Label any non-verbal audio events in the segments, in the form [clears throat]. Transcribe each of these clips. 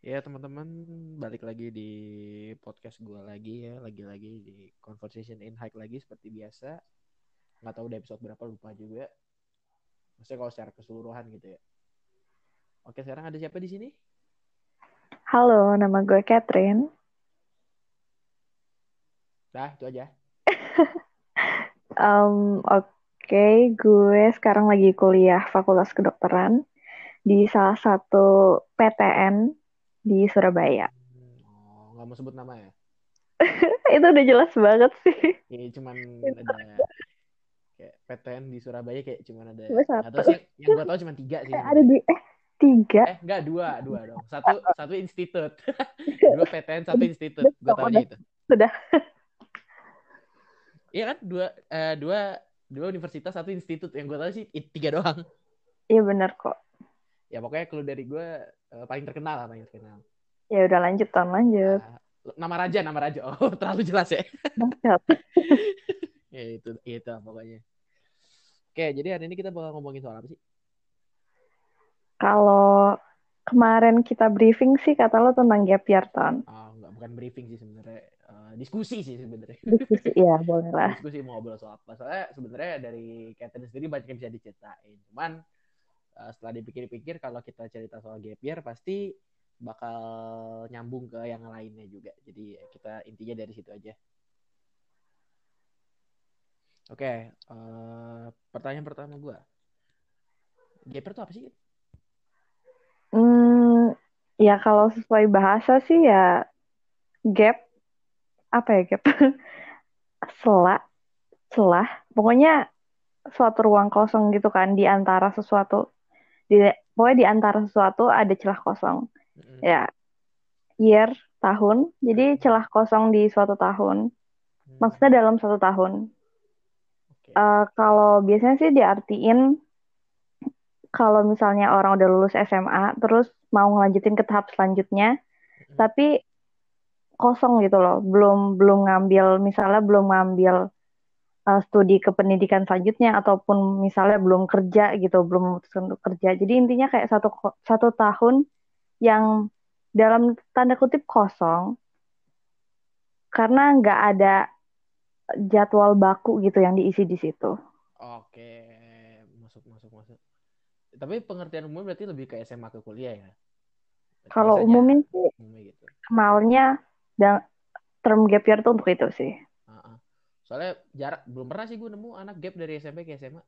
Ya teman-teman balik lagi di podcast gue lagi ya. Lagi-lagi di conversation in hike lagi seperti biasa. Nggak tahu udah episode berapa lupa juga. Maksudnya kalau secara keseluruhan gitu ya. Oke sekarang ada siapa di sini? Halo, nama gue Catherine. dah itu aja. [laughs] Um, Oke, gue sekarang lagi kuliah Fakultas Kedokteran di salah satu PTN di Surabaya. Oh nggak mau sebut nama ya [laughs] Itu udah jelas banget sih. ya cuman ada kayak PTN di Surabaya kayak cuman ada Cuma satu. tahu sih yang, gue tahu cuma tiga sih Eh, ada di eh tiga. eh enggak dua dua dong satu [laughs] satu institut [laughs] dua PTN satu institut gue tahu aja itu Sudah. Iya kan dua eh, dua dua universitas satu institut yang gue tahu sih tiga doang. Iya benar kok. Ya pokoknya kalau dari gue eh, paling terkenal lah paling terkenal. Ya udah lanjut tahun lanjut. Ah, nama raja nama raja [laughs] oh terlalu jelas ya. [laughs] Ya itu itu lah pokoknya. Oke jadi hari ini kita bakal ngomongin soal apa sih? Kalau kemarin kita briefing sih kata lo tentang gap year tahun. Ah nggak bukan briefing sih sebenarnya Eh, diskusi sih sebenarnya. [laughs] Diskusi ya boleh lah. diskusi mau ngobrol soal apa soalnya sebenarnya dari Catherine sendiri banyak yang bisa diceritain cuman uh, setelah dipikir-pikir kalau kita cerita soal gap year pasti bakal nyambung ke yang lainnya juga jadi kita intinya dari situ aja oke uh, pertanyaan pertama gue gap year itu apa sih Hmm, ya kalau sesuai bahasa sih ya gap apa ya gap? [laughs] Sela, celah. Pokoknya suatu ruang kosong gitu kan di antara sesuatu di pokoknya di antara sesuatu ada celah kosong. Mm-mm. Ya, year tahun. Jadi celah kosong di suatu tahun. Hmm, Maksudnya dalam satu tahun. oke. Eh, kalau biasanya sih diartiin kalau misalnya orang udah lulus SMA terus mau ngelanjutin ke tahap selanjutnya Mm-mm. tapi kosong gitu loh belum belum ngambil misalnya belum ngambil uh, studi kependidikan selanjutnya ataupun misalnya belum kerja gitu belum memutuskan untuk kerja. Jadi intinya kayak satu satu tahun yang dalam tanda kutip kosong karena nggak ada jadwal baku gitu yang diisi di situ. Oke masuk masuk masuk. Tapi pengertian umum berarti lebih ke SMA ke kuliah ya? Kalau umumnya sih umumnya gitu. kenalnya dan term gap year tuh untuk itu sih. Soalnya jarak belum pernah sih gue nemu anak gap dari SMP ke SMA.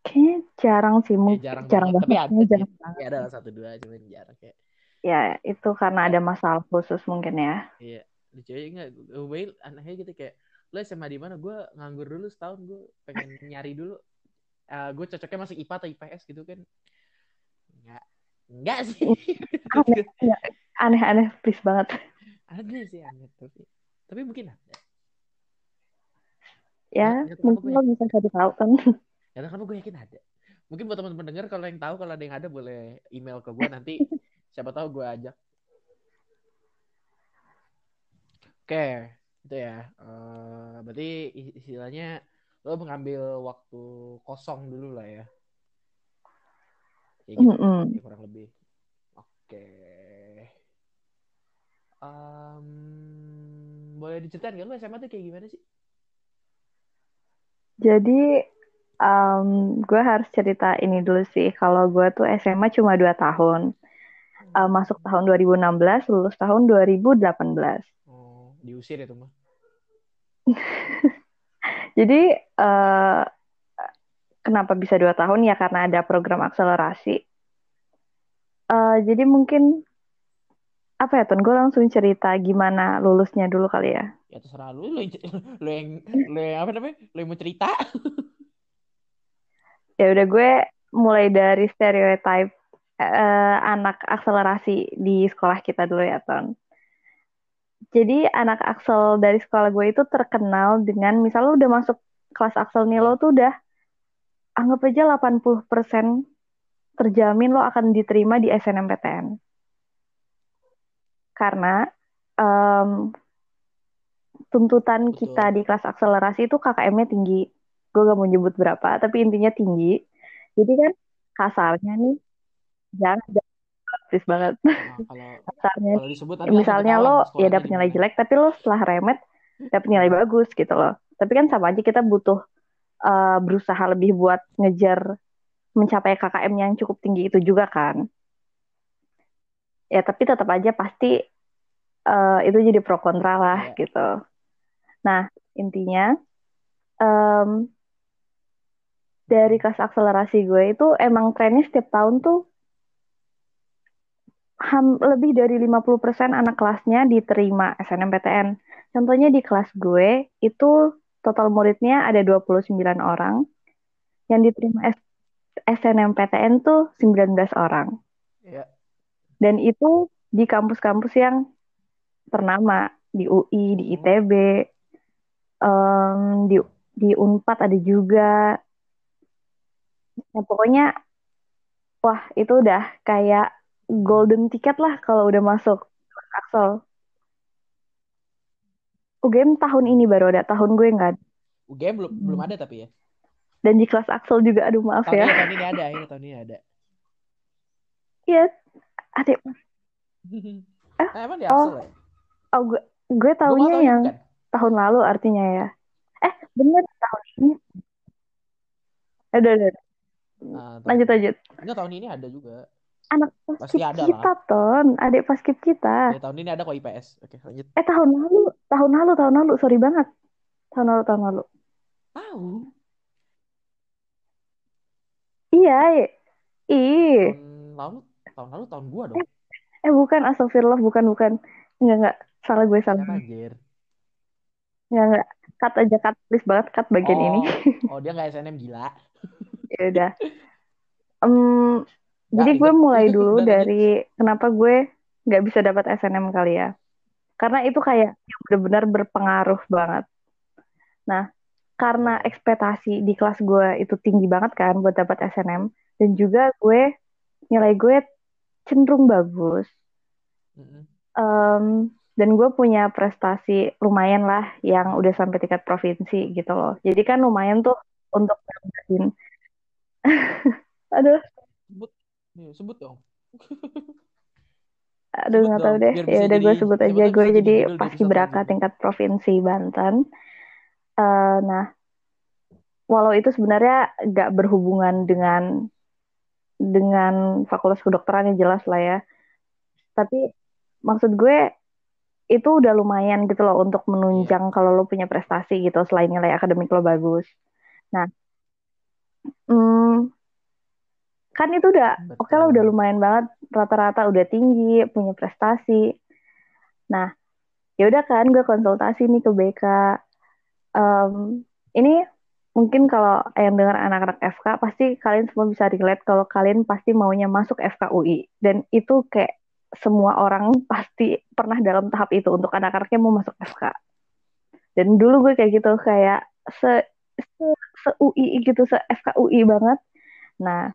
kayaknya jarang sih Ya, mungkin jarang, jarang banget, tapi ada sih. jarang banget ada lah satu dua cuman jarang kayak. ya itu karena ada masalah khusus mungkin ya Iya, lucu aja enggak. Gue anaknya gitu kayak lo SMA di mana? Gue nganggur dulu setahun, gue pengen nyari dulu. Eh gue cocoknya masuk IPA atau IPS gitu kan. Enggak. Enggak sih. aneh ya, aneh-aneh please banget ada sih aneh tapi tapi mungkin ada. Ya tahu mungkin lo bisa cari tahu kan Ya kenapa gue yakin ada. Mungkin buat teman-teman dengar kalau yang tahu kalau ada yang ada boleh email ke gue nanti [laughs] siapa tahu gue ajak. Oke, itu ya. Eh, berarti is- istilahnya lo mengambil waktu kosong dulu lah ya. Kayak gitu, Mm-mm. ya, kurang lebih. Oke. Em, boleh diceritain kan lo SMA tuh kayak gimana sih? Jadi em, gue harus cerita ini dulu sih kalau gue tuh SMA cuma 2 tahun Eh, masuk tahun 2016 lulus tahun 2018 Oh, diusir ya tuh mah. [laughs] Jadi eh, kenapa bisa dua tahun ya karena ada program akselerasi. Eh, jadi mungkin apa ya Ton? Gue langsung cerita gimana lulusnya dulu kali ya. Ya terserah lu, yang, [laughs] lu yang, lu yang apa namanya? Lu yang mau cerita? [laughs] Ya udah gue mulai dari stereotype eh, anak akselerasi di sekolah kita dulu ya Ton. Jadi anak aksel dari sekolah gue itu terkenal dengan misal lu udah masuk kelas aksel nih lo tuh udah anggap aja 80% terjamin lo akan diterima di SNMPTN. Karena em, tuntutan Betul. kita di kelas akselerasi itu KKM-nya tinggi. Gue gak mau nyebut berapa, tapi intinya tinggi. Jadi kan kasarnya nih, jangan please banget Nah, [laughs] kalau misalnya kalau disebut misalnya lo ya di nilai mana. jelek tapi lo setelah remet dapat nilai bagus gitu loh tapi kan sama aja kita butuh eh, berusaha lebih buat ngejar mencapai KKM yang cukup tinggi itu juga kan ya tapi tetap aja pasti eh, itu jadi pro kontra lah Iya. gitu nah intinya em, dari kelas akselerasi gue itu emang trennya setiap tahun tuh ham- lebih dari 50% anak kelasnya diterima SNMPTN. Contohnya di kelas gue itu total muridnya ada 29 orang. Yang diterima S- SNMPTN tuh 19 orang. Iya. Dan itu di kampus-kampus yang ternama. Di UI, di. ITB, em, di, di UNPAD ada juga. Nah, pokoknya, wah itu udah kayak golden ticket lah kalau udah masuk Axel. UGM tahun ini baru ada, tahun gue nggak ada. UGM belum Hmm. belum ada tapi ya. Dan di kelas Axel juga, aduh maaf Tahun ya. ini, tahun ini ada, ini tahun ini ada. Iya, adik. Nah, [laughs] emang di oh, Axel ya? Oh, gue, gue tahunya tahu yang bukan. Tahun lalu artinya ya. Eh, bener tahun ini. Eh, Udah, udah. Nah, Lanjut, lanjut. Enggak tahun ini ada juga. Anak Pasti paskib ada kita, Ton. Adik paskib kita. Ya tahun ini ada kok IPS. Oke, lanjut. Eh, tahun lalu. Tahun lalu, tahun lalu. Sorry banget. Tahun lalu, tahun lalu. Tahu. Iya. Ih. Tahun lalu, tahun lalu tahun gua dong. Eh, bukan. Astagfirullah. Bukan, bukan. Enggak, enggak. Salah gue, salah. Anjir? Enggak. Cut aja, cut. Please banget, cut bagian oh, ini. oh dia nggak SNM gila. [laughs] ya udah. Em, Nggak, jadi gue mulai dulu dari kenapa gue nggak bisa dapat SNM kali ya. Karena itu kayak benar-benar berpengaruh banget. Nah, karena ekspektasi di kelas gue itu tinggi banget kan buat dapat SNM dan juga gue nilai gue cenderung bagus. Mm-mm. Em, dan gue punya prestasi lumayan lah yang udah sampai tingkat provinsi gitu loh. Jadi kan lumayan tuh untuk nambahin. [laughs] Aduh, Sebut, Nih, sebut dong. aduh nggak tahu deh. Ya udah gue sebut aja gue jadi paskibraka selanjutnya. tingkat provinsi Banten. Eh, nah, walau itu sebenarnya nggak berhubungan dengan dengan fakultas kedokteran yang jelas lah ya. Tapi maksud gue itu udah lumayan gitu loh untuk menunjang kalau lo punya prestasi gitu selain nilai akademik lo bagus. Nah, hmm, kan itu udah oke lah udah lumayan banget rata-rata udah tinggi punya prestasi. Nah, ya udah kan gue konsultasi nih ke BK. Em, ini mungkin kalau yang dengar anak-anak FK pasti kalian semua bisa relate kalau kalian pasti maunya masuk FK UI dan itu kayak semua orang pasti pernah dalam tahap itu untuk anak-anaknya mau masuk FK. Dan dulu gue kayak gitu kayak se se, se UI gitu se FK UI banget. Nah,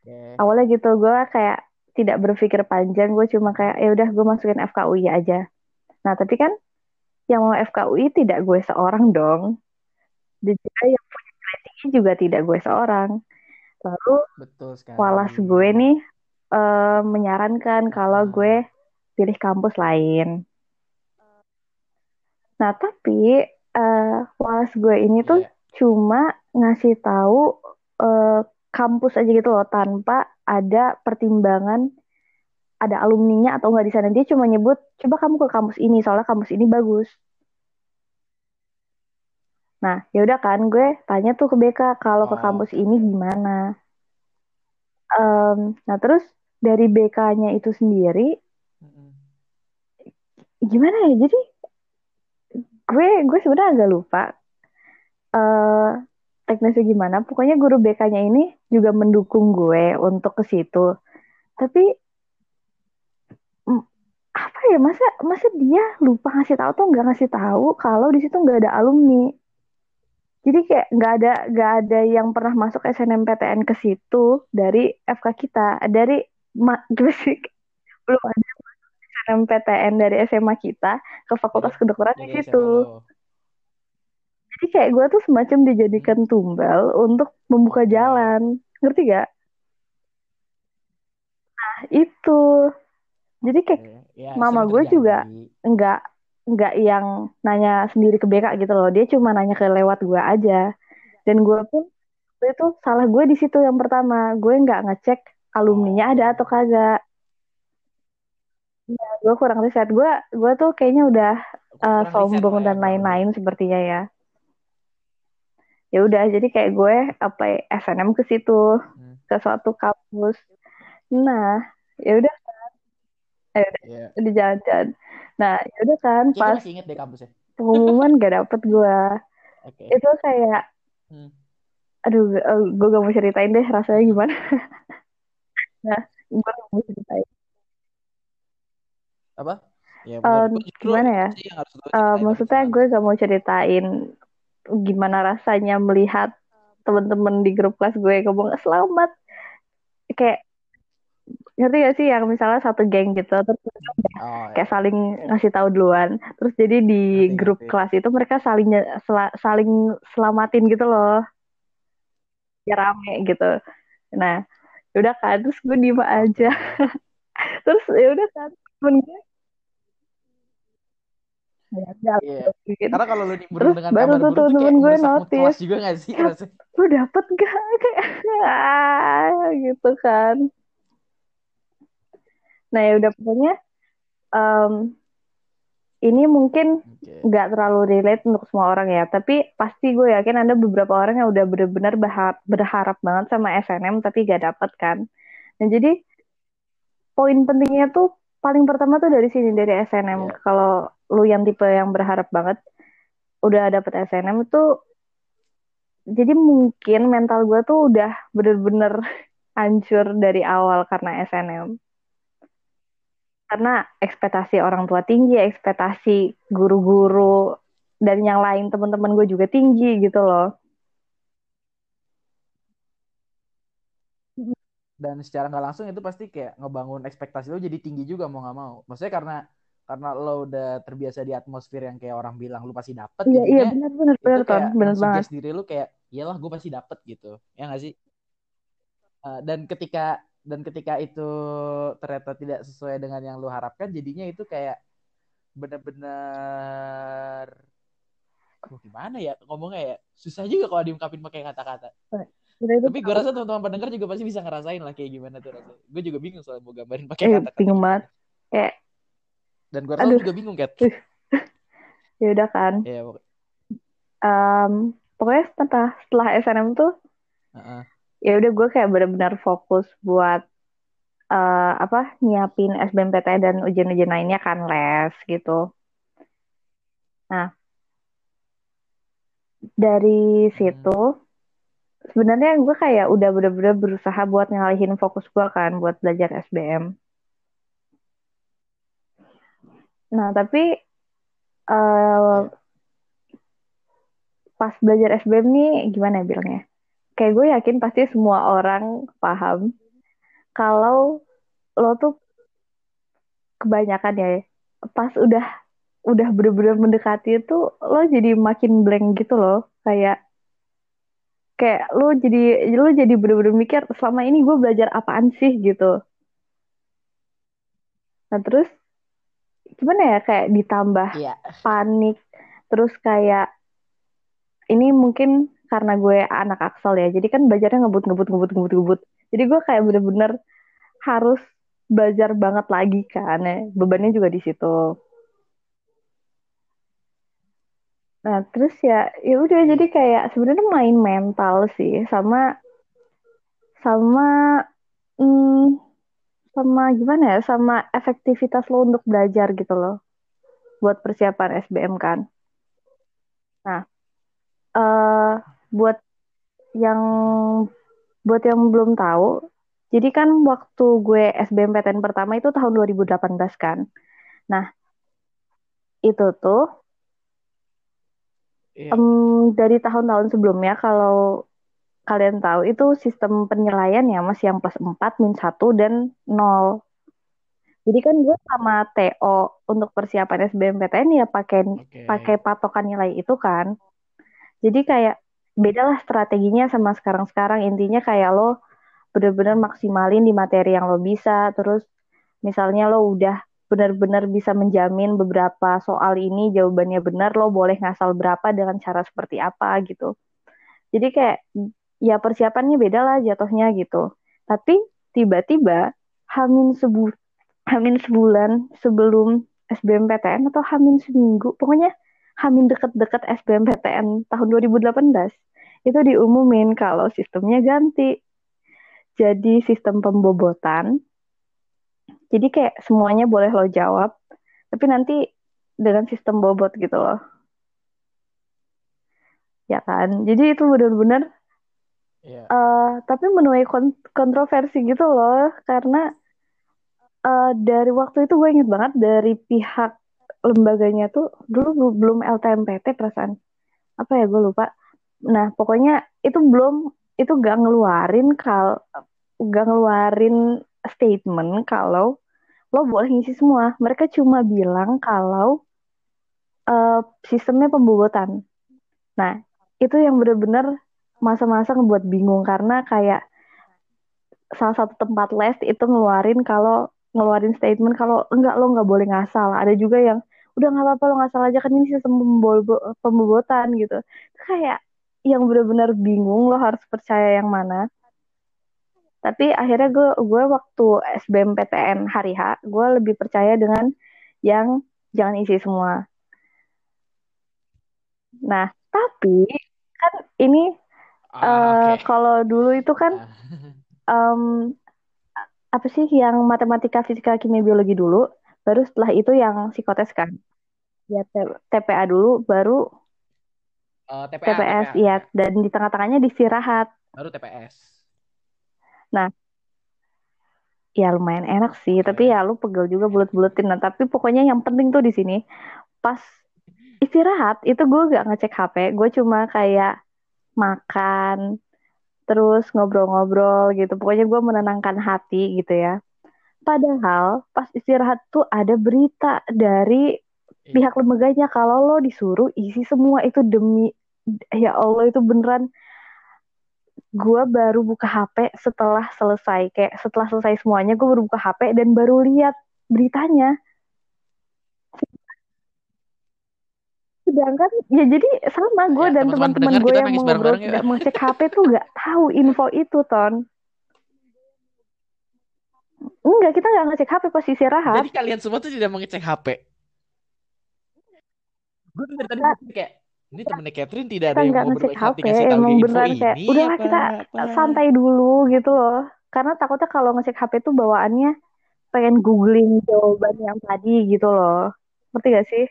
Oke. awalnya gitu gue kayak tidak berpikir panjang gue cuma kayak ya udah gue masukin FKUI aja nah tapi kan yang mau FKUI tidak gue seorang dong dan juga yang punya juga tidak gue seorang lalu Betul sekali. walas gue nih eh, menyarankan kalau Ah. gue pilih kampus lain. Nah tapi eh, walas gue ini tuh Iya. cuma ngasih tahu eh, kampus aja gitu loh tanpa ada pertimbangan ada alumninya atau nggak di sana. Dia cuma nyebut coba kamu ke kampus ini soalnya kampus ini bagus. Nah ya udah kan gue tanya tuh ke BK kalau ke Oh, kampus oke, ini gimana? Em, nah terus dari BK-nya itu sendiri Mm-mm. gimana ya? Jadi gue gue sebenarnya agak lupa eh teknisnya gimana. Pokoknya guru BK-nya ini juga mendukung gue untuk ke situ. Tapi apa ya? Masa masa dia lupa ngasih tahu atau nggak ngasih tahu kalau di situ nggak ada alumni? Jadi kayak nggak ada nggak ada yang pernah masuk SNMPTN ke situ dari FK kita dari sih belum ada SNMPTN dari SMA kita ke Fakultas Dari- Kedokteran di Dari SMA situ jadi kayak gue tuh semacam dijadikan tumbal untuk membuka jalan ngerti gak itu. Jadi kayak Ya, mama gue juga terjadi. nggak nggak yang nanya sendiri ke BK gitu loh. Dia cuma nanya ke lewat gue aja. Dan gue pun itu salah gue di situ yang pertama. Gue nggak ngecek alumninya ada atau kagak. Ya, gue kurang riset. Gue gue tuh kayaknya udah uh, riset sombong lah ya, dan lain-lain sepertinya ya. Ya udah, jadi kayak gue apa ya, SNM ke situ Hmm. ke suatu kampus. Nah, ya udah eh, udah Iya. udah jalan-jalan. Nah, ya udah kan pas masih inget deh kampusnya. pengumuman gak dapet gue. Oke. Itu kayak Hmm. aduh gue gak mau ceritain deh rasanya gimana. [laughs] nah, gue mau ceritain. Apa? Ya justru gimana ya? yang harus ceritain maksudnya gue gak mau ceritain gimana rasanya melihat temen-temen di grup kelas gue ngomong selamat kayak ngerti gak sih yang misalnya satu geng gitu terus Oh, kayak saling ngasih tahu duluan terus jadi di Ngerti, grup ngerti. kelas itu mereka saling sela- saling selamatin gitu loh ya rame gitu nah udah kan terus gue diem aja [laughs] terus ya udah kan temen gue ya Iya. gitu. Karena kalau lu terus dengan baru tuh temen-temen gue notice kelas juga gak sih [laughs] "Kat, rasanya? lu dapet gak [laughs] kayak ah, gitu kan nah ya udah pokoknya em, ini mungkin nggak terlalu relate untuk semua orang ya tapi pasti gue yakin ada beberapa orang yang udah benar-benar berharap, berharap banget sama SNM tapi gak dapet kan. Nah jadi poin pentingnya tuh paling pertama tuh dari sini dari SNM Iya. kalau lu yang tipe yang berharap banget udah dapet SNM itu jadi mungkin mental gue tuh udah bener-bener [laughs] hancur dari awal karena SNM karena ekspektasi orang tua tinggi ekspektasi guru-guru dan yang lain teman-teman gue juga tinggi gitu loh. Dan secara nggak langsung itu pasti kayak ngebangun ekspektasi lo jadi tinggi juga mau nggak mau. Maksudnya karena karena lo udah terbiasa di atmosfer yang kayak orang bilang lu pasti dapet iya iya benar benar benar Ton benar banget. diri lu kayak iyalah gue pasti dapet gitu. Ya nggak sih? Uh, dan ketika dan ketika itu ternyata tidak sesuai dengan yang lu harapkan jadinya itu kayak bener-bener Aduh, gimana ya ngomongnya ya? Susah juga kalau diungkapin pakai kata-kata. Itu tapi gue rasa teman-teman pendengar juga pasti bisa ngerasain lah kayak gimana tuh rasanya. Gue juga bingung soal mau gambarin pakai eh kata-kata. bingung banget. Kayak dan gue rasa juga bingung Kat. [laughs] Ya udah kan. Ya pokok- Em, pokoknya setelah setelah SNM tuh Heeh. Ya udah gue kayak benar-benar fokus buat eh, apa nyiapin SBMPTN dan ujian-ujian lainnya kan les gitu. Nah dari situ sebenarnya gue kayak udah bener-bener berusaha buat ngalihin fokus gue kan buat belajar SBM. Nah tapi eh, pas belajar SBM nih gimana ya bilangnya? Kayak gue yakin pasti semua orang paham kalau lo tuh kebanyakan ya pas udah udah bener-bener mendekati itu lo jadi makin blank gitu loh kayak kayak lo jadi lo jadi bener-bener mikir selama ini gue belajar apaan sih gitu nah terus gimana ya kayak ditambah Iya. panik terus kayak ini mungkin karena gue anak aksel ya. Jadi kan belajarnya ngebut ngebut ngebut ngebut ngebut. Jadi gue kayak bener-bener harus belajar banget lagi kan. Ya. bebannya juga di situ. Nah terus ya ya udah. Jadi kayak sebenarnya main mental sih sama sama hmm, sama gimana ya? Sama efektivitas lo untuk belajar gitu loh. Buat persiapan SBM kan. Nah eh buat yang buat yang belum tahu jadi kan waktu gue SBMPTN pertama itu tahun 2018 kan nah itu tuh Iya. em, dari tahun-tahun sebelumnya kalau kalian tahu itu sistem penilaian ya mas yang plus 4, min 1, dan 0 jadi kan gue sama TO untuk persiapan SBMPTN ya pakai Oke. pakai patokan nilai itu kan. Jadi kayak bedalah strateginya sama sekarang-sekarang. Intinya kayak lo bener-bener maksimalin di materi yang lo bisa. Terus misalnya lo udah benar-benar bisa menjamin beberapa soal ini jawabannya benar lo boleh ngasal berapa dengan cara seperti apa gitu. Jadi kayak ya persiapannya beda lah jatuhnya gitu. Tapi tiba-tiba hamin sebu hamin sebulan sebelum SBMPTN atau hamin seminggu pokoknya hamin deket-deket SBMPTN tahun 2018 itu diumumin kalau sistemnya ganti. Jadi sistem pembobotan. Jadi kayak semuanya boleh lo jawab tapi nanti dengan sistem bobot gitu loh. Ya kan? Jadi itu benar-benar yeah. uh, tapi menuai kont kontroversi gitu loh. Karena uh, dari waktu itu gue inget banget dari pihak lembaganya tuh dulu belum LTMPT perasaan. Apa ya gue lupa nah pokoknya itu belum itu gak ngeluarin kal gak ngeluarin statement kalau lo boleh ngisi semua. Mereka cuma bilang kalau uh, sistemnya pembobotan. Nah itu yang bener-bener masa-masa ngebuat bingung karena kayak salah satu tempat les itu ngeluarin kalau ngeluarin statement kalau enggak lo nggak boleh ngasal. Ada juga yang udah nggak apa-apa lo ngasal aja kan ini sistem pembobotan gitu. Kayak yang benar-benar bingung lo harus percaya yang mana tapi akhirnya gue gue waktu SBMPTN hari H gue lebih percaya dengan yang jangan isi semua nah tapi kan ini uh, ah, okay. kalau dulu itu kan [laughs] um, apa sih yang matematika, fisika, kimia, biologi dulu, baru setelah itu yang psikotes kan. Ya TPA dulu, baru uh, TPA, TPS, TPA. iya. Dan di tengah-tengahnya disirahat. Baru TPS. Nah, ya lumayan enak sih. Okay. Tapi ya lu pegel juga bulat-bulatin. Nah, tapi pokoknya yang penting tuh di sini, pas istirahat, itu gue gak ngecek HP. Gue cuma kayak makan, terus ngobrol-ngobrol gitu. Pokoknya gue menenangkan hati gitu ya. Padahal pas istirahat tuh ada berita dari iya. pihak lembaganya kalau lo disuruh isi semua itu demi ya Allah itu beneran. Gue baru buka HP setelah selesai. Kayak setelah selesai semuanya gue baru buka HP dan baru lihat beritanya. Sedangkan ya jadi sama gue ya, dan teman-teman gue yang mau ngobrol tidak mengecek HP tuh nggak tahu info itu ton. Enggak kita nggak ngecek HP pas istirahat jadi kalian semua tuh tidak mengecek HP gue dari tadi kayak ini temennya Catherine tidak ada yang mau ngecek HP emang beneran kayak udahlah kita apa. santai dulu gitu loh. Karena takutnya kalau ngecek HP tuh bawaannya pengen googling jawaban yang tadi gitu loh. Ngerti gak sih?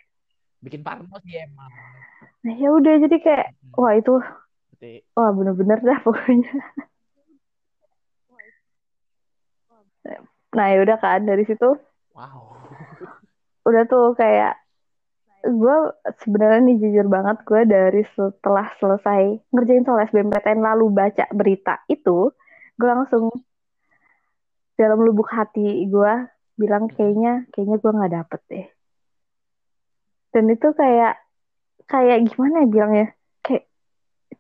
Bikin parno sih emang. Nah, ya udah jadi kayak hmm. wah itu Berarti... wah bener-bener dah pokoknya. [laughs] Nah ya udah kan dari situ. Wow. Udah tuh kayak gue sebenarnya nih jujur banget gue dari setelah selesai ngerjain soal SBMPTN lalu baca berita itu gue langsung dalam lubuk hati gue bilang kayaknya kayaknya gue nggak dapet deh. Dan itu kayak kayak gimana ya bilangnya? Kayak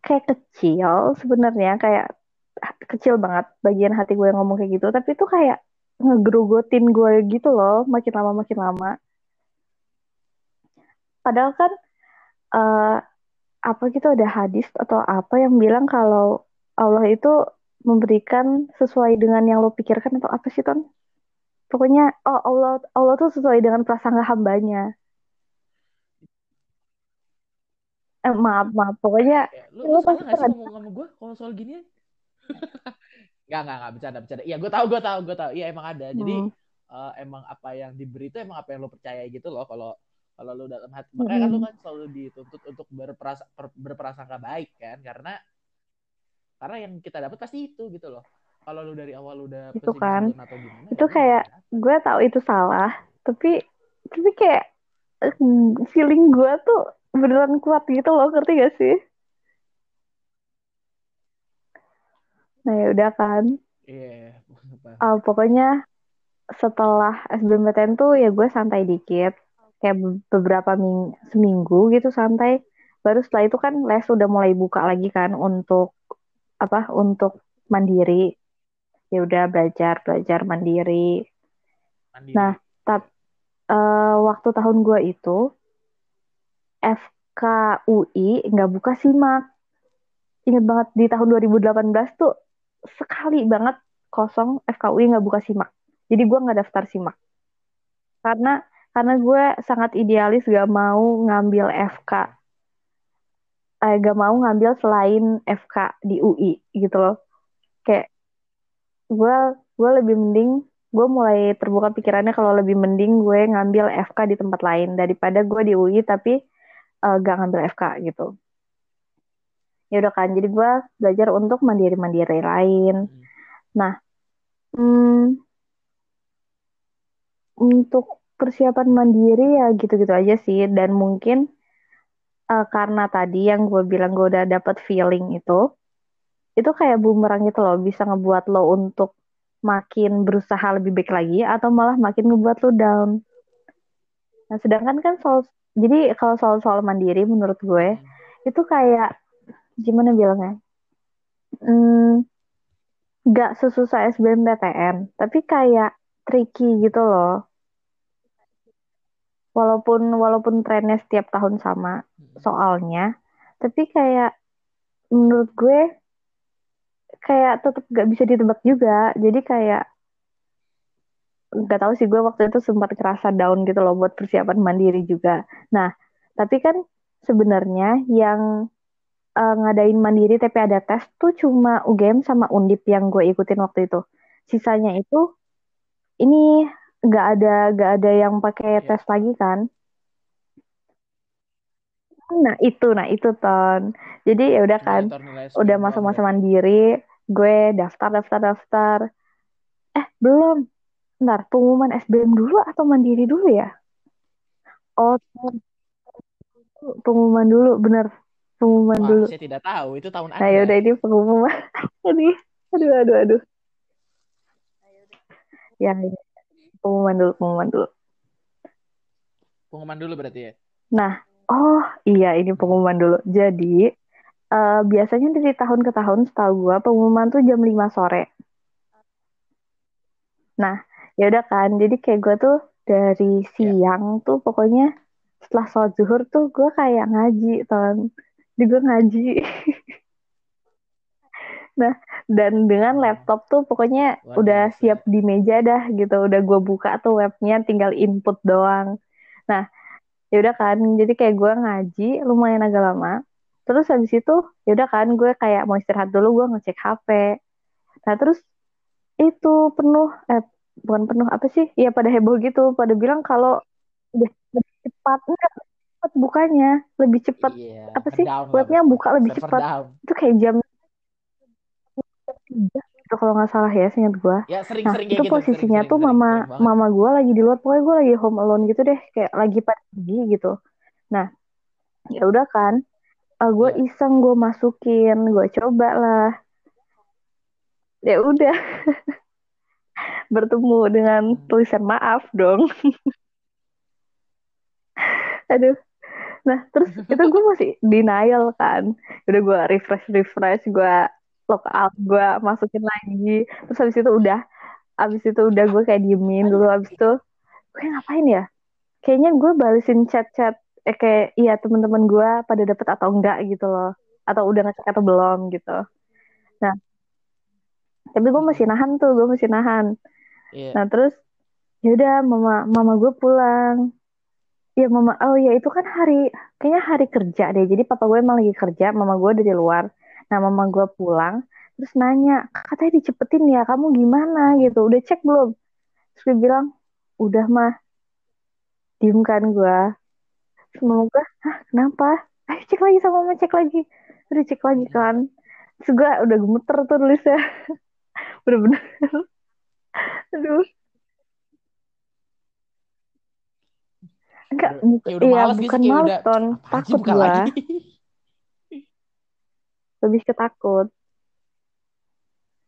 kayak kecil sebenarnya kayak kecil banget bagian hati gue yang ngomong kayak gitu tapi itu kayak ngegrogotin gue gitu loh makin lama makin lama padahal kan uh, apa gitu ada hadis atau apa yang bilang kalau Allah itu memberikan sesuai dengan yang lo pikirkan atau apa sih ton pokoknya oh Allah Allah tuh sesuai dengan prasangka hambanya eh, maaf maaf pokoknya ya, lu, lu salah gak sih ngomong sama gue kalau soal gini [laughs] Gak, gak, gak, bercanda, bercanda. Iya, gue tau, gue tau, gue tau. Iya, emang ada. Jadi, hmm. uh, emang apa yang diberi itu emang apa yang lo percaya gitu loh. Kalau kalau lo dalam hati, hmm. makanya kan lo kan selalu dituntut untuk berperasa, berprasangka baik kan, karena karena yang kita dapat pasti itu gitu loh. Kalau lo dari awal udah itu kan, atau gimana, itu ya kayak gue tau itu salah, tapi tapi kayak mm, feeling gue tuh beneran kuat gitu loh ngerti gak sih nah ya udah kan iya yeah. uh, pokoknya setelah SBMPTN tuh ya gue santai dikit kayak beberapa ming seminggu gitu santai baru setelah itu kan les udah mulai buka lagi kan untuk apa untuk mandiri. Ya udah belajar belajar mandiri. Mandiri. nah tapi waktu tahun gue itu FKUI nggak buka simak inget banget di tahun 2018 tuh sekali banget kosong FKUI nggak buka simak jadi gue nggak daftar simak karena karena gue sangat idealis gak mau ngambil FK eh, gak mau ngambil selain FK di UI gitu loh. Kayak gue gue lebih mending gue mulai terbuka pikirannya kalau lebih mending gue ngambil FK di tempat lain daripada gue di UI tapi uh, gak ngambil FK gitu. Ya udah kan jadi gue belajar untuk mandiri mandiri lain. Hmm. nah hmm, untuk persiapan mandiri ya gitu-gitu aja sih. Dan mungkin uh, karena tadi yang gue bilang gue udah dapet feeling itu itu kayak bumerang gitu loh. Bisa ngebuat lo untuk makin berusaha lebih baik lagi atau malah makin ngebuat lo down. Nah sedangkan kan soal jadi kalau soal-soal mandiri menurut gue itu kayak gimana bilangnya? Hmm, nggak sesusah SBMPTN tapi kayak tricky gitu loh walaupun walaupun trennya setiap tahun sama Hmm. soalnya tapi kayak menurut gue kayak tetap gak bisa ditebak juga. Jadi kayak nggak tahu sih gue waktu itu sempat kerasa down gitu loh buat persiapan mandiri juga. Nah tapi kan sebenarnya yang eh, ngadain mandiri tapi ada tes tuh cuma UGM sama Undip yang gue ikutin waktu itu. Sisanya itu ini nggak ada nggak ada yang pakai Iya. tes lagi kan? Nah itu nah itu ton. Jadi ya udah Cuma kan nilai udah masa-masa mandiri gue daftar daftar daftar. Eh belum. Ntar pengumuman SBM dulu atau mandiri dulu ya? Oh pengumuman dulu bener. Pengumuman Wah, dulu. saya tidak tahu. Itu tahun nah ya udah ini pengumuman. [laughs] Aduh aduh aduh aduh. Ya ya. Pengumuman dulu pengumuman dulu Pengumuman dulu berarti ya. nah oh iya ini pengumuman dulu jadi eh, biasanya dari tahun ke tahun setahu gue pengumuman tuh jam 5 sore Nah, ya udah kan. Jadi kayak gue tuh dari siang tuh pokoknya setelah sholat zuhur tuh gue kayak ngaji, ton. Jadi gue ngaji. [laughs] nah, dan dengan laptop tuh pokoknya Luar udah siap di meja dah gitu. Udah gue buka tuh webnya, tinggal input doang. Nah, ya udah kan. Jadi kayak gue ngaji lumayan agak lama. Terus habis itu ya udah kan gue kayak mau istirahat dulu gue ngecek HP. Nah, terus itu penuh eh bukan penuh apa sih ya pada heboh gitu pada bilang kalau udah lebih cepat enggak cepat bukanya lebih cepat Iya, apa sih webnya buka lebih cepat down. itu kayak jam tiga gitu kalau nggak salah ya seingat gua. Ya nah itu gitu, posisinya sering-sering, tuh sering, mama sering mama gua lagi di luar pokoknya gua lagi home alone gitu deh kayak lagi pergi gitu. Nah ya udah kan uh, gue Iya. iseng gue masukin gue coba lah ya udah. [laughs] Bertemu dengan Hmm. tulisan maaf dong. [laughs] Aduh. Nah terus [laughs] itu gue masih denial kan. Udah gue refresh refresh gue logout gue masukin lagi. Terus habis itu udah habis itu udah gue kayak diemin dulu. Habis itu gue ngapain ya? Kayaknya gue balesin chat-chat eh kayak iya teman-teman gue pada dapet atau enggak gitu loh. Atau udah ngecek atau belum gitu. Nah tapi gue masih nahan tuh gue masih nahan. Iya. nah terus ya udah mama mama gue pulang. Ya mama oh ya itu kan hari kayaknya hari kerja deh. Jadi papa gue emang lagi kerja mama gue dari luar nah mama gue pulang terus nanya katanya dicepetin ya kamu gimana? Gitu. Udah cek belum? Terus gue bilang udah mah. Diem kan gue terus mama gue hah kenapa? Ayo cek lagi sama mama cek lagi. Udah cek lagi kan. Terus gue udah gemeter tuh nulisnya. [laughs] Bener-bener. Aduh. Enggak kayak udah iya males gitu, bukan kayak males udah, ton takut gue. [laughs] lebih ketakut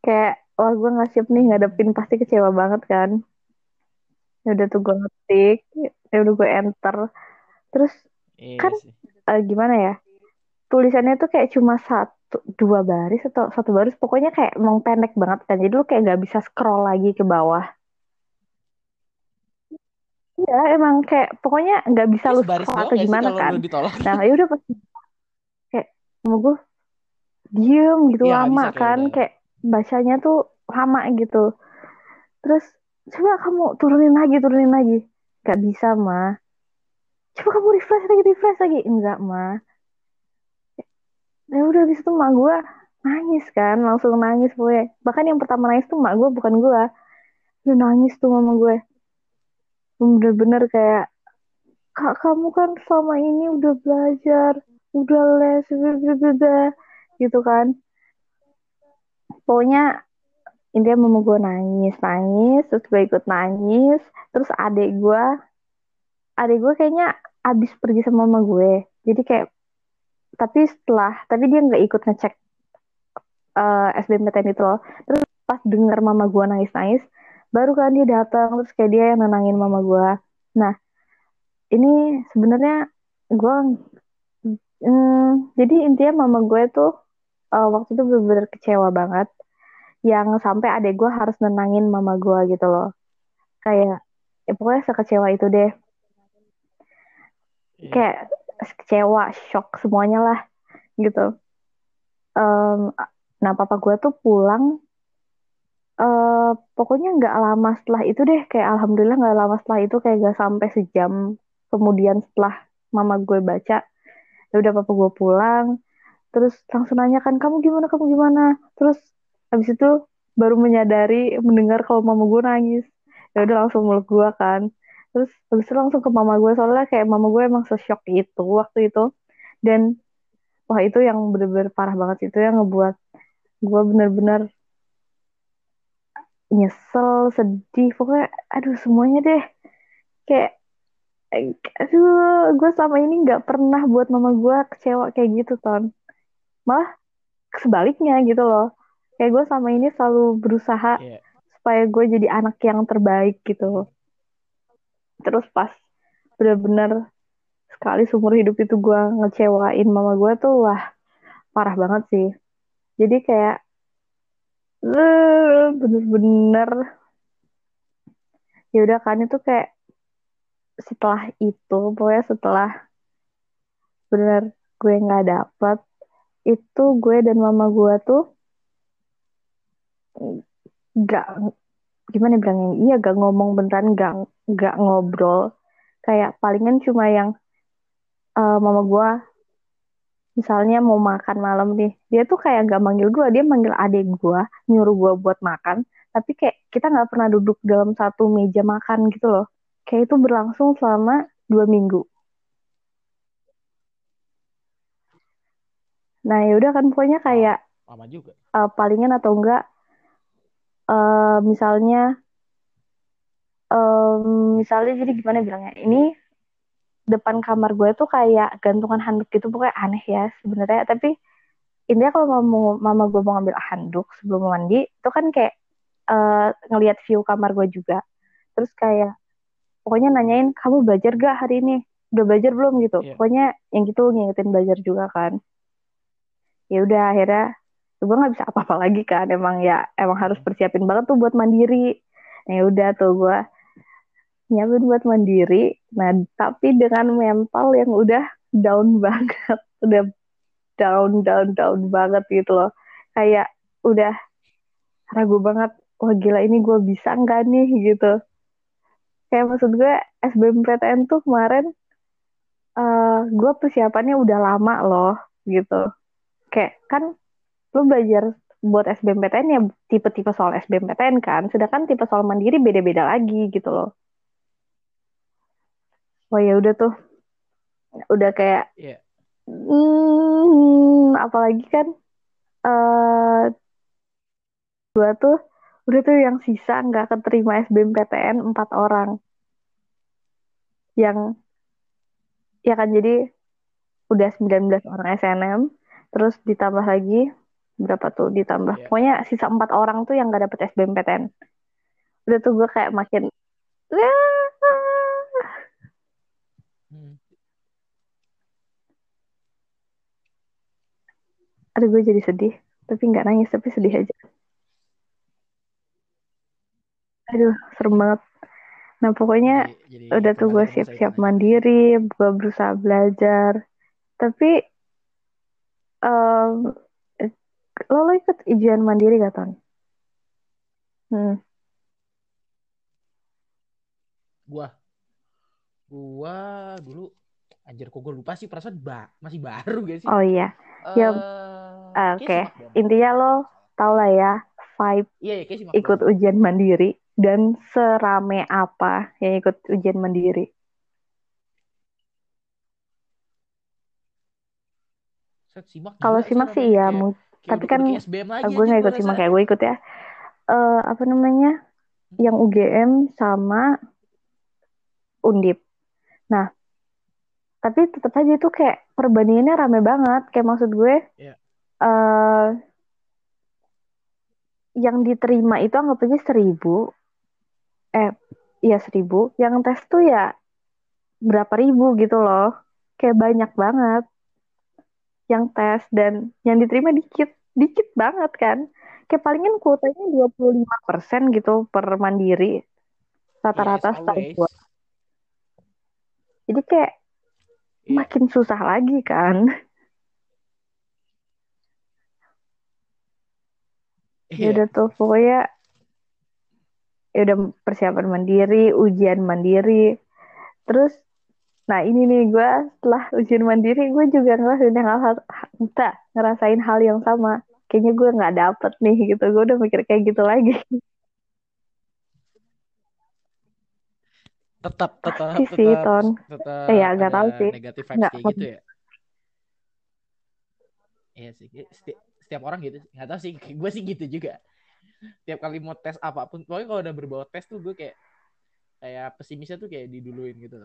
kayak wah gue nggak siap nih ngadepin pasti kecewa banget kan. Ya udah tuh gue ngetik ya udah gue enter. Terus Iya Kan sih. eh, gimana ya tulisannya tuh kayak cuma sat satu dua baris atau satu baris. Pokoknya kayak emang pendek banget kan jadi lu kayak nggak bisa scroll lagi ke bawah. Iya emang kayak pokoknya nggak bisa Ini lu scroll atau gimana kan. nah ya udah pas kayak mau gue diem gitu Iya, nggak lama bisa kayak kan udah. kayak bacanya tuh lama gitu. Terus coba kamu turunin lagi turunin lagi. Nggak bisa mah coba kamu refresh lagi refresh lagi. Enggak mah ya udah habis itu mak gue nangis kan langsung nangis gue bahkan yang pertama nangis tuh mak gue bukan gue udah nangis tuh mama gue bener-bener kayak kak kamu kan selama ini udah belajar udah les bla," gitu kan. Pokoknya intinya mama gue nangis nangis terus gue ikut nangis terus adik gue adik gue kayaknya abis pergi sama mama gue. Jadi kayak tapi setelah tapi dia nggak ikut ngecek eh, SBMPTN itu loh. Terus pas denger mama gue nangis nangis baru kan dia datang terus kayak dia yang nenangin mama gue nah ini sebenarnya gue hmm, jadi intinya mama gue tuh eh, waktu itu bener-bener kecewa banget. Yang sampai adek gue harus nenangin mama gue gitu loh. Kayak ya pokoknya sekecewa itu deh. Iya. kayak kecewa shock semuanya lah gitu. Em, nah papa gue tuh pulang eh pokoknya nggak lama setelah itu deh. Kayak alhamdulillah nggak lama setelah itu kayak gak sampai sejam kemudian setelah mama gue baca ya udah papa gue pulang terus langsung nanya kan kamu gimana kamu gimana? Terus habis itu baru menyadari mendengar kalau mama gue nangis. Ya udah langsung meluk gue kan. Terus habis itu langsung ke mama gue soalnya kayak mama gue emang seshock itu waktu itu. Dan wah itu yang bener-bener parah banget itu yang ngebuat gue bener-bener nyesel sedih. Pokoknya aduh semuanya deh. Kayak aduh gue sama ini nggak pernah buat mama gue kecewa kayak gitu ton malah sebaliknya gitu loh. Kayak gue sama ini selalu berusaha Iya. supaya gue jadi anak yang terbaik gitu. Terus pas bener-bener sekali seumur hidup itu gue ngecewain mama gue tuh wah parah banget sih. Jadi kayak eh, bener-bener. Ya udah kan itu kayak setelah itu pokoknya setelah bener gue nggak dapet itu gue dan mama gue tuh nggak gimana ya bilangnya? Iya gak ngomong beneran gak nggak ngobrol. Kayak palingan cuma yang eh, mama gue misalnya mau makan malam nih dia tuh kayak gak manggil gue dia manggil adik gue nyuruh gue buat makan. Tapi kayak kita nggak pernah duduk dalam satu meja makan gitu loh. Kayak itu berlangsung selama dua minggu nah ya udah kan pokoknya kayak Lama juga. eh, palingan atau enggak eh, misalnya em, misalnya jadi gimana bilangnya ini depan kamar gue tuh kayak gantungan handuk gitu pokoknya aneh ya sebenarnya. Tapi intinya kalau mama, mama gue mau ngambil handuk sebelum mandi itu kan kayak eh, ngelihat view kamar gue juga. Terus kayak pokoknya nanyain kamu belajar gak hari ini? Udah belajar belum? gitu. Iya. pokoknya yang gitu ngingetin belajar juga kan ya udah akhirnya gue nggak bisa apa-apa lagi kan. Emang ya emang harus persiapin banget tuh buat mandiri. Ya udah tuh gue nyiapin buat mandiri. Nah tapi dengan mental yang udah down [laughs] banget udah down down down banget gitu loh. Kayak udah ragu banget wah gila ini gue bisa nggak nih? gitu. Kayak maksud gue SBMPTN tuh kemarin eh gue persiapannya udah lama loh gitu kayak kan lu belajar buat SBMPTN ya tipe-tipe soal SBMPTN kan. Sedangkan tipe soal mandiri beda-beda lagi gitu loh. Wah ya udah tuh. Udah kayak Iya. hmm, apalagi kan eh gua tuh udah tuh yang sisa nggak keterima SBMPTN empat orang. Yang ya kan jadi udah 19 orang SNM terus ditambah lagi berapa tuh ditambah? Iya. pokoknya sisa empat orang tuh yang nggak dapet SBMPTN udah tuh gue kayak makin Hmm. aduh gue jadi sedih. Tapi nggak nangis tapi sedih aja. Aduh serem banget. Nah pokoknya jadi, jadi udah tuh gue siap-siap mandiri gue berusaha belajar. Tapi um, lo lo ikut ujian mandiri gak Ton? Hmm. Gua, gua dulu anjir kok gue lupa sih perasaan ba masih baru gak sih? Oh iya. Uh, ya, uh, oke. Okay. Intinya lo tau lah ya vibe iya, iya, ikut ujian mandiri dan serame apa yang ikut ujian mandiri. Kalau simak sih iya, tapi kan gue nggak ikut simak kayak gue ikut ya. Uh, apa namanya? Yang UGM sama Undip. Nah, tapi tetap aja itu kayak perbandingannya rame banget. Kayak maksud gue, yeah. Iya. uh, yang diterima itu anggap aja seribu. Eh, ya seribu. Yang tes tuh ya berapa ribu gitu loh. Kayak banyak banget yang tes dan yang diterima dikit. Dikit banget kan. Kayak palingan kuotanya 25% gitu per mandiri. Rata-rata yes, setahu Jadi kayak yeah. makin susah lagi kan. Yeah. Ya udah tuh pokoknya ya udah persiapan mandiri, ujian mandiri. Terus nah ini nih gue setelah ujian mandiri gue juga ngerasain hal, hal ngerasain hal yang sama. Kayaknya gue nggak dapet nih gitu. Gue udah mikir kayak gitu lagi. tetap tetap Pasti tetap, sih ton. tetap eh, ya nggak tahu sih. negatif vibes nggak, kayak gitu ya. Iya sih setiap, setiap orang gitu. Nggak tahu sih gue sih gitu juga. Tiap kali mau tes apa pun pokoknya kalau udah berbau tes tuh gue kayak kayak pesimisnya tuh kayak diduluin gitu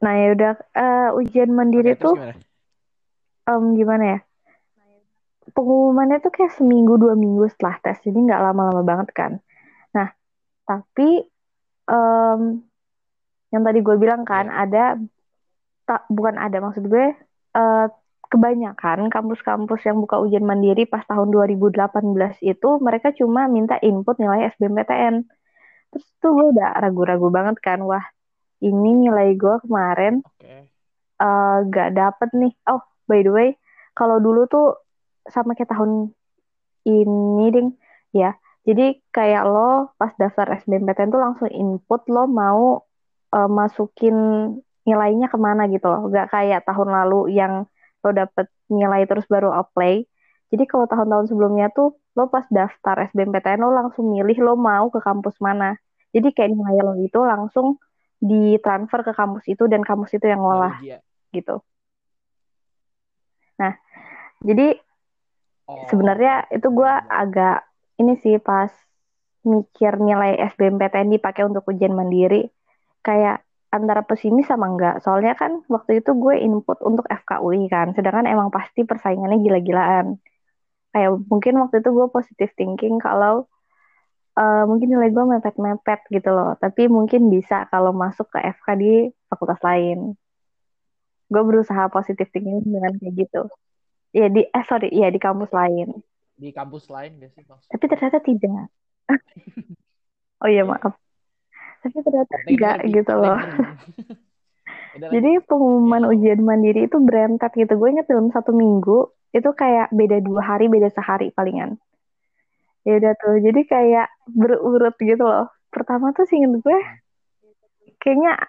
nah ya udah uh, ujian mandiri tuh gimana? Um, gimana ya pengumumannya tuh kayak seminggu dua minggu setelah tes jadi nggak lama-lama banget kan tapi um, yang tadi gue bilang kan yeah. ada tak bukan ada maksud gue uh, kebanyakan kampus-kampus yang buka ujian mandiri pas tahun 2018 itu mereka cuma minta input nilai SBMPTN. Terus tuh gue udah ragu-ragu banget kan, wah ini nilai gue kemarin okay. uh, eh, gak dapet nih. Oh by the way, kalau dulu tuh sama kayak tahun ini ding, ya jadi kayak lo pas daftar SBMPTN tuh langsung input lo mau uh, masukin nilainya ke mana gitu loh. Gak kayak tahun lalu yang lo dapet nilai terus baru apply. Jadi kalau tahun-tahun sebelumnya tuh lo pas daftar SBMPTN lo langsung milih lo mau ke kampus mana. Jadi kayak nilai lo itu langsung ditransfer ke kampus itu dan kampus itu yang ngolah oh, gitu. Nah, jadi oh. sebenarnya itu gue agak ini sih pas mikir nilai SBMPTN dipakai untuk ujian mandiri kayak antara pesimis sama enggak soalnya kan waktu itu gue input untuk FKUI kan sedangkan emang pasti persaingannya gila-gilaan kayak mungkin waktu itu gue positif thinking kalau uh, mungkin nilai gue mepet-mepet gitu loh tapi mungkin bisa kalau masuk ke FK di fakultas lain gue berusaha positif thinking dengan kayak gitu ya di eh sorry ya di kampus lain di kampus lain gak sih maksudnya? Tapi ternyata tidak. [laughs] oh iya maaf. Tapi ternyata enggak gitu loh. [laughs] Jadi pengumuman ya. ujian mandiri itu berentet gitu. Gue inget dalam satu minggu itu kayak beda dua hari, beda sehari palingan. Ya udah tuh. Jadi kayak berurut gitu loh. Pertama tuh sih inget gue kayaknya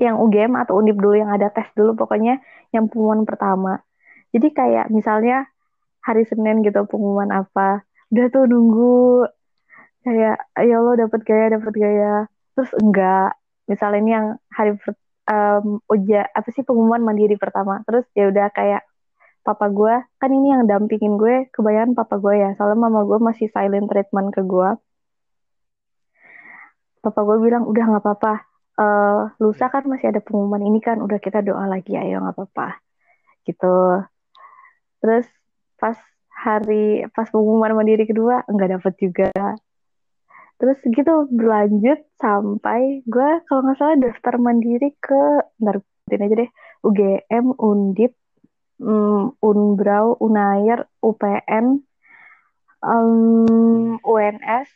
yang UGM atau Undip dulu yang ada tes dulu pokoknya yang pengumuman pertama. Jadi kayak misalnya hari Senin gitu pengumuman apa udah tuh nunggu kayak ya Allah dapat gaya dapat gaya terus enggak misalnya ini yang hari um, uja apa sih pengumuman mandiri pertama terus ya udah kayak papa gue kan ini yang dampingin gue kebayang papa gue ya soalnya mama gue masih silent treatment ke gue papa gue bilang udah nggak apa-apa uh, lusa kan masih ada pengumuman ini kan udah kita doa lagi ayo nggak apa-apa gitu. Terus pas hari pas pengumuman mandiri kedua nggak dapet juga. Terus gitu berlanjut sampai gue kalau nggak salah daftar mandiri ke ntar aja deh UGM Undip Hmm, Unbrau, Unair, UPN, um, UNS,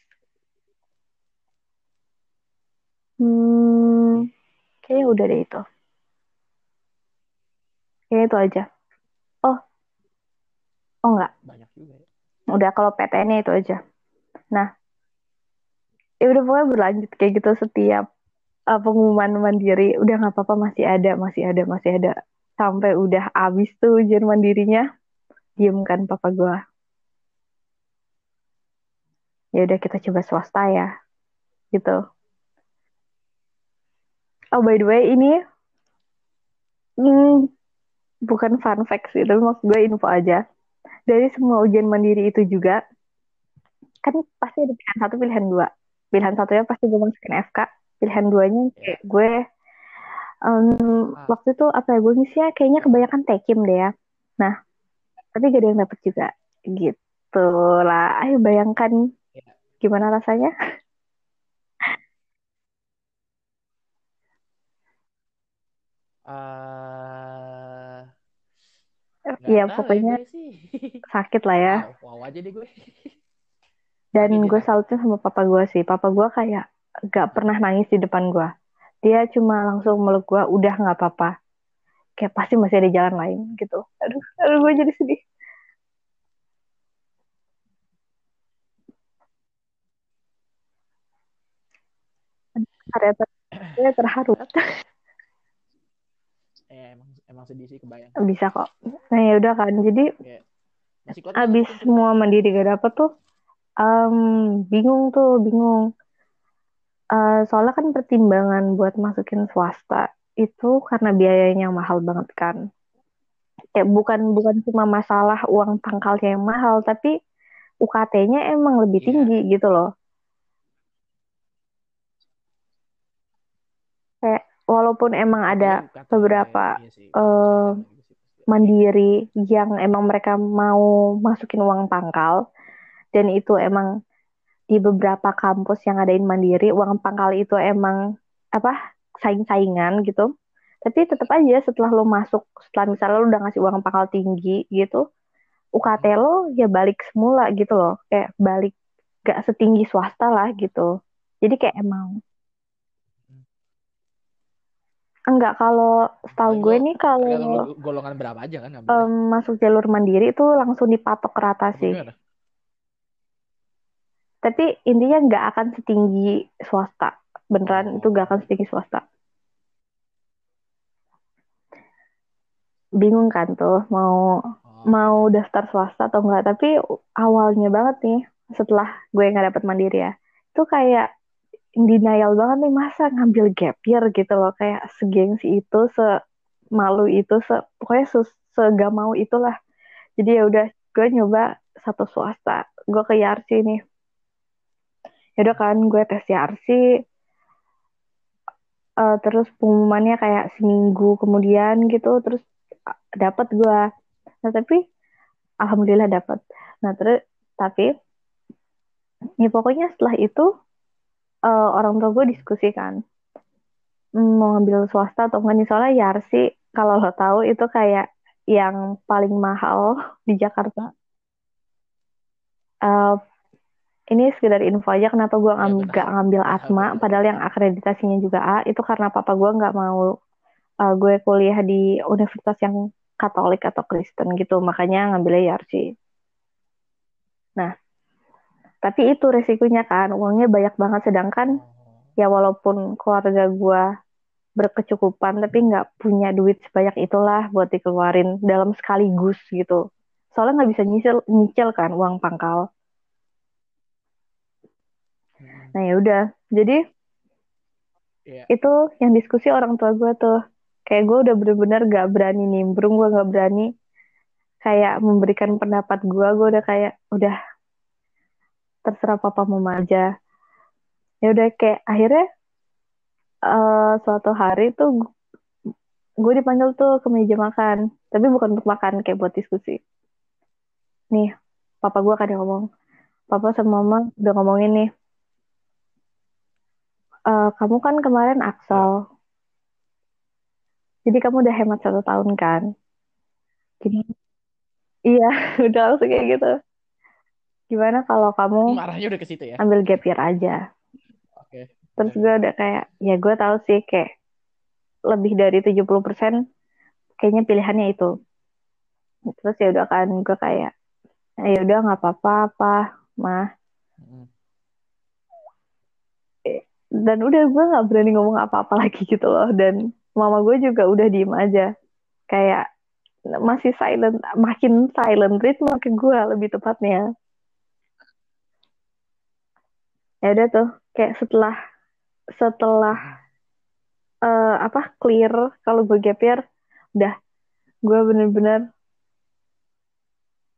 hmm, kayaknya udah deh itu. Kayaknya itu aja. Oh, oh enggak. Banyak juga ya. Udah kalau PTN-nya itu aja. Nah, ya udah pokoknya berlanjut kayak gitu setiap uh, pengumuman mandiri. Udah nggak apa-apa masih ada, masih ada, masih ada. Sampai udah habis tuh ujian mandirinya, diem kan papa gua. Ya udah kita coba swasta ya, gitu. Oh by the way ini hmm, bukan fun fact sih, tapi maksud gue info aja. Dari semua ujian mandiri itu juga, kan pasti ada pilihan satu, pilihan dua. Pilihan satunya pasti gue masukin FK, pilihan duanya kayak gue um, Ah. waktu itu apa ya gue ngisi ya kayaknya kebanyakan tekim deh ya. Nah, tapi gak ada yang dapet juga. Gitu lah. Ayo bayangkan Ya. gimana rasanya. Nggak Ya ya pokoknya sih. [laughs] sakit lah ya. Wow, wow aja deh gue. Dan gue ya. salutnya sama papa gue sih. Papa gue kayak gak pernah nangis di depan gue. Dia cuma langsung meluk gue, udah gak apa-apa. Kayak pasti masih ada jalan lain gitu. Aduh, aduh gue jadi sedih. Karya ter gue terharu. Eh, emang emang sedih sih kebayang. Bisa kok. Nah ya udah kan. Jadi nggak abis semua mandiri gak dapet tuh, em, bingung tuh, bingung. Eh, soalnya kan pertimbangan buat masukin swasta itu karena biayanya mahal banget kan. Kayak bukan bukan cuma masalah uang pangkalnya yang mahal, tapi UKT-nya emang lebih Iya. tinggi gitu loh. Kayak walaupun emang ada UKT, beberapa sih pasti. mandiri yang emang mereka mau masukin uang pangkal dan itu emang di beberapa kampus yang adain mandiri uang pangkal itu emang apa saing-saingan gitu. Tapi tetap aja setelah lo masuk setelah misalnya lo udah ngasih uang pangkal tinggi gitu UKT lo ya balik semula gitu loh. Kayak balik gak setinggi swasta lah gitu. Jadi kayak emang enggak kalau setahu gue lo nih kalau golongan berapa aja kan em, masuk jalur mandiri itu langsung dipatok rata sih. gimana? Tapi intinya nggak akan setinggi swasta. Beneran itu nggak akan setinggi swasta. Bingung kan tuh mau Oh, mau daftar swasta atau enggak tapi awalnya banget nih setelah gue nggak dapet mandiri ya itu kayak denial banget nih masa ngambil gap year? gitu loh. Kayak segengsi itu semalu itu se pokoknya se segak mau itulah. Jadi ya udah gue nyoba satu swasta. Gue ke YRC nih ya udah kan gue tes YRC eh, terus pengumumannya kayak seminggu kemudian gitu terus uh, dapat gue nah tapi alhamdulillah dapat nah terus tapi ya pokoknya setelah itu eh, orang tua gue diskusi kan. Hmm, mau ngambil swasta atau enggak nih? Soalnya YRC kalau lo tahu itu kayak yang paling mahal di Jakarta. Eh, ini sekedar info aja kenapa gue Iya, ngam benar. gak ngambil Atma benar. padahal yang akreditasinya juga A itu karena papa gue nggak mau eh, gue kuliah di universitas yang Katolik atau Kristen gitu makanya ngambilnya YRC nah tapi itu resikonya kan uangnya banyak banget sedangkan ya walaupun keluarga gue berkecukupan tapi nggak punya duit sebanyak itulah buat dikeluarin dalam sekaligus gitu soalnya nggak bisa nyicil nyicil kan uang pangkal. Nah ya udah. Jadi Iya. itu yang diskusi orang tua gue tuh. Kayak gue udah bener-bener gak berani nimbrung gue gak berani kayak memberikan pendapat gue gue udah kayak udah terserah papa mau aja. Ya udah kayak akhirnya eh, suatu hari tuh gue dipanggil tuh ke meja makan. Tapi bukan untuk makan kayak buat diskusi. Nih papa gue kan yang ngomong. Papa sama mama udah ngomongin nih "Eh, kamu kan kemarin Axel. Jadi kamu udah hemat satu tahun kan? Gimana iya [laughs] udah langsung kayak gitu. Gimana kalau kamu Hmm, arahnya udah ke situ ya. ambil gap year aja? Oke. terus gue udah kayak ya gue tahu sih kayak lebih dari 70% kayaknya pilihannya itu. Terus ya udah kan gue kayak ya udah nggak apa-apa apa mah. Mm-mm. Dan udah gue nggak berani ngomong apa-apa lagi gitu loh. Dan mama gue juga udah diem aja. Kayak masih silent makin silent treatment ke gue lebih tepatnya. Ya udah tuh kayak setelah setelah eh, apa clear kalau gue gap year udah. Gue bener-bener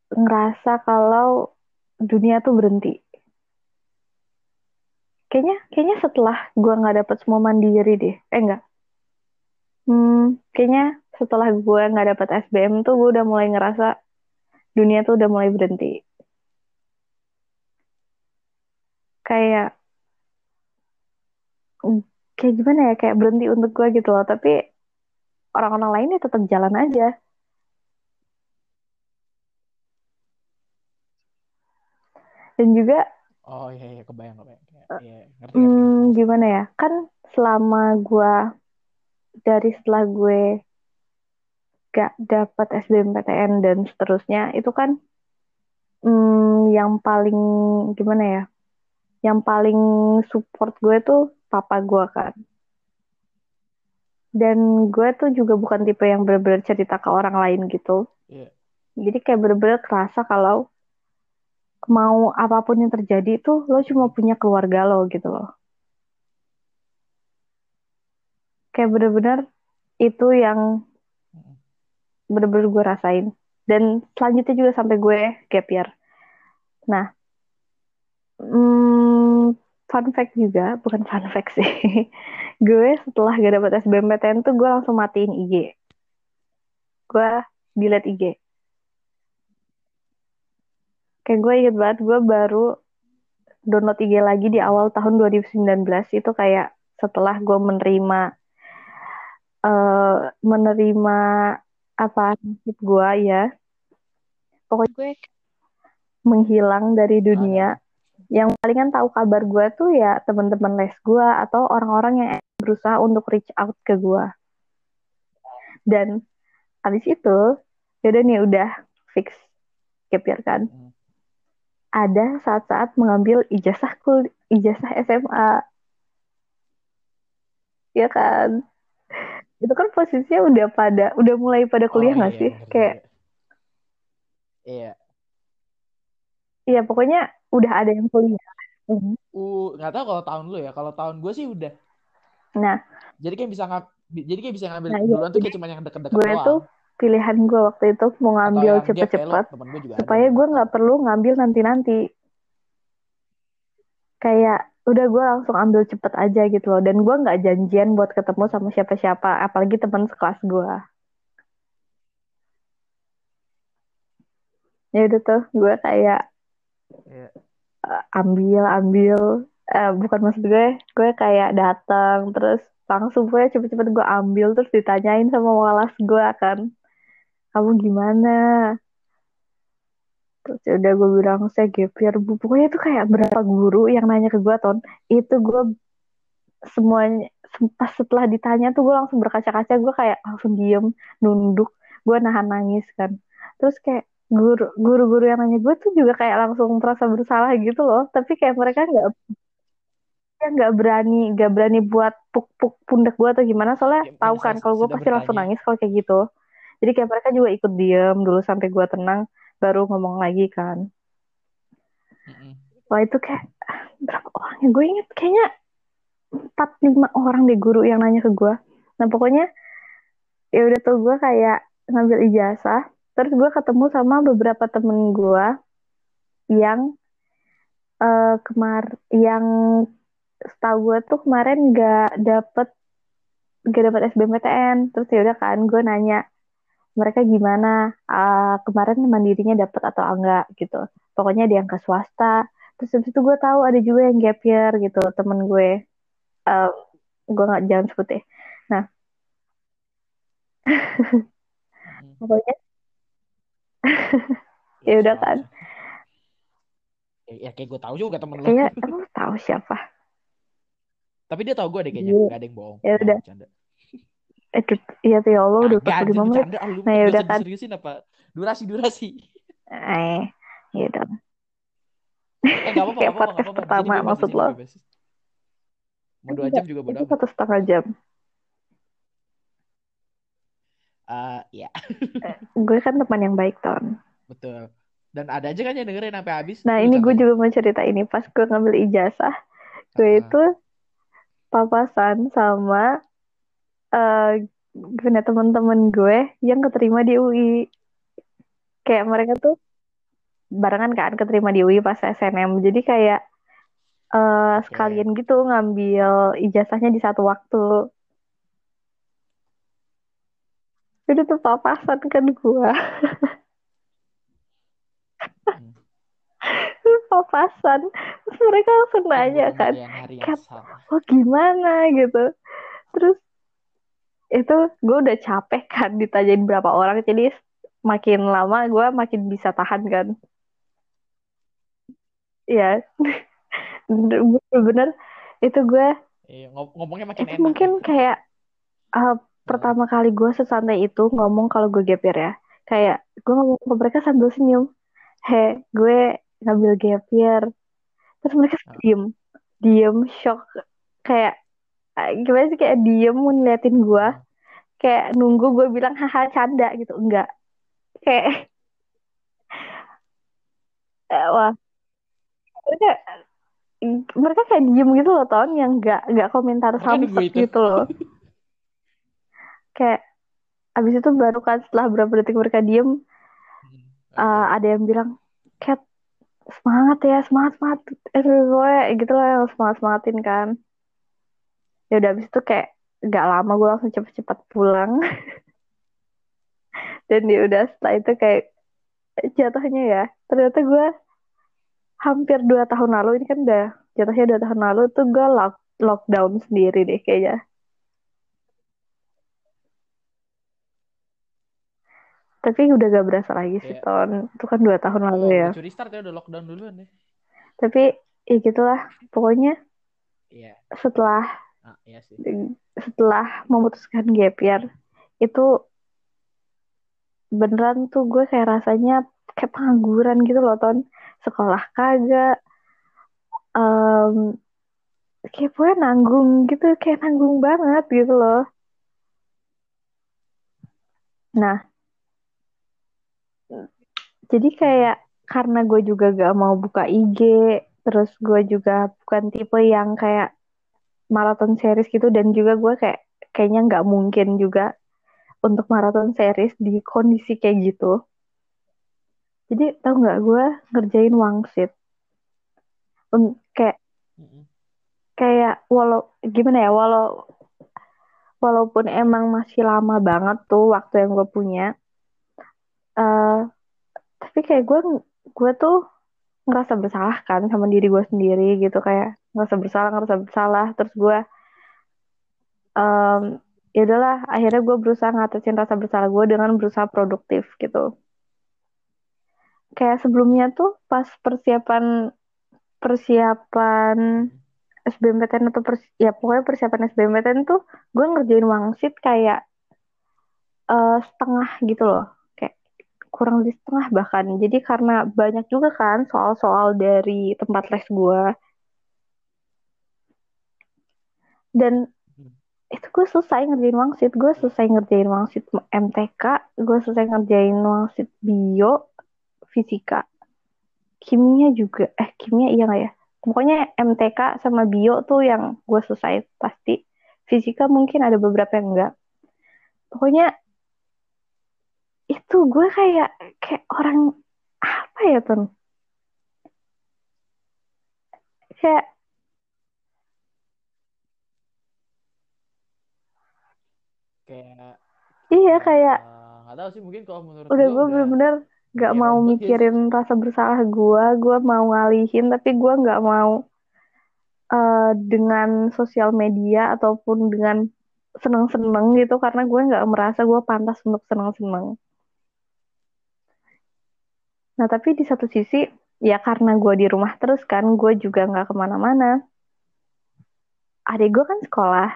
ngerasa kalau dunia tuh berhenti kayaknya kayaknya setelah gue nggak dapet semua mandiri deh. Eh enggak hmm, kayaknya setelah gue nggak dapet SBM tuh gue udah mulai ngerasa dunia tuh udah mulai berhenti. Kayak kayak gimana ya? Kayak berhenti untuk gue gitu loh. Tapi orang-orang lainnya tetap jalan aja. Dan juga Oh iya iya. Kebayang kebayang. Iya ngerti hmm, ngerti. gimana ya kan selama gue dari setelah gue gak dapat SBMPTN dan seterusnya itu kan hmm, yang paling gimana ya yang paling support gue tuh papa gue kan dan gue tuh juga bukan tipe yang bener-bener cerita ke orang lain gitu Iya. jadi kayak bener-bener kerasa kalau mau apa pun yang terjadi tuh lo cuma punya keluarga lo gitu loh. Kayak bener-bener itu yang bener-bener gue rasain. Dan selanjutnya juga sampai gue gap year nah hmm, fun fact juga bukan fun fact sih. [laughs] Gue setelah gak dapet SBMPTN tuh gue langsung matiin IG gue delete IG kayak gue inget banget gue baru download IG lagi di awal tahun 2019 itu kayak setelah gue menerima eh menerima apa nasib gue ya. Pokoknya gue menghilang dari dunia. Yang palingan tahu kabar gue tuh ya teman-teman les gue atau orang-orang yang berusaha untuk reach out ke gue. Dan habis itu yaudah nih udah fix. Gap year kan? Mm. Ada saat-saat mengambil ijazah kul ijazah SMA ya kan itu kan posisinya udah pada udah mulai pada kuliah Oh nggak iya sih bener kayak juga. Iya. iya pokoknya udah ada yang kuliah. Uh nggak tahu kalau tahun lu ya. Kalau tahun gue sih udah. nah Jadi kayak bisa ngap jadi kayak bisa ngambil Nah, iya, duluan tuh jadi kayak cuma yang deket-deket gue doang. tuh pilihan gue waktu itu mau ngambil cepet-cepet supaya ada gue nggak perlu ngambil nanti-nanti. Kayak udah gue langsung ambil cepet aja gitu loh. Dan gue nggak janjian buat ketemu sama siapa-siapa apalagi teman sekelas gue ya udah tuh gue kayak Iya. eh, ambil ambil. Eh, bukan maksud gue gue kayak datang terus langsung gue cepet-cepet gue ambil terus ditanyain sama walas gue kan kamu gimana? Terus ya udah gue bilang saya gap year bu. Pokoknya tuh kayak berapa guru yang nanya ke gue ton. Itu gue semuanya pas setelah ditanya tuh gue langsung berkaca-kaca. Gue kayak langsung diem nunduk. Gue nahan nangis kan. Terus kayak guru guru-guru yang nanya gue tuh juga kayak langsung merasa bersalah gitu loh. Tapi kayak mereka nggak ya nggak berani nggak berani buat puk-puk pundak gue atau gimana. Soalnya Kayak tahu kan kalau gue pasti langsung bertanya. nangis kalau kayak gitu jadi kayak mereka juga ikut diem dulu sampai gue tenang baru ngomong lagi kan. Mm-mm. wah itu kayak ah, berapa orang ya? Gue inget kayaknya empat lima orang deh guru yang nanya ke gue nah pokoknya ya udah tuh gue kayak ngambil ijazah terus gue ketemu sama beberapa temen gue yang eh kemar yang setahu gue tuh kemarin gak dapet gak dapet SBMPTN terus ya udah kan gue nanya mereka gimana Ah, kemarin mandirinya dapet atau enggak gitu. Pokoknya ada yang ke swasta. Terus habis itu gue tahu ada juga yang gap year gitu temen gue. Eh, gue nggak jangan sebut deh Mm. [laughs] pokoknya. [laughs] Ya udah kan. Ya, ya kayak gue tahu juga temen lo kayak [laughs] emang tahu siapa? Tapi dia tahu gue deh kayaknya Iya. gak ada yang bohong. Ya udah. Eh iya tuh ya Allah udah anjir, 45 menit. bercanda ah, Nah, ya udah kan. diseriusin apa? Durasi durasi. Eh ya udah. Eh gak apa-apa [laughs] Kayak gak apa-apa podcast pertama, bebas, maksud lo. mau dua jam juga bodo itu amat. satu setengah jam. Ah, ya gue kan teman yang baik ton. Betul. Dan ada aja kan yang dengerin sampai habis. Nah ini gue juga mau cerita ini. Pas gue ngambil ijazah gue Ah. itu papasan sama eh gimana teman-teman gue yang keterima di UI kayak mereka tuh barengan kan keterima di UI pas SNM jadi kayak Oke. sekalian gitu ngambil ijazahnya di satu waktu. Udah tuh papasan kan gue Hmm. [laughs] papasan. Terus mereka langsung nanya Tunggu kan Kat, sama. Oh gimana? gitu. Terus itu gue udah capek kan ditanyain berapa orang jadi makin lama gue makin bisa tahan kan. Ya bener-bener itu gue Iya, ngom- ngomongnya makin itu enak mungkin kayak uh, pertama kali gue sesantai itu ngomong kalau gue gap year ya. Kayak gue ngomong ke mereka sambil senyum. He gue ngambil gap year terus mereka diem. Diem shock. Kayak gimana sih kayak diem ngeliatin gue kayak nunggu gue bilang haha canda gitu. Enggak. Kayak [laughs] eh, wah. Mereka mereka kayak diem gitu loh ton yang nggak nggak komentar samsek itu. gitu loh. [laughs] Kayak abis itu baru kan setelah berapa detik mereka diem oke. ada yang bilang Cat semangat ya semangat semangat. Eh gue gitu lah yang semangat semangatin kan ya udah abis itu kayak nggak lama gue langsung cepet-cepet pulang. [laughs] Dan ya udah setelah itu kayak jatuhnya ya ternyata gue hampir dua tahun lalu ini kan udah jatuhnya dua tahun lalu tuh gue lock, lockdown sendiri deh kayaknya. Tapi udah gak berasa lagi sih Kayak- ton. Itu kan dua tahun lalu Oh, ya. curi start ya udah lockdown duluan deh. tapi ya gitulah pokoknya Iya. setelah Ah, iya sih. setelah memutuskan gap year itu beneran tuh gue kayak rasanya kayak pengangguran gitu loh ton sekolah kagak Em, kayak gue nanggung gitu kayak nanggung banget gitu loh nah jadi kayak karena gue juga gak mau buka IG terus gue juga bukan tipe yang kayak maraton series gitu dan juga gue kayak kayaknya nggak mungkin juga untuk maraton series di kondisi kayak gitu. Jadi tau nggak gue ngerjain wangsit. Un- kayak kayak walau gimana ya walau walaupun emang masih lama banget tuh waktu yang gue punya, eh tapi kayak gue gue tuh ngerasa bersalah kan sama diri gue sendiri gitu kayak ngerasa bersalah ngerasa bersalah. Terus gue em, ya udahlah akhirnya gue berusaha ngatasin rasa bersalah gue dengan berusaha produktif gitu. Kayak sebelumnya tuh pas persiapan persiapan SBMPTN atau pers ya pokoknya persiapan SBMPTN tuh gue ngerjain wangsit kayak eh, setengah gitu loh. Kayak kurang lebih setengah bahkan. Jadi karena banyak juga kan soal-soal dari tempat les gue dan Hmm. itu gue selesai ngerjain wangsit. Gue selesai ngerjain wangsit MTK gue selesai ngerjain wangsit bio fisika kimia juga. Eh kimia iya nggak ya? Pokoknya MTK sama bio tuh yang gue selesai pasti. Fisika mungkin ada beberapa yang enggak pokoknya itu gue kayak kayak orang apa ya ton? Kayak Kayak iya kayak eh, nggak tahu sih mungkin kalau menurut udah gue bener-bener gak kayak mau robot ya mikirin rasa bersalah gue gue mau ngalihin tapi gue nggak mau eh, dengan sosial media ataupun dengan seneng-seneng gitu karena gue nggak merasa gue pantas untuk seneng-seneng. Nah, tapi di satu sisi, ya karena gue di rumah terus kan, gue juga nggak ke mana-mana. Adik gue kan sekolah,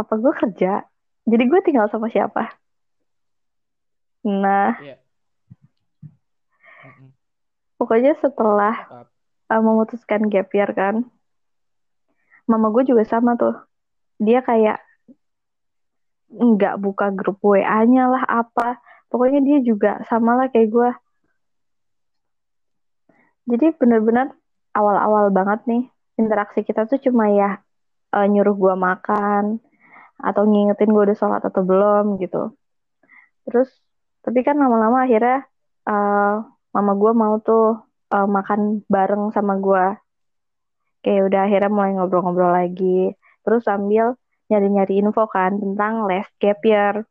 papa gue kerja, jadi gue tinggal sama siapa? Nah. Mm-mm. pokoknya setelah uh, memutuskan gap year kan, mama gue juga sama tuh. Dia kayak nggak buka grup WA-nya lah apa. Pokoknya dia juga sama lah kayak gue. Jadi bener-bener awal-awal banget nih interaksi kita tuh cuma ya uh, nyuruh gue makan atau ngingetin gue udah sholat atau belum gitu. Terus tapi kan lama-lama akhirnya uh, mama gue mau tuh uh, makan bareng sama gue. Kayak udah akhirnya mulai ngobrol-ngobrol lagi. Terus sambil nyari-nyari info kan tentang les gap year.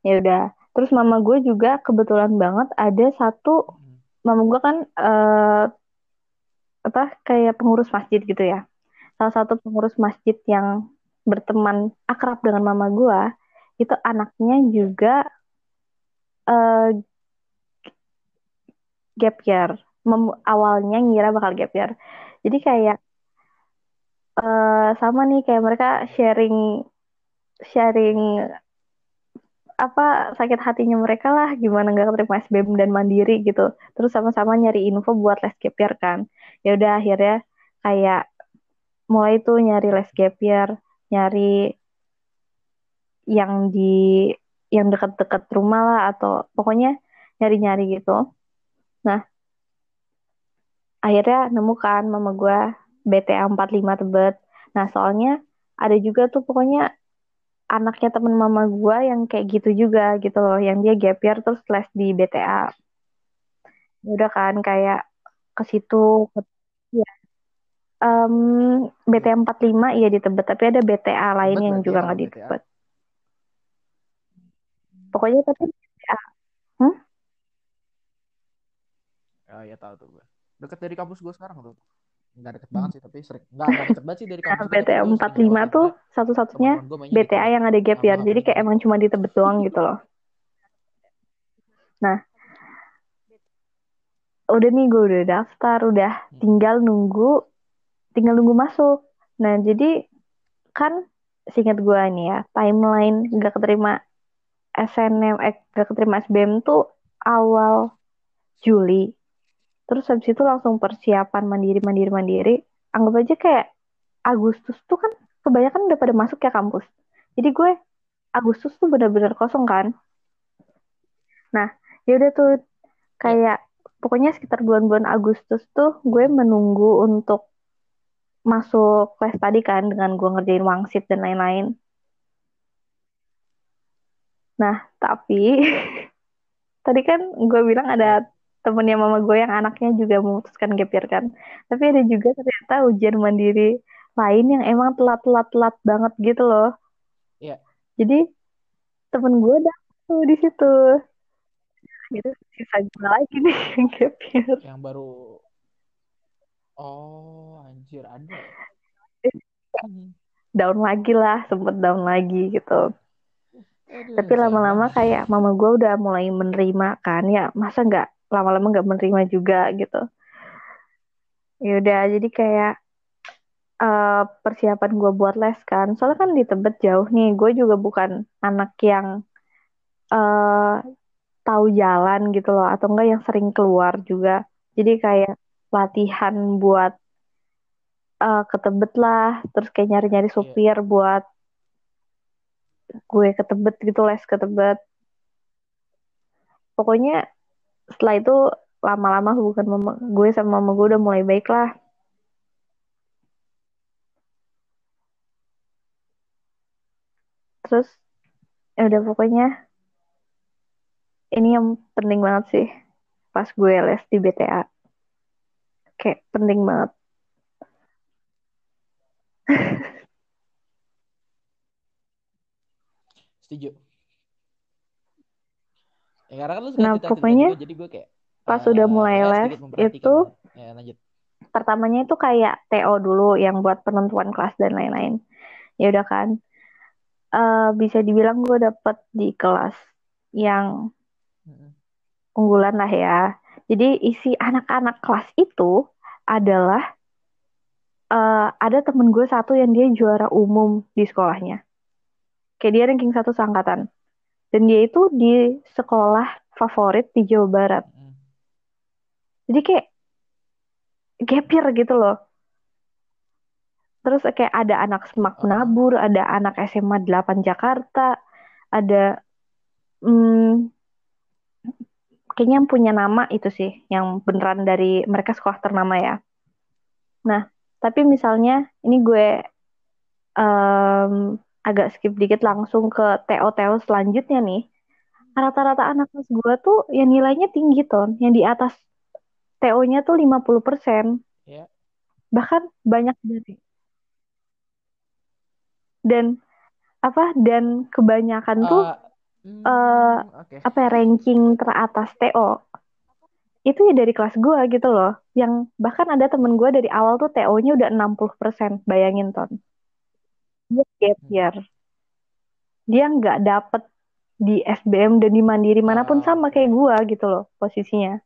Ya udah. Terus mama gue juga kebetulan banget ada satu Mm. mama gue kan eh, apa kayak pengurus masjid gitu ya. Salah satu pengurus masjid yang berteman akrab dengan mama gue itu anaknya juga eh, gap year. Mem- awalnya ngira bakal gap year. Jadi kayak eh, sama nih kayak mereka sharing sharing apa sakit hatinya mereka lah gimana nggak keterima SBM dan mandiri gitu terus sama-sama nyari info buat les gap year kan ya udah akhirnya kayak mulai tuh nyari les gap year nyari yang di yang dekat-dekat rumah lah atau pokoknya nyari-nyari gitu. Nah akhirnya nemu kan mama gue BTA 45 Tebet. Nah soalnya ada juga tuh pokoknya anaknya temen mama gue yang kayak gitu juga gitu loh yang dia gap year terus les di BTA Ya udah kan kayak ke situ ya. Em, BTA 45 iya di Tebet tapi ada BTA lain Tebet yang juga ya nggak di. Tebet pokoknya tapi BTA hmm? Oh iya tahu tuh gue. Deket dari kampus gue sekarang tuh. Nggak deket banget sih tapi sering. Nggak nggak deket banget sih dari Nah, kampus tapi BTA gue sering 45 lewat tuh satu-satunya BTA yang ada gap year Sama jadi kayak emang cuma di Tebet doang gitu loh nah udah nih gue udah daftar udah Hmm. tinggal nunggu tinggal nunggu masuk. Nah jadi kan singkat gue nih ya timeline gak keterima SNM eh gak keterima SBM tuh awal Juli. Terus habis itu langsung persiapan mandiri mandiri mandiri. Anggap aja kayak Agustus tuh kan kebanyakan udah pada masuk ya kampus. Jadi gue Agustus tuh benar-benar kosong kan. Nah ya udah tuh Ya. kayak pokoknya sekitar bulan-bulan Agustus tuh gue menunggu untuk masuk kelas tadi kan dengan gue ngerjain wangsit dan lain-lain. Nah, tapi [laughs] tadi kan gue bilang ada temennya mama gue yang anaknya juga memutuskan gap year kan. Tapi ada juga ternyata ujian mandiri lain yang emang telat-telat-telat banget gitu loh. Iya. Jadi temen gue dapet tuh di situ. Gitu, sisa gue lagi nih yang [laughs] gap year. Yang baru Oh, anjir ada. Hmm. Down lagi lah, sempet down lagi gitu. Aduh, Tapi lama-lama kayak mama gue udah mulai menerima kan ya masa nggak lama-lama nggak menerima juga gitu. Ya udah jadi kayak eh, persiapan gue buat les kan. Soalnya kan di Tebet jauh nih. Gue juga bukan anak yang eh tahu jalan gitu loh atau enggak yang sering keluar juga. Jadi kayak latihan buat eh, ke Tebet lah, terus kayak nyari-nyari Iya. supir buat gue ke Tebet gitu les ke Tebet. Pokoknya setelah itu lama-lama hubungan mama gue sama mama gue udah mulai baik lah. Terus ya udah pokoknya ini yang penting banget sih pas gue les di BTA. Kayak penting banget. Setuju. Ya karena kan lu suka Nah, cerita-cerita pokoknya juga jadi gue kayak pas udah eh, mulai les itu. Ya lanjut. pertamanya itu kayak TO dulu yang buat penentuan kelas dan lain-lain. Ya udah kan. Eh bisa dibilang gue dapet di kelas yang unggulan lah ya. Jadi isi anak-anak kelas itu adalah uh, ada temen gue satu yang dia juara umum di sekolahnya. Kayak dia ranking satu seangkatan. Dan dia itu di sekolah favorit di Jawa Barat. Jadi kayak gapir gitu loh. Terus kayak ada anak Semak Nabur, ada anak SMA 8 Jakarta, ada hmm, kayaknya yang punya nama itu sih, yang beneran dari mereka sekolah ternama ya. Nah, tapi misalnya ini gue um, agak skip dikit langsung ke TO-TO selanjutnya nih. Rata-rata anak kelas gue tuh yang nilainya tinggi ton, yang di atas TO-nya tuh 50%. Yeah. Bahkan banyak dari dan apa dan kebanyakan uh, tuh mm, uh, okay. apa ya, ranking teratas TO itu ya dari kelas gue gitu loh. Yang bahkan ada temen gue dari awal tuh TO-nya udah 60%. Bayangin, Ton. Dia gap hmm. year. Dia nggak dapet di SBM dan di Mandiri mana pun ah, sama kayak gue gitu loh posisinya.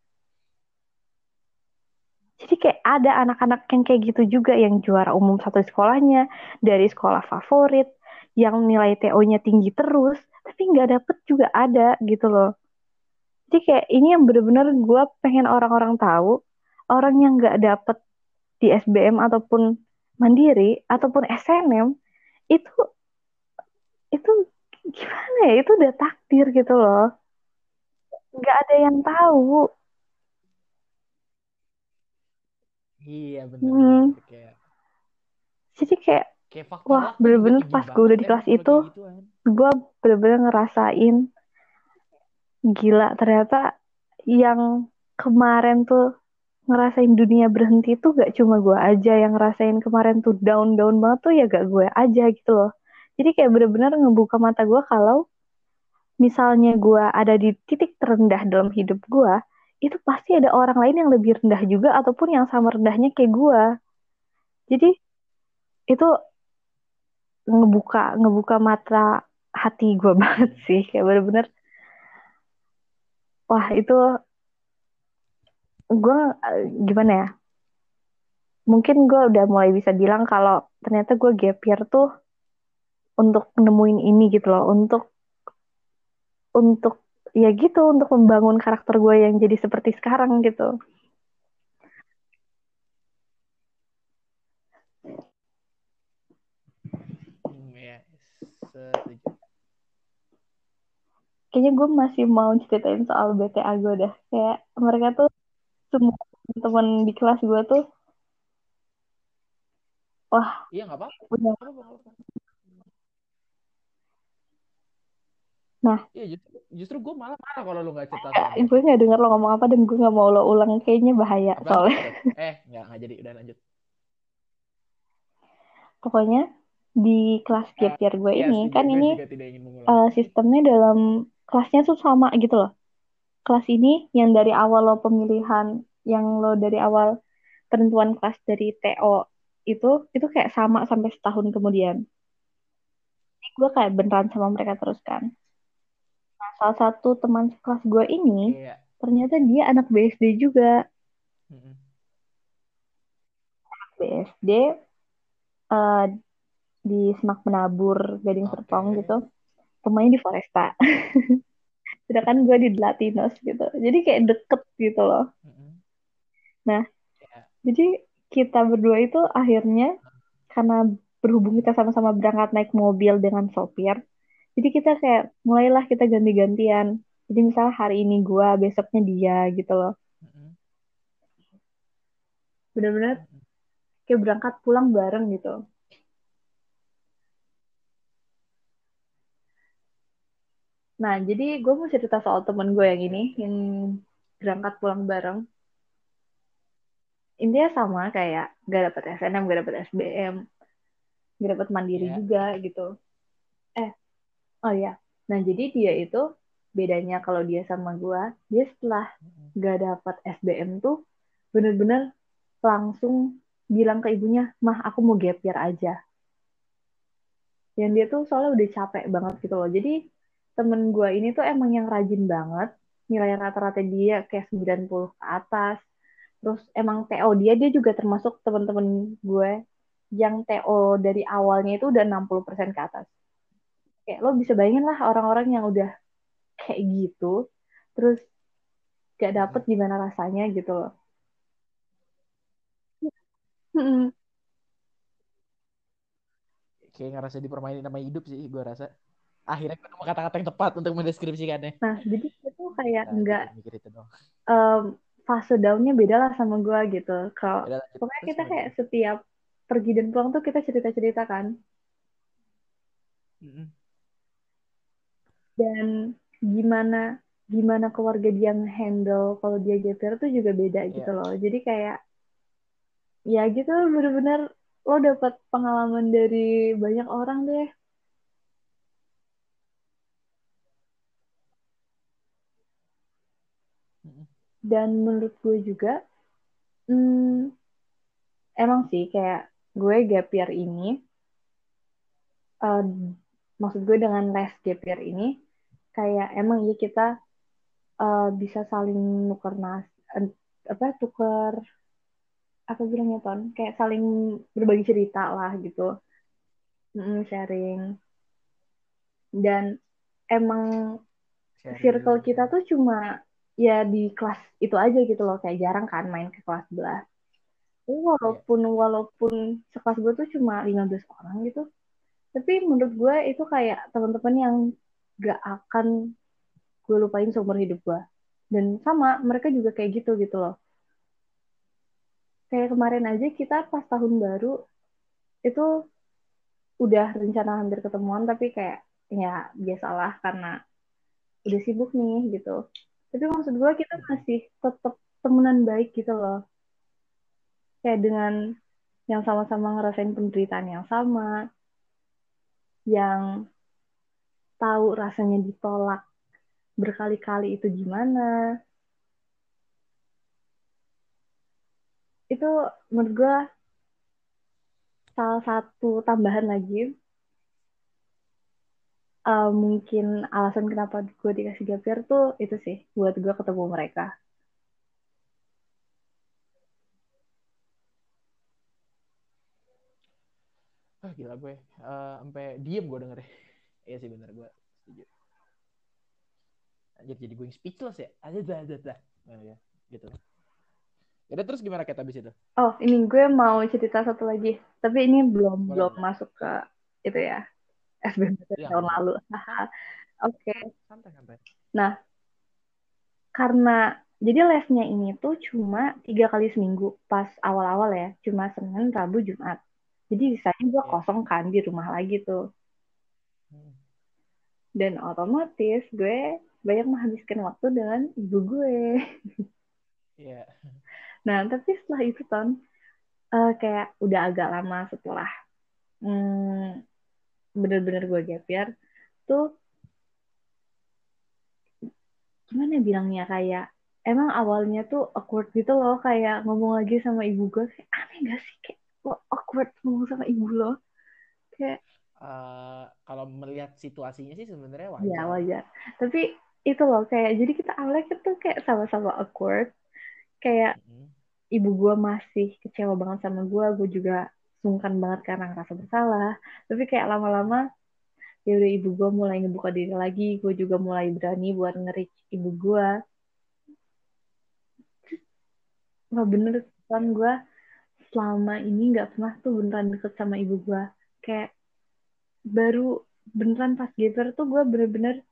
Jadi kayak ada anak-anak yang kayak gitu juga yang juara umum satu sekolahnya, dari sekolah favorit, yang nilai TO-nya tinggi terus, tapi nggak dapet juga ada gitu loh. Jadi kayak ini yang bener-bener gue pengen orang-orang tahu, orang yang nggak dapet di SBM ataupun Mandiri ataupun SNM itu itu gimana ya? Itu udah takdir gitu loh. Nggak ada yang tahu. Iya benar. Hmm. Kayak... Jadi kayak, kayak wah bener-bener pas gue udah di kelas itu, gitu, gue bener-bener ngerasain gila ternyata yang kemarin tuh ngerasain dunia berhenti tuh gak cuma gue aja yang ngerasain kemarin tuh down down banget tuh ya gak gue aja gitu loh. Jadi kayak bener-bener ngebuka mata gue kalau misalnya gue ada di titik terendah dalam hidup gue itu pasti ada orang lain yang lebih rendah juga ataupun yang sama rendahnya kayak gue jadi itu ngebuka ngebuka mata hati gue [laughs] banget sih kayak bener-bener wah itu gue gimana ya? Mungkin gue udah mulai bisa bilang kalau ternyata gue gap year tuh untuk nemuin ini gitu loh untuk untuk ya gitu untuk membangun karakter gue yang jadi seperti sekarang gitu hmm, ya, kayaknya gue masih mau ceritain soal BTA gue dah kayak mereka tuh semua teman di kelas gue tuh wah iya nggak apa-apa. nah. Iya justru, justru gue malah marah kalau lu nggak cerita eh, gue nggak dengar lo ngomong apa dan gue nggak mau lo ulang. Kayaknya bahaya apa? soalnya. Eh nggak nggak jadi. Udah lanjut. Pokoknya di kelas gap year gue ya, ini kan ini uh, sistemnya dalam kelasnya tuh sama gitu loh. Kelas ini yang dari awal lo pemilihan, yang lo dari awal penentuan kelas dari TO itu, itu kayak sama sampai setahun kemudian. Jadi gue kayak beneran sama mereka terus kan. Nah, salah satu teman kelas gue ini, yeah. ternyata dia anak BSD juga. Mm-hmm. Anak BSD uh, di Semak Menabur, Gading okay. Serpong gitu pemain di Foresta. [laughs] Sedangkan gue di Latinos gitu. Jadi kayak deket gitu loh. Nah yeah. jadi kita berdua itu akhirnya karena berhubung kita sama-sama berangkat naik mobil dengan sopir jadi kita kayak mulailah kita ganti-gantian. Jadi misalnya hari ini gue besoknya dia gitu loh. Benar-benar kayak berangkat pulang bareng gitu Nah, jadi gue mau cerita soal temen gue yang ini, yang berangkat pulang bareng. Intinya sama kayak gak dapet SNM, gak dapet SBM, gak dapet mandiri yeah. juga gitu. Eh, oh ya. Nah, jadi dia itu bedanya kalau dia sama gue, dia setelah gak dapet SBM tuh bener-bener langsung bilang ke ibunya, mah aku mau gap year aja. Yang dia tuh soalnya udah capek banget gitu loh. Jadi temen gue ini tuh emang yang rajin banget nilai rata-rata dia kayak 90 ke atas. Terus emang TO dia dia juga termasuk teman-teman gue yang TO dari awalnya itu udah 60% ke atas. Kayak lo bisa bayangin lah orang-orang yang udah kayak gitu terus gak dapet gimana rasanya gitu loh. Mm-mm. kayak ngerasa dipermainin nama hidup sih gue rasa akhirnya ketemu kata-kata yang tepat untuk mendeskripsikannya. Nah jadi itu kayak Nah, nggak gitu, mikir itu dong em, fase downnya beda lah sama gue gitu. Kalau lanjut. pokoknya kita kayak setiap pergi dan pulang tuh kita cerita-cerita kan. Mm-mm. dan gimana gimana keluarga dia handle kalau dia GPR tuh juga beda Iya. gitu loh. Jadi kayak ya gitu bener-bener lo dapat pengalaman dari banyak orang deh Mm-mm. Dan menurut gue juga hmm, emang sih kayak gue gap year ini eh, maksud gue dengan les gap year ini kayak emang ya kita eh, bisa saling nuker nas eh, apa tuker apa bilangnya ton? Kayak saling berbagi cerita lah gitu. Mm, sharing. Dan emang Sharing. circle kita tuh cuma ya di kelas itu aja gitu loh. Kayak jarang kan main ke kelas sebelah Tapi walaupun walaupun sekelas gue tuh cuma 15 orang gitu. Tapi menurut gue itu kayak teman-teman yang gak akan gue lupain seumur hidup gue dan sama mereka juga kayak gitu gitu loh. Kayak kemarin aja kita pas tahun baru itu udah rencana hampir ketemuan tapi kayak ya biasalah karena udah sibuk nih gitu tapi maksud gue kita masih tetap temenan baik gitu loh. Kayak dengan yang sama-sama ngerasain penderitaan yang sama yang tahu rasanya ditolak berkali-kali itu gimana. Itu menurut gue salah satu tambahan lagi eh, mungkin alasan kenapa gue dikasih gap year tuh itu sih buat gue ketemu mereka. Ah gila gue. Eh, sampai diem gue denger. Iya sih bener gue setuju. Anjir jadi gue yang speechless ya. Ada ada ada ada. Nah, ya gitu. Yaudah terus gimana kayak abis itu? Oh ini gue mau cerita satu lagi. Tapi ini belum Boleh, belum masuk ke itu ya SBMPTN Iya, tahun boleh. lalu oke santai santai karena jadi lesnya ini tuh cuma tiga kali seminggu pas awal-awal ya cuma Senin Rabu Jumat jadi sisanya gue Iya. kosong kan di rumah lagi tuh Hmm. dan otomatis gue banyak menghabiskan waktu dengan ibu gue Iya. nah tapi setelah itu ton eh, kayak udah agak lama setelah hmm, bener-bener gue gap year tuh gimana bilangnya kayak emang awalnya tuh awkward gitu loh kayak ngomong lagi sama ibu gue kayak aneh gak sih? Kayak lo awkward ngomong sama ibu lo kayak Eh, kalau melihat situasinya sih sebenarnya wajar. ya wajar. Tapi itu loh kayak jadi kita awalnya tuh kayak sama-sama awkward kayak Mm-mm. ibu gue masih kecewa banget sama gue gue juga sungkan banget karena ngerasa bersalah. Tapi kayak lama-lama ya udah ibu gue mulai ngebuka diri lagi. Gue juga mulai berani buat nge-reach ibu gue wah bener kan gue selama ini nggak pernah tuh beneran deket sama ibu gue kayak baru beneran pas geber tuh gue bener-bener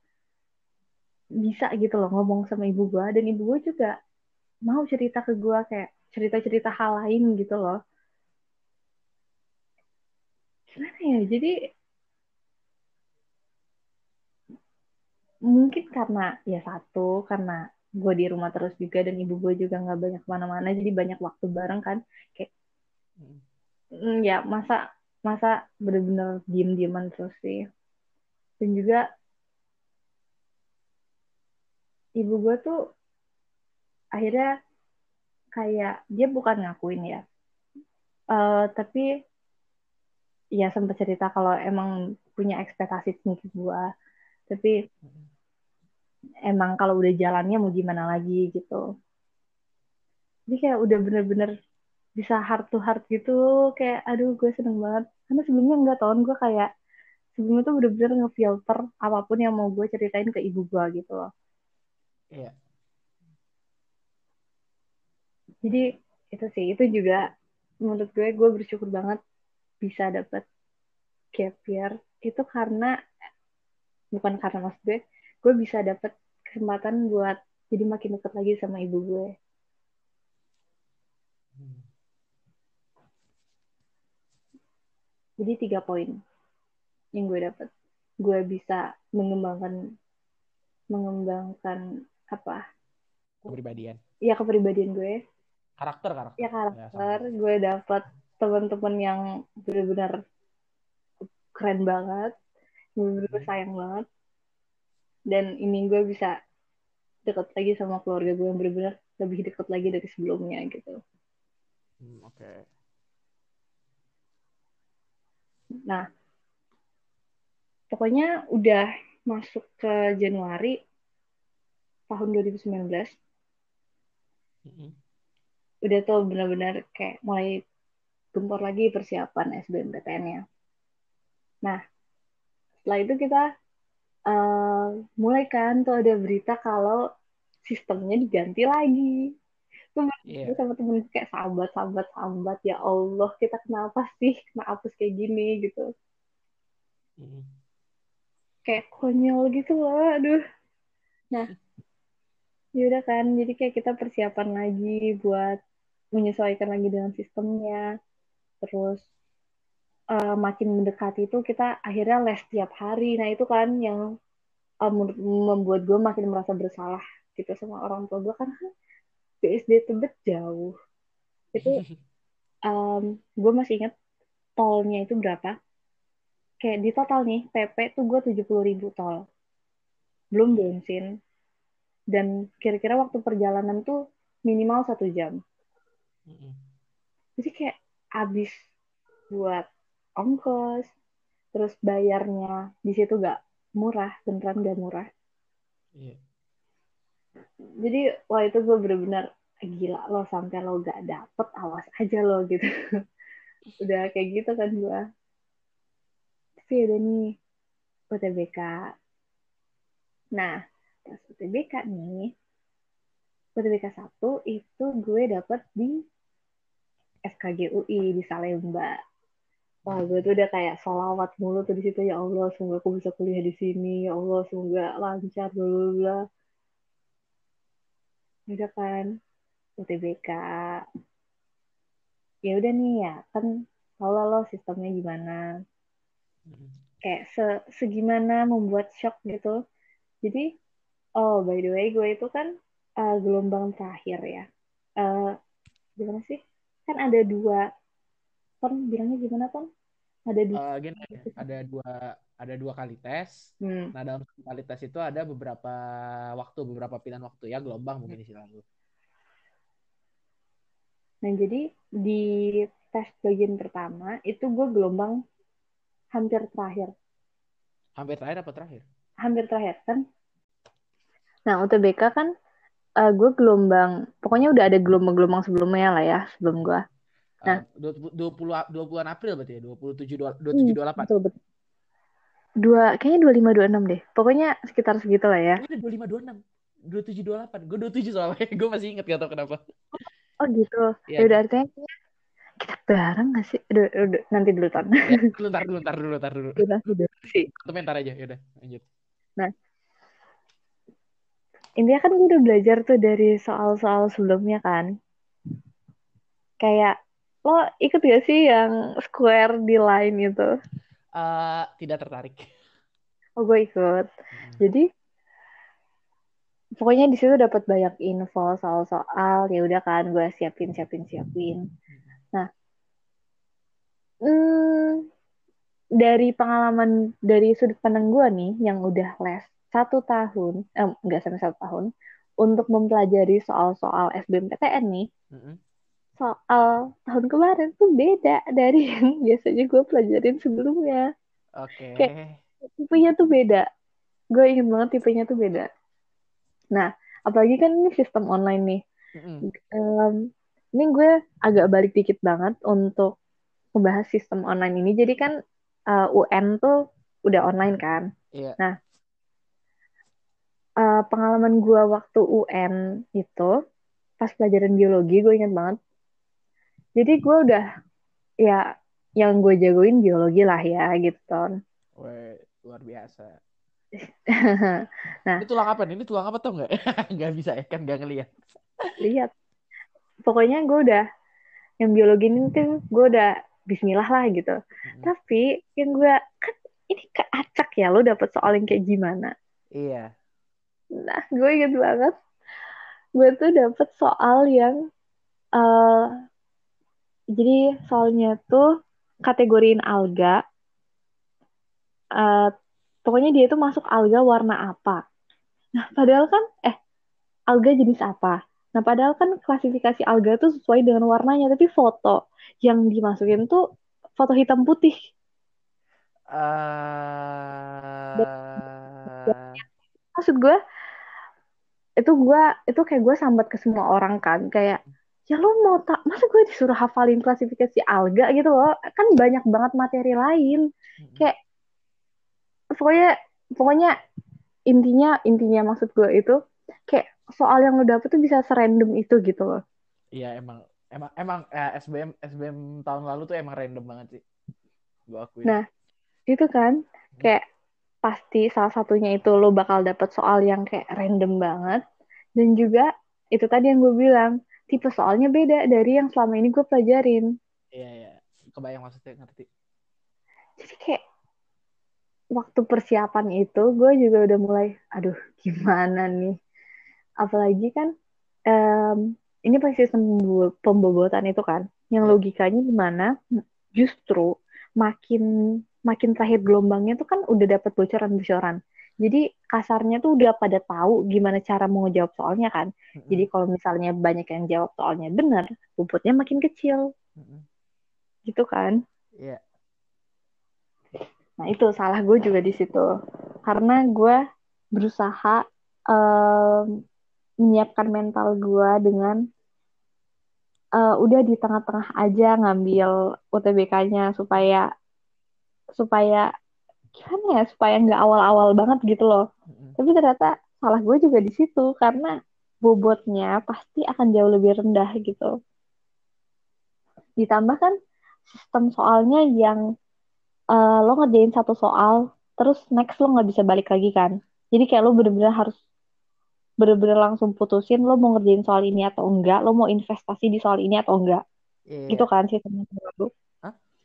bisa gitu loh ngomong sama ibu gue dan ibu gue juga mau cerita ke gue kayak cerita-cerita hal lain gitu loh gimana ya jadi mungkin karena ya satu karena gue di rumah terus juga dan ibu gue juga nggak banyak ke mana-mana jadi banyak waktu bareng kan kayak Mm. mm, ya masa masa bener-bener diem-dieman terus sih dan juga ibu gue tuh akhirnya kayak dia bukan ngakuin ya Eh, tapi ya sempat cerita kalau emang punya ekspektasi tinggi gue tapi emang kalau udah jalannya mau gimana lagi gitu. Jadi kayak udah bener-bener bisa heart to heart gitu kayak aduh gue seneng banget. Karena sebelumnya enggak tahun gue kayak sebelumnya tuh bener-bener ngefilter apa pun yang mau gue ceritain ke ibu gue gitu loh. Iya. jadi itu sih itu juga menurut gue gue bersyukur banget bisa dapet gap year itu karena bukan karena mas gue gue bisa dapet kesempatan buat jadi makin dekat lagi sama ibu gue Hmm. jadi tiga poin yang gue dapet gue bisa mengembangkan mengembangkan apa Kepribadian. ya kepribadian gue Karakter karakter. ya sama. karakter gue dapet teman-teman yang benar-benar keren banget benar-benar Hmm. sayang banget dan ini gue bisa dekat lagi sama keluarga gue yang benar-benar lebih dekat lagi dari sebelumnya gitu Hmm, Oke. nah pokoknya udah masuk ke Januari tahun 2019 Mm-mm. udah tuh benar-benar kayak mulai gempor lagi persiapan SBMPTN-nya. Nah, setelah itu kita eh, mulai kan tuh ada berita kalau sistemnya diganti lagi. Tuh Iya. gue sama temen kayak sahabat, sahabat, sahabat. Ya Allah, kita kenapa sih kena hapus kayak gini gitu. Mm-mm. Kayak konyol gitu loh, aduh. Nah, ya udah kan, jadi kayak kita persiapan lagi buat menyesuaikan lagi dengan sistemnya. Terus eh, makin mendekati itu kita akhirnya les tiap hari. Nah itu kan yang menurut- membuat gue makin merasa bersalah gitu sama orang tua gue kan BSD Tebet jauh. Itu [laughs] em, gue masih ingat tolnya itu berapa? Kayak di total nih PP tuh gue 70 ribu tol. Belum bensin. Dan kira-kira waktu perjalanan tuh minimal satu jam. Jadi kayak habis buat ongkos, terus bayarnya di situ gak murah, beneran gak murah. Iya. Jadi wah itu gue bener-bener gila lo sampai lo gak dapet awas aja lo gitu. [laughs] Udah kayak gitu kan gue. Tapi udah nih UTBK. Nah, pas UTBK nih, UTBK 1 itu gue dapet di FKG UI di Salemba. Wah, gue tuh udah kayak solawat mulu tuh di situ ya Allah, semoga aku bisa kuliah di sini. Ya Allah, semoga lancar dulu lah. Udah kan, UTBK. Ya udah nih ya, kan tau lah lo sistemnya gimana. Mm-mm. Kayak se segimana membuat shock gitu. Jadi, oh by the way, gue itu kan eh, gelombang terakhir ya. Eh, gimana sih? Kan ada dua, Ton bilangnya gimana, Ton? Ada dua. Eh, gini, ada dua ada dua kali tes. Hmm. Nah, dalam kali tes itu ada beberapa waktu, beberapa pilihan waktu ya, gelombang mungkin istilah lu. Nah, jadi di tes bagian pertama itu gue gelombang hampir terakhir. Hampir terakhir apa terakhir? Hampir terakhir kan. Nah, UTBK kan eh, gue gelombang, pokoknya udah ada gelombang-gelombang sebelumnya lah ya, sebelum gue. Nah. Eh, 20 20 20 April berarti ya, 27 Hmm, 27 28. betul, betul. Dua, kayaknya 25 26 deh. Pokoknya sekitar segitu lah ya. Ini 25 26. 27 28. Gue 27 soalnya. [laughs] Gue masih inget gak tau kenapa. Oh gitu. Iya. Ya udah artinya kayaknya kita bareng gak sih? Aduh, aduh, nanti dulu Ton. Ya, dulu, ntar dulu, ntar dulu, ntar dulu. Udah, udah sih. Aja, yaudah lanjut. Intinya kan gue udah belajar tuh dari soal-soal sebelumnya kan. Kayak lo ikut gak sih yang square di line itu? Eh, tidak tertarik. Oh gue ikut. Hmm. Jadi pokoknya di situ dapat banyak info soal-soal. Ya udah kan gue siapin siapin siapin. Nah, hmm, dari pengalaman dari sudut pandang gue nih yang udah les satu tahun, eh, enggak sampai satu tahun, untuk mempelajari soal-soal SBMPTN nih, Mm-mm. soal tahun kemarin tuh beda dari [laughs] yang biasanya gue pelajarin sebelumnya. Oke. Kayak- Tipenya tuh beda. Gue ingin banget tipenya tuh beda. Nah, apalagi kan ini sistem online nih. Mm-mm. Em, ini gue agak balik dikit banget untuk membahas sistem online ini. Jadi kan eh, UN tuh udah online kan. Iya. Nah, eh, pengalaman gue waktu UN itu pas pelajaran biologi gue ingat banget. Jadi gue udah ya yang gue jagoin biologi lah ya gitu Ton. Weh, luar biasa. [laughs] Nah, Ini tulang apa nih? Ini tulang apa tau nggak? [laughs] Nggak bisa ya kan nggak ngeliat. lihat. Pokoknya gue udah yang biologi ini tuh gue udah Bismillah lah gitu. Mm-mm. Tapi yang gue kan ini keacak ya lo dapet soal yang kayak gimana. Iya. Nah, gue inget banget. Gue tuh dapet soal yang eh jadi soalnya tuh kategoriin alga. eh pokoknya dia tuh masuk alga warna apa. Nah, padahal kan eh alga jenis apa. Nah, padahal kan klasifikasi alga tuh sesuai dengan warnanya, tapi foto yang dimasukin tuh foto hitam putih. eh Maksud gue itu gue itu kayak gue sambat ke semua orang kan kayak ya lo mau tak masa gue disuruh hafalin klasifikasi alga gitu loh kan banyak banget materi lain kayak pokoknya pokoknya intinya intinya maksud gue itu kayak soal yang lo dapet tuh bisa serandom itu gitu loh Iya emang emang emang eh, SBM SBM tahun lalu tuh emang random banget sih. Gue akuin. nah itu kan kayak pasti salah satunya itu lo bakal dapet soal yang kayak random banget dan juga itu tadi yang gue bilang tipe soalnya beda dari yang selama ini gue pelajarin Iya iya. Kebayang maksudnya ngerti. jadi kayak waktu persiapan itu gue juga udah mulai aduh gimana nih apalagi kan em, ini pasti pembobotan itu kan yang Ya. logikanya gimana justru makin makin terakhir gelombangnya tuh kan udah dapat bocoran-bocoran jadi kasarnya tuh udah pada tahu gimana cara mau ngejawab soalnya kan Mm-mm. jadi kalau misalnya banyak yang jawab soalnya benar bobotnya makin kecil Mm-mm. gitu kan Iya. Nah, itu salah gue juga di situ. Karena gue berusaha em, menyiapkan mental gue dengan eh, udah di tengah-tengah aja ngambil UTBK-nya supaya supaya gimana ya supaya nggak awal-awal banget gitu loh. Mm-mm. Tapi ternyata salah gue juga di situ karena bobotnya pasti akan jauh lebih rendah gitu. Ditambah kan sistem soalnya yang eh, lo ngerjain satu soal, terus next lo nggak bisa balik lagi kan. Jadi kayak lo bener-bener harus bener-bener langsung putusin lo mau ngerjain soal ini atau enggak, lo mau investasi di soal ini atau enggak. Iya. Gitu kan sistemnya baru.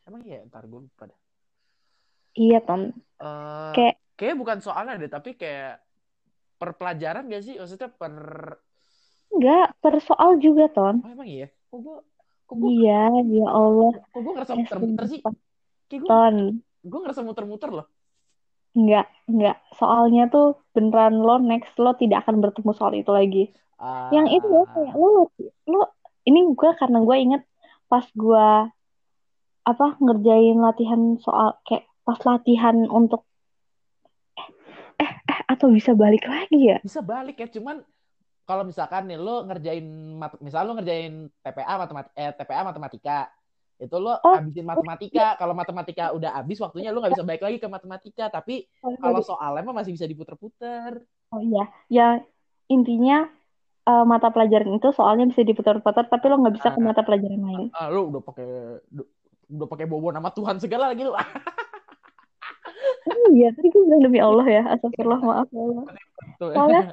Emang iya ntar gue lupa dah. Iya, Ton. Eh, Kayak kayaknya bukan soalnya deh, tapi kayak per pelajaran gak sih? Maksudnya per enggak per soal juga, Ton. oh emang iya? Kok gue kok gue Iya, ya Allah. kok gue ngerasa Eh, muter-muter sih? sumpah. Kayak gue Ton. gue ngerasa muter-muter loh. Enggak, enggak. Soalnya tuh beneran lo next lo tidak akan bertemu soal itu lagi. Yang itu ya kayak Ah, lo lo ini gue karena gue inget pas gue apa ngerjain latihan soal kayak pas latihan untuk eh eh atau bisa balik lagi ya? bisa balik ya, cuman kalau misalkan nih lo ngerjain mat, misal lo ngerjain TPA matematika eh, TPA matematika itu lo Oh, habisin matematika. kalau matematika udah habis waktunya lo nggak bisa balik lagi ke matematika. Tapi oh, kalau sorry. soalnya mah masih bisa diputer-puter. Oh iya, ya intinya eh, mata pelajaran itu soalnya bisa diputar-putar tapi lo nggak bisa ke Ah, mata pelajaran lain. ah, lo udah pakai udah pakai bobo nama Tuhan segala lagi lo [laughs] Oh iya, tadi gue bilang demi Allah ya, astagfirullah maaf ya Allah. Soalnya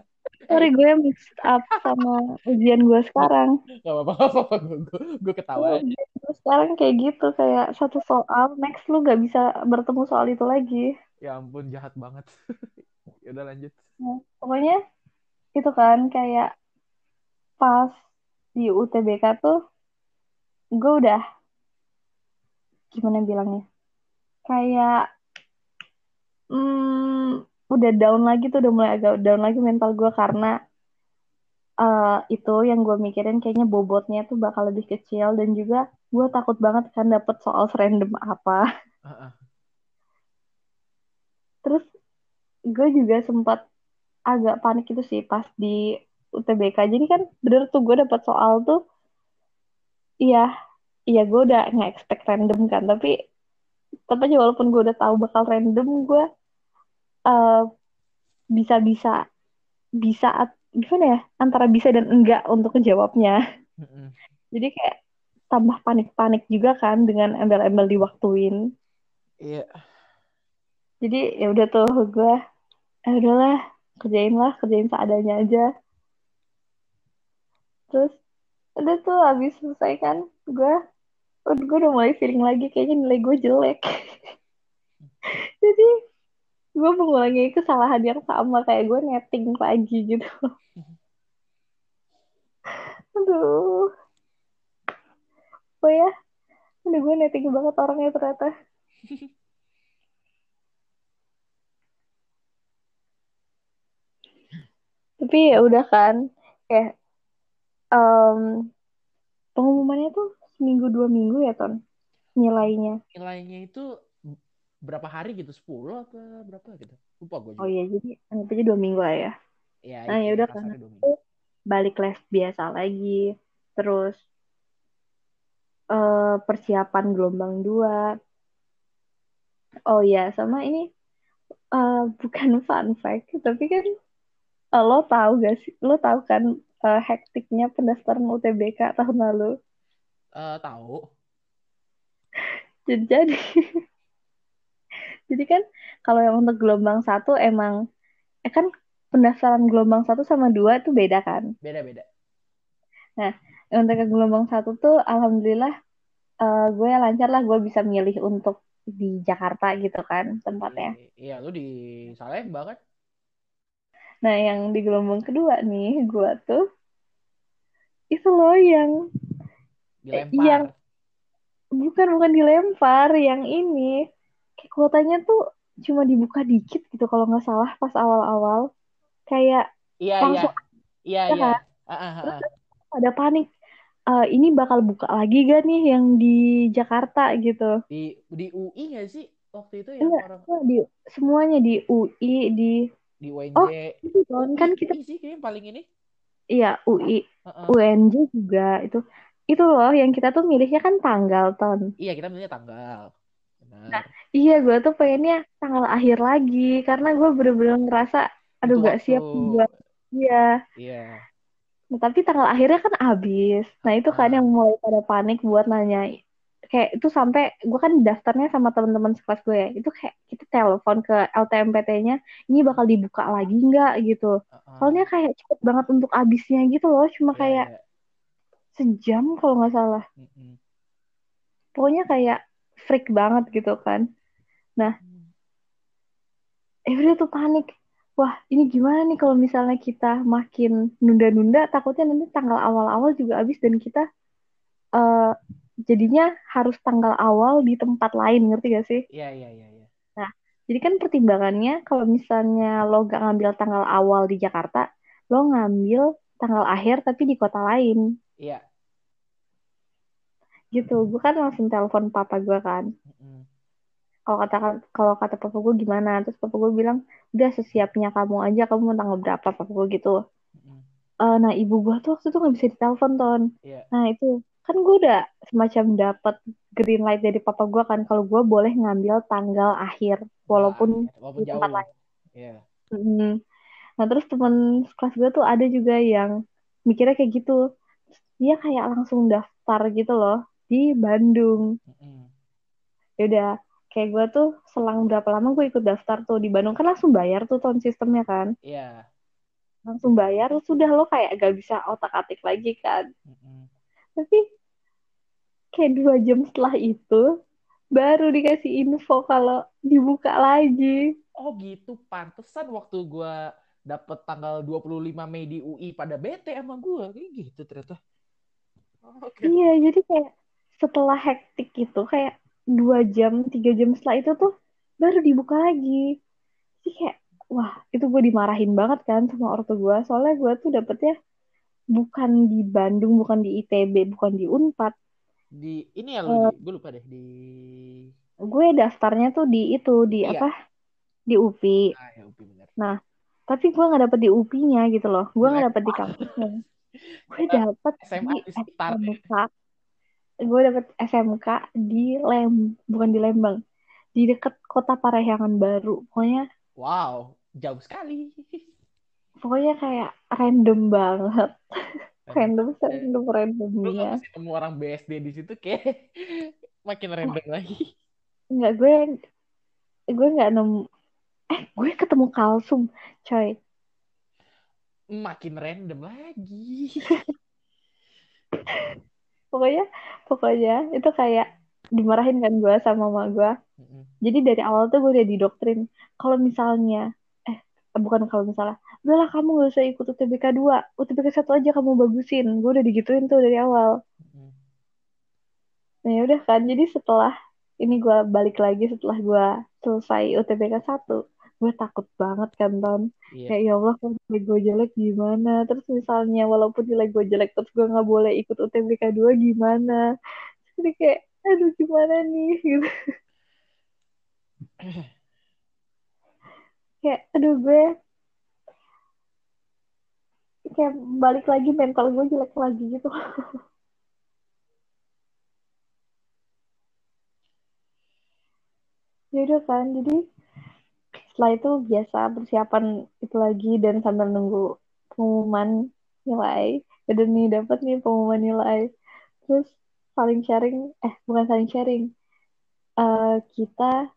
sorry gue mixed up sama ujian gue sekarang. Gak apa-apa, gue ketawa aja. Ujian gue sekarang kayak gitu, kayak satu soal, next lu gak bisa bertemu soal itu lagi. Ya ampun, jahat banget. [laughs] ya udah lanjut. Nah, pokoknya itu kan kayak pas di UTBK tuh gue udah gimana bilangnya kayak hmm, udah down lagi tuh udah mulai agak down lagi mental gue karena eh, itu yang gue mikirin kayaknya bobotnya tuh bakal lebih kecil dan juga gue takut banget kan dapet soal random apa Ah, ah. terus gue juga sempat agak panik itu sih pas di UTBK. Jadi kan bener tuh gue dapet soal tuh, iya, iya gue udah nge-expect random kan. Tapi tetap aja walaupun gue udah tahu bakal random, gue uh, bisa-bisa bisa gimana ya antara bisa dan enggak untuk menjawabnya. Mm-mm. Jadi kayak tambah panik-panik juga kan dengan embel-embel diwaktuin. Iya. Jadi ya udah tuh gue, eh udahlah kerjain lah, kerjain seadanya aja. Terus udah tuh habis selesai kan, gue gue udah mulai feeling lagi kayaknya nilai gue jelek. [laughs] Jadi gue mengulangi kesalahan yang sama kayak gue netting lagi gitu. [laughs] Aduh. Oh ya, udah gue netting banget orangnya ternyata. Tapi ya udah kan, kayak um, pengumumannya tuh seminggu dua minggu ya ton nilainya. Nilainya itu berapa hari gitu? 10 apa berapa gitu? Lupa gue juga. Oh iya, jadi anggap aja dua minggu lah ya. Ya, Nah ya udah kan, balik les biasa lagi. Terus eh, persiapan gelombang dua. Oh iya, sama ini eh, bukan [laughs] fun fact, tapi kan eh, lo tahu gak sih? Lo tahu kan eh, hektiknya pendaftaran UTBK tahun lalu. Eh, tahu. [laughs] Jadi, jadi, kan kalau yang untuk gelombang satu emang, eh kan pendaftaran gelombang satu sama dua itu beda kan? Beda-beda. Nah, untuk yang gelombang satu tuh alhamdulillah eh, gue lancar lah gue bisa milih untuk di Jakarta gitu kan tempatnya. Iya, lu di Salemba kan? Nah, yang di gelombang kedua nih gue tuh itu loh yang Dilempar. yang bukan bukan dilempar, yang ini kayak kuotanya tuh cuma dibuka dikit gitu kalau nggak salah pas awal-awal kayak Iya, iya. langsung Iya, iya. kan. Ah, ah, ah, Terus kan ada panik. Eh, ini bakal buka lagi gak nih yang di Jakarta gitu? Di di UI nggak sih waktu itu yang Enggak, orang enggak, di semuanya di UI di di UNJ? oh itu kan kan kita sih kayaknya paling ini. iya UI Heeh. UNJ juga itu itu loh yang kita tuh milihnya kan tanggal ton. Iya, kita milihnya tanggal. Nah iya gue tuh pengennya tanggal akhir lagi karena gue bener-bener ngerasa aduh gak siap buat iya. Iya. Nah, tapi tanggal akhirnya kan habis. Nah itu kan yang Ah, mulai pada panik buat nanya kayak itu sampai gue kan daftarnya sama teman-teman sekelas gue ya itu kayak kita telepon ke LTMPT-nya ini bakal dibuka lagi nggak? gitu. Soalnya kayak cepet banget untuk habisnya gitu loh cuma Iya, kayak sejam kalau nggak salah. Pokoknya kayak freak banget gitu kan nah udah tuh panik wah ini gimana nih kalau misalnya kita makin nunda-nunda takutnya nanti tanggal awal-awal juga habis dan kita eh jadinya harus tanggal awal di tempat lain ngerti gak sih Iya, iya, iya, iya. Nah, jadi kan pertimbangannya kalau misalnya lo gak ngambil tanggal awal di Jakarta, lo ngambil tanggal akhir tapi di kota lain. Iya. Gitu. Gue kan langsung telepon papa gue kan. Kalau kata kalau kata papa gue gimana? Terus papa gue bilang, udah sesiapnya kamu aja, kamu mau tanggal berapa? Papa gue gitu. Mm-mm. Eh, nah, ibu gue tuh waktu itu nggak bisa ditelepon, Ton. Iya. Nah, itu kan gue udah semacam dapat green light dari papa gue kan kalau gue boleh ngambil tanggal akhir walaupun akhir, walaupun di tempat jauh. lain. Iya. Mm. Nah, terus teman kelas gue tuh ada juga yang mikirnya kayak gitu. Dia kayak langsung daftar gitu loh di Bandung. Ya udah, kayak gue tuh selang berapa lama gue ikut daftar tuh di Bandung kan langsung bayar tuh tahun sistemnya kan. Iya. Langsung bayar, sudah lo kayak gak bisa otak-atik lagi kan. Mm-mm. Tapi kayak dua jam setelah itu baru dikasih info kalau dibuka lagi. Oh gitu, pantesan waktu gua dapet tanggal 25 Mei di UI pada bete sama gua. Kayak gitu ternyata. Oh, Oke. Iya, jadi kayak setelah hektik itu kayak dua jam, tiga jam setelah itu tuh baru dibuka lagi. Jadi kayak, wah itu gue dimarahin banget kan sama ortu gue. Soalnya gue tuh dapetnya bukan di Bandung, bukan di ITB, bukan di Unpad. Di ini ya lu di, gue lupa deh di gue daftarnya tuh di itu, di Iya. apa? Di UPI. Ah ya UPI bener. Nah, tapi gue nggak dapet di UPI-nya gitu loh gue nggak dapet di kampusnya [laughs] gue dapet SMA di di sekitar gue dapet SMK di Lem bukan di Lembang. Di dekat kota Parahyangan Baru. Pokoknya Wow, jauh sekali. pokoknya kayak random banget. Random. Eh, random kalau randomnya masih nemu orang BSD di situ kayak [laughs] makin random lagi. nggak gue gue nggak nemu. Eh gue ketemu kalsum coy. Makin random lagi. [laughs] pokoknya pokoknya itu kayak dimarahin kan gue sama mama gue jadi dari awal tuh gue udah didoktrin kalau misalnya eh bukan kalau misalnya udahlah kamu gak usah ikut UTBK 2 UTBK 1 aja kamu bagusin. Gue udah digituin tuh dari awal. Mm-mm. nah ya udah kan jadi setelah ini gue balik lagi setelah gue selesai UTBK 1 gue takut banget kan Ton. Iya. kayak ya Allah kalau nilai gue jelek gimana? Terus misalnya walaupun nilai gue jelek terus gue nggak boleh ikut UTBK 2 gimana? Jadi kayak aduh gimana nih? [laughs] Gitu. [clears throat] Kayak aduh gue kayak balik lagi mental gue jelek lagi gitu. [laughs] Ya udah kan jadi setelah itu biasa persiapan itu lagi dan sambil nunggu pengumuman nilai. Udah nih dapat nih pengumuman nilai. Terus saling sharing eh bukan saling sharing. Eh, kita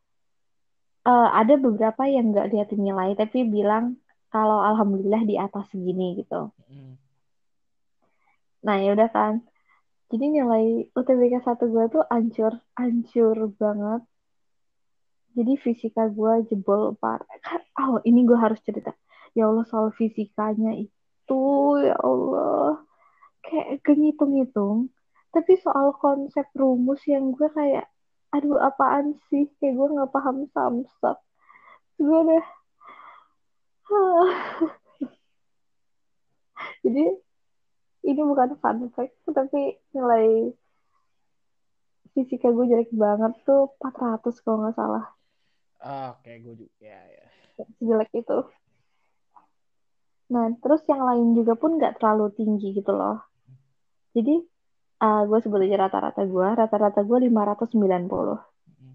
eh, ada beberapa yang nggak liatin nilai tapi bilang kalau alhamdulillah di atas segini gitu. Mm-mm. nah ya udah kan. Jadi nilai UTBK 1 gue tuh ancur ancur banget jadi fisika gue jebol parah Kan- oh ini gue harus cerita. Ya Allah soal fisikanya itu ya Allah. Kayak gak ngitung-ngitung tapi soal konsep rumus yang gue kayak aduh apaan sih? Kayak gue nggak paham samsak. Gue udah [sighs] jadi ini bukan fun fact tapi nilai fisika gue jelek banget tuh 400 kalau nggak salah Ah, Oke, gue juga. Ya, ya. sejelek itu nah terus yang lain juga pun nggak terlalu tinggi gitu loh jadi uh, gue sebut aja rata-rata gue rata-rata gue 590 Mm-mm.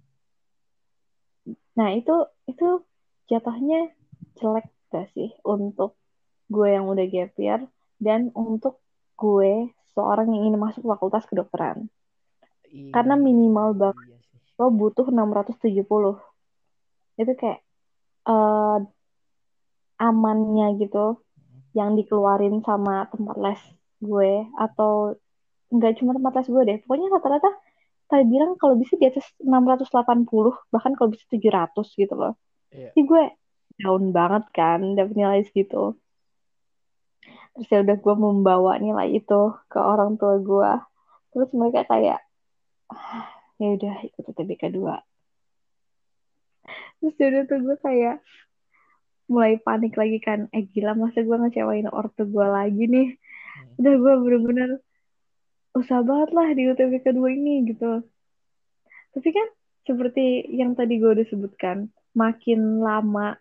nah itu itu jatuhnya jelek gak sih untuk gue yang udah gap year dan untuk gue seorang yang ingin masuk fakultas kedokteran karena minimal banget Iya lo butuh 670 itu kayak eh, amannya gitu yang dikeluarin sama tempat les gue atau nggak cuma tempat les gue deh. Pokoknya rata-rata tadi bilang kalau bisa di atas 680 bahkan kalau bisa 700 gitu loh. Iya. jadi gue down banget kan dapet nilai segitu. Terus ya udah gue membawa nilai itu ke orang tua gue. Terus mereka kayak "Ah, ya udah ikut UTBK 2 terus udah tuh gue kayak mulai panik lagi kan eh gila masa gue ngecewain ortu gue lagi nih Hmm. udah gue bener-bener usaha banget lah di UTBK 2 ini gitu tapi kan seperti yang tadi gue udah sebutkan makin lama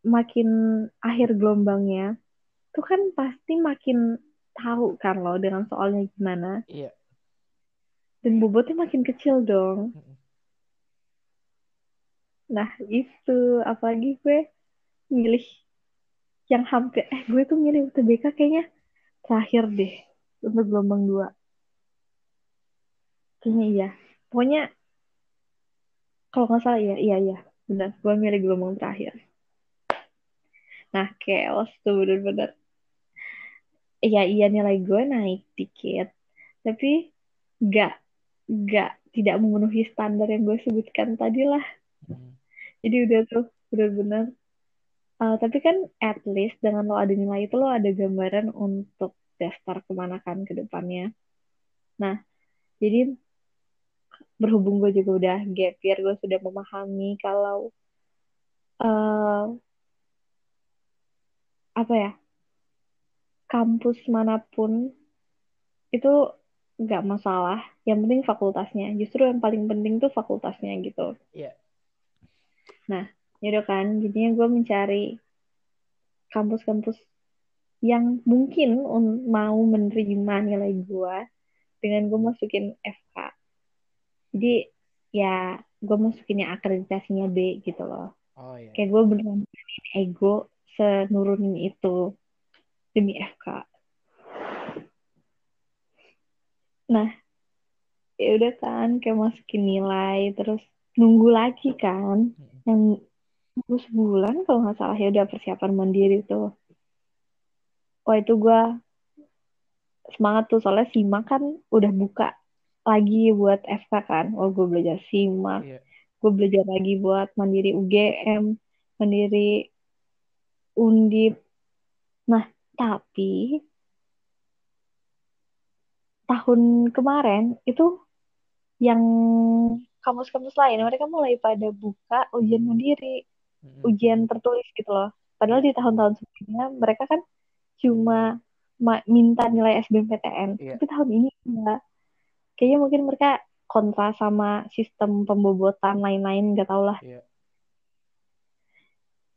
makin akhir gelombangnya tuh kan pasti makin tahu kan lo dengan soalnya gimana Iya. dan bobotnya makin kecil dong Mm-mm. Nah itu apalagi gue milih yang hampir eh gue tuh milih UTBK kayaknya terakhir deh untuk gelombang dua. Kayaknya iya. Pokoknya kalau nggak salah iya iya iya. Benar gue milih gelombang terakhir. Nah chaos tuh bener-bener iya iya nilai gue naik dikit. Tapi nggak nggak tidak memenuhi standar yang gue sebutkan tadi lah. Jadi udah tuh bener-bener Uh, tapi kan at least dengan lo ada nilai itu lo ada gambaran untuk daftar ke mana kan ke depannya. Nah, jadi berhubung gue juga udah gap year, gue sudah memahami kalau uh, apa ya kampus mana pun itu nggak masalah. Yang penting fakultasnya. Justru yang paling penting tuh fakultasnya gitu. Iya. Nah, ya udah kan, jadinya gue mencari kampus-kampus yang mungkin mau menerima nilai gue dengan gue masukin FK. Jadi ya gue masukin yang akreditasinya B gitu loh. Oh iya. Kayak gue beneran ego senurunin itu demi FK. Nah, ya udah kan kayak masukin nilai terus nunggu lagi kan yang nunggu sebulan kalau nggak salah ya udah persiapan mandiri tuh. Wah itu gue semangat tuh soalnya simak kan udah buka lagi buat FK kan. Oh gue belajar simak, Iya. gue belajar lagi buat mandiri UGM, mandiri Undip. Nah tapi tahun kemarin itu yang kampus-kampus lain mereka mulai pada buka ujian mandiri, Mm-mm. ujian tertulis gitu loh. Padahal di tahun-tahun sebelumnya mereka kan cuma ma- minta nilai SBMPTN. Iya. Tapi tahun ini enggak. Kayaknya mungkin mereka kontra sama sistem pembobotan lain-lain, nggak tau lah. Iya.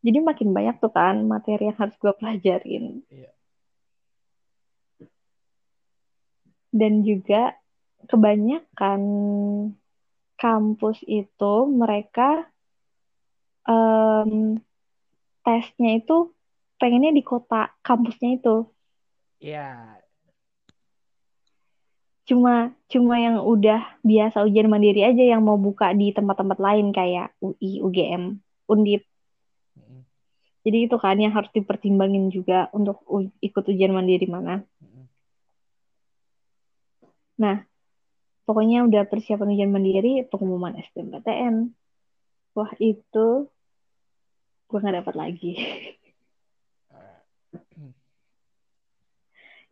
Jadi makin banyak tuh kan materi yang harus gue pelajarin. Iya. Dan juga kebanyakan kampus itu mereka em, tesnya itu pengennya di kota kampusnya itu. Iya. Cuma cuma yang udah biasa ujian mandiri aja yang mau buka di tempat-tempat lain kayak UI, UGM, Undip. Jadi itu kan yang harus dipertimbangin juga untuk ikut ujian mandiri mana. Nah, pokoknya udah persiapan ujian mandiri, pengumuman SBMPTN. Wah, itu gue nggak dapat lagi. [laughs]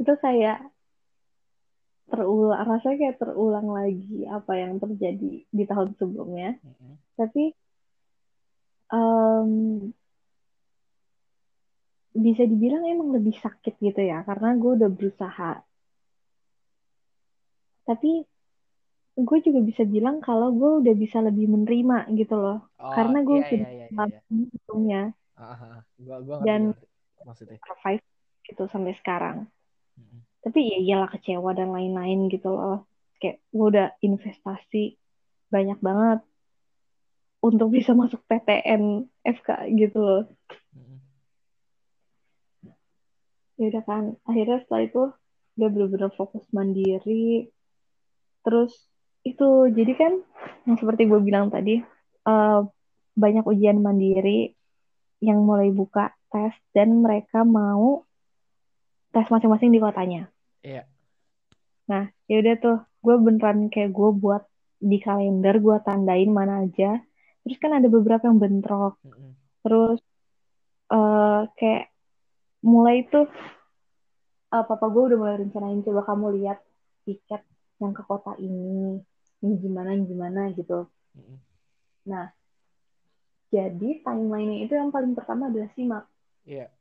Itu kayak terulang, rasanya kayak terulang lagi apa yang terjadi di tahun sebelumnya. mm-mm. Tapi em, bisa dibilang emang lebih sakit gitu ya, karena gue udah berusaha. Tapi gue juga bisa bilang kalau gue udah bisa lebih menerima gitu loh. Oh, karena gue iya, sudah iya, iya, iya, mengalami iya. sebelumnya Ah, ah, ah. Gua, gua dan maksudnya. survive gitu sampai sekarang. Mm-mm. Tapi ya iyalah kecewa dan lain-lain gitu loh. Kayak gue udah investasi banyak banget untuk [laughs] bisa masuk PTN FK gitu loh. Mm-mm. Ya udah kan, akhirnya setelah itu udah bener-bener fokus mandiri. Terus itu jadi kan yang seperti gue bilang tadi eh, banyak ujian mandiri yang mulai buka tes dan mereka mau tes masing-masing di kotanya. Iya. Nah, ya udah tuh, gue beneran kayak gue buat di kalender, gue tandain mana aja. Terus kan ada beberapa yang bentrok. Mm-mm. Terus eh kayak mulai tuh, eh, papa gue udah mulai rencanain coba kamu lihat tiket yang ke kota ini, yang gimana, yang gimana gitu. Nah, jadi timeline itu yang paling pertama adalah simak. Iya.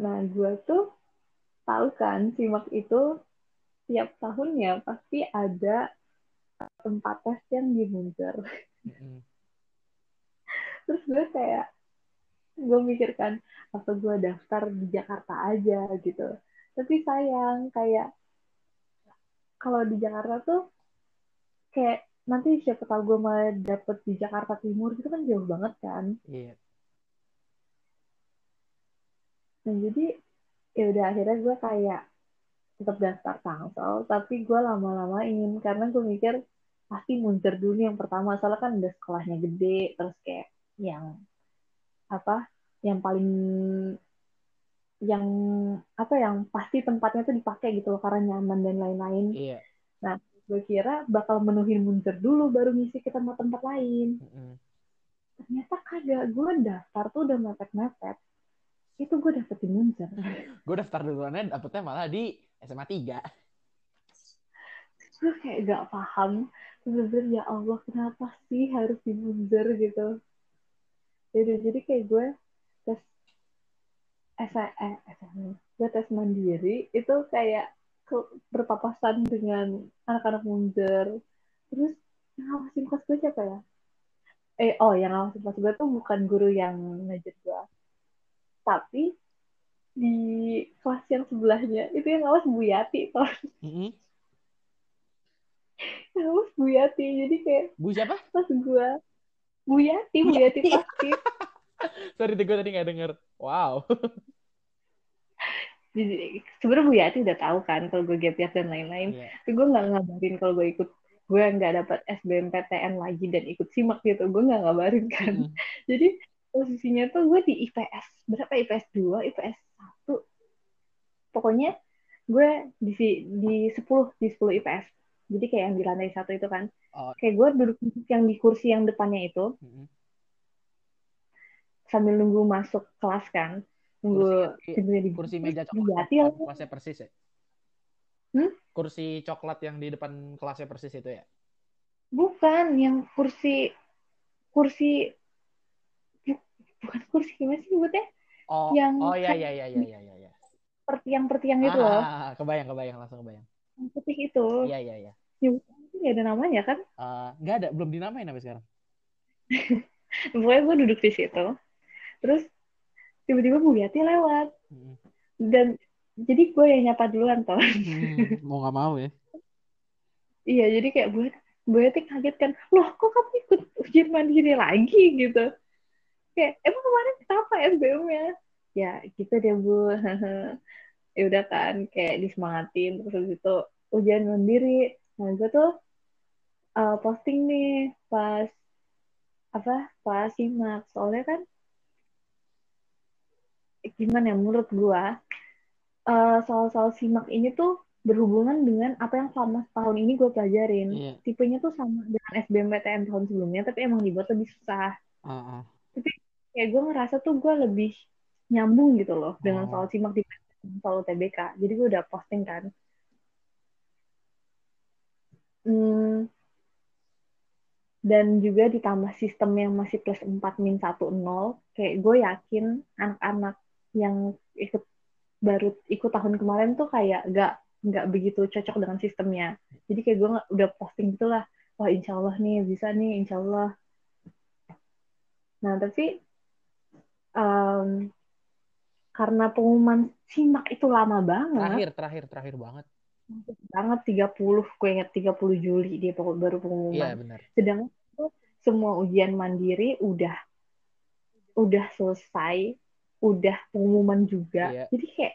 Nah, gue tuh tahu kan simak itu tiap tahunnya pasti ada tempat tes yang di Munzer. Mm-mm. [laughs] Terus gue kayak, gue mikirkan, apa gue daftar di Jakarta aja gitu. Tapi sayang, kayak kalau di Jakarta tuh, kayak nanti siapa tahu gue malah dapet di Jakarta Timur, itu kan jauh banget kan. Iya. Nah jadi, ya udah akhirnya gue kayak tetap daftar Tangsel, tapi gue lama-lamain, karena gue mikir, pasti Munzer dulu yang pertama, soalnya kan udah sekolahnya gede, terus kayak yang apa yang paling yang apa yang pasti tempatnya tuh dipakai gitu loh karena nyaman dan lain-lain. Iya. Nah, gue kira bakal menuhin Munzer dulu baru ngisi ke tempat-tempat lain. Mm-mm. Ternyata kagak, gue daftar tuh udah mepet-mepet. Itu gue dapetin Munzer. [laughs] Gue daftar duluannya dapetnya malah di SMA 3. gue kayak gak paham. Bener-bener ya Allah, kenapa sih harus di Munzer gitu. Jadi, jadi kayak gue Eh, SMA, gue tes mandiri itu kayak ke, berpapasan dengan anak-anak Munzer. Terus yang ngawasin kelas gue siapa ya? Eh, oh yang ngawasin kelas gue tuh bukan guru yang ngajar gue. tapi di kelas yang sebelahnya itu yang ngawas Bu Yati Mm-mm. yang [laughs] ngawas Bu Yati jadi kayak Bu siapa? pas gue Bu Yati Bu Yati. pasti [laughs] Sorry, gue tadi nggak denger. Wow. [laughs] jadi sebenarnya Bu Yati udah tahu kan kalau gue gap year dan lain-lain Iya. tapi gue nggak ngabarin kalau gue ikut gue nggak dapat SBMPTN lagi dan ikut simak gitu gue nggak ngabarin kan Mm-mm. [laughs] jadi posisinya tuh gue di IPS berapa IPS 2 IPS 1 pokoknya gue di di 10 di 10 IPS jadi kayak yang di lantai satu itu kan Oh. kayak gue duduk yang di kursi yang depannya itu Mm-mm. Sambil nunggu masuk kelas kan nunggu Kursi- di Kursi meja coklat yang lah. kelasnya persis ya? Hmm? Kursi coklat yang di depan kelasnya persis itu ya? bukan yang kursi kursi bu- bukan kursi gimana sih sebutnya Oh, Yang oh ya kan- ya ya ya ya ya. ya. pertiang-pertiang gitu loh Ah, kebayang kebayang langsung kebayang. yang putih itu Iya iya iya. itu nggak ada namanya kan Eh, Nggak ada, belum dinamain sampai sekarang. [laughs] pokoknya gue duduk di situ terus tiba-tiba Bu Yati lewat. Mm-mm. dan jadi gue yang nyapa duluan toh Hmm, mau nggak mau ya? [laughs] iya jadi kayak Bu Bu Yati kaget kan loh kok kamu ikut ujian mandiri lagi? gitu. Kayak emang kemarin kenapa SBM-nya ya gitu deh Bu. [laughs] Ya udah kan kayak disemangatin terus habis itu ujian mandiri. Nah gue tuh uh, posting nih pas apa pas simak. Soalnya kan gimana ya menurut gua uh, soal-soal simak ini tuh berhubungan dengan apa yang selama setahun ini gue pelajarin Iya. tipenya tuh sama dengan SBMPTN tahun sebelumnya tapi emang dibuat lebih susah Ah, ah. kayak gue ngerasa tuh gue lebih nyambung gitu loh dengan Oh. soal simak di soal TBK jadi gue udah posting kan Hmm, dan juga ditambah sistem yang masih plus 4 min 1 0 kayak gue yakin anak-anak yang ikut baru ikut tahun kemarin tuh kayak gak nggak begitu cocok dengan sistemnya. Jadi kayak gue udah posting gitulah wah insya Allah nih bisa nih insya Allah. Nah tapi em, karena pengumuman simak itu lama banget. Terakhir, terakhir, terakhir banget. banget 30 gue ingat 30 Juli dia baru Iya pengumuman benar. sedangkan semua ujian mandiri udah udah selesai udah pengumuman juga Iya. jadi kayak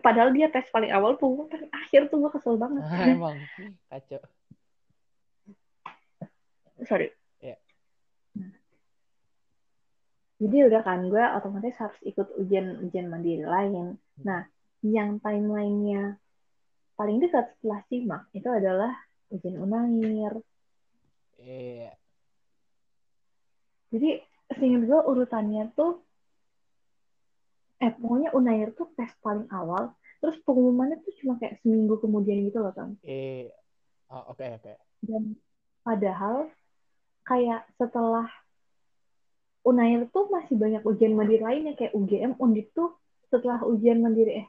padahal dia tes paling awal pengumuman paling akhir tuh gue kesel banget [laughs] Emang kacau. sorry Iya. Jadi udah kan gue otomatis harus ikut ujian ujian mandiri lain nah yang timelinenya paling dekat setelah simak itu adalah ujian unair Iya. Jadi seingat gue urutannya tuh eh pokoknya Unair tuh tes paling awal terus pengumumannya tuh cuma kayak seminggu kemudian gitu loh kan Eh, oh, oke oke. dan padahal kayak setelah Unair tuh masih banyak ujian mandiri lainnya kayak UGM Undip tuh setelah ujian mandiri eh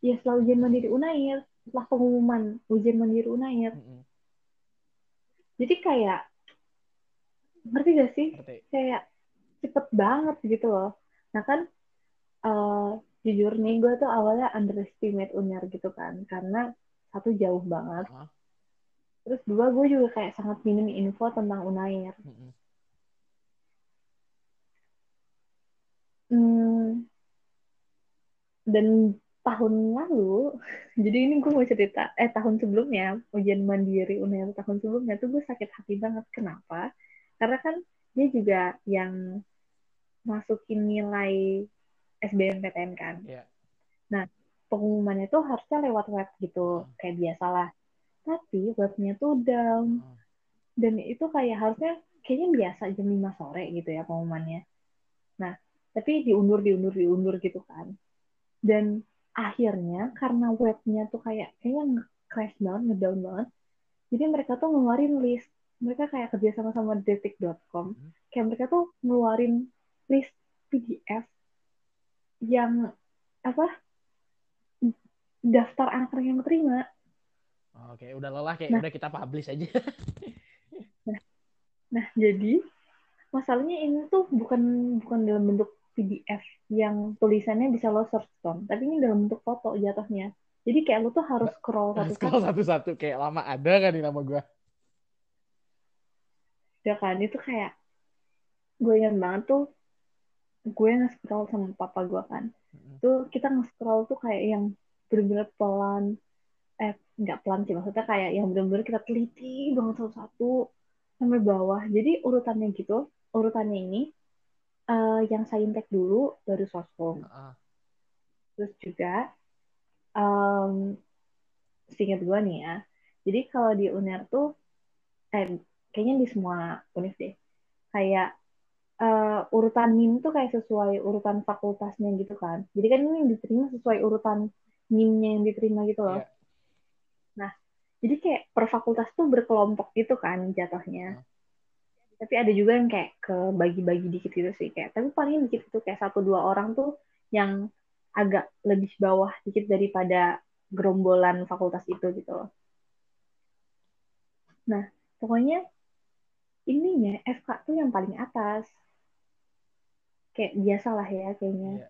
ya setelah ujian mandiri Unair setelah pengumuman ujian mandiri Unair Mm-mm. jadi kayak ngerti gak sih Ngerti. kayak cepet banget gitu loh. Nah kan eh, jujur nih gue tuh awalnya underestimate Unair gitu kan karena satu jauh banget. Ah. Terus dua gue juga kayak sangat minim info tentang Unair. Mm-mm. Hmm, dan tahun lalu, [laughs] jadi ini gue mau cerita, eh tahun sebelumnya ujian mandiri Unair tahun sebelumnya tuh gue sakit hati banget. Kenapa? Karena kan dia juga yang masukin nilai SBMPTN kan. Iya. Nah, pengumumannya tuh harusnya lewat web gitu, Hmm. kayak biasalah. Tapi webnya tuh down. Hmm. Dan itu kayak harusnya kayaknya biasa jam 5 sore gitu ya pengumumannya. Nah, tapi diundur, diundur, diundur gitu kan. Dan akhirnya karena webnya tuh kayak kayaknya nge-crash banget, ngedown banget. Jadi mereka tuh ngeluarin list. Mereka kayak kerja sama sama detik.com. Hmm. Kayak mereka tuh ngeluarin list PDF yang apa daftar anak-anak yang terima. Oke, udah lelah kayak Nah. udah kita publish aja. [laughs] Nah, jadi masalahnya ini tuh bukan bukan dalam bentuk PDF yang tulisannya bisa lo search Tom. Tapi ini dalam bentuk foto jatuhnya. Jadi kayak lo tuh harus scroll Harus satu-satu. scroll satu-satu kayak lama ada kan nih nama gue. Ya kan, itu kayak gue ingat banget tuh gue nge-scroll sama papa gue kan. Mm-mm. Tuh kita nge-scroll tuh kayak yang bener-bener pelan. Eh, nggak pelan sih. Maksudnya kayak yang bener-bener kita teliti banget satu-satu sampai bawah. Jadi urutannya gitu, urutannya ini eh, yang saintek dulu baru soshum. Ah, Terus juga um, seingat gue nih ya. Jadi kalau di UNER tuh eh kayaknya di semua univ deh. Kayak eh, urutan NIM tuh kayak sesuai urutan fakultasnya gitu kan. Jadi kan ini yang diterima sesuai urutan NIM-nya yang diterima gitu loh. Iya. Nah, jadi kayak per fakultas tuh berkelompok gitu kan jatuhnya. Tapi ada juga yang kayak kebagi-bagi dikit gitu sih kayak. Tapi paling dikit itu kayak satu dua orang tuh yang agak lebih bawah dikit daripada gerombolan fakultas itu gitu loh. Nah, pokoknya ininya FK tuh yang paling atas. Kayak biasa lah ya kayaknya. Iya.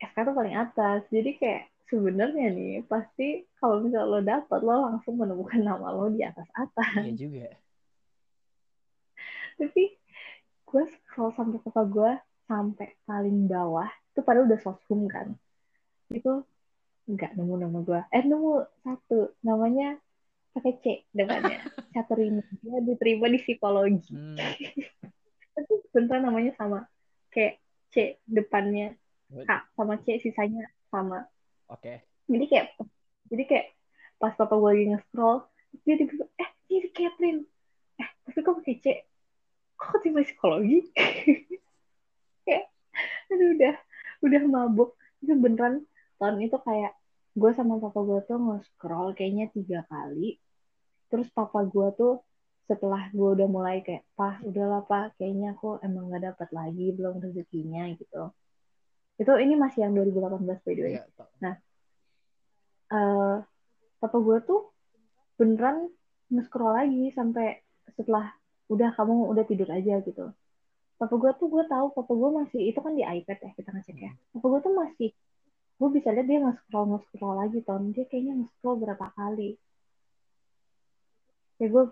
FK tuh paling atas. Jadi kayak sebenarnya nih pasti kalau misalnya lo dapet lo langsung menemukan nama lo di atas atas. Iya juga. [laughs] Tapi gue scroll sampai papa gue sampai paling bawah itu padahal udah soshum kan. Itu nggak nemu nama gue. Eh nemu satu namanya pakai C depannya. [laughs] Caterina. Dia diterima di psikologi. Hmm. Beneran namanya sama. Kayak C depannya. K sama C sisanya sama. Oke. jadi kayak jadi kayak pas papa gue lagi nge-scroll dia tiba eh ini Catherine. Eh tapi kok pakai C? Kok tiba psikologi? [laughs] Kayak aduh udah udah mabuk. Itu beneran tahun itu kayak gue sama papa gue tuh nge-scroll kayaknya tiga kali. Terus papa gue tuh setelah gue udah mulai kayak pah udahlah pak kayaknya aku emang gak dapat lagi belum rezekinya gitu itu ini masih yang 2018 by the way Iya. tau. eh papa gue tuh beneran nge-scroll lagi sampai setelah udah kamu udah tidur aja gitu. Papa gue tuh gue tahu papa gue masih itu kan di iPad ya kita ngecek ya. Papa gue tuh masih gue bisa lihat dia nge-scroll nge-scroll lagi ton dia kayaknya nge-scroll berapa kali. Ya gue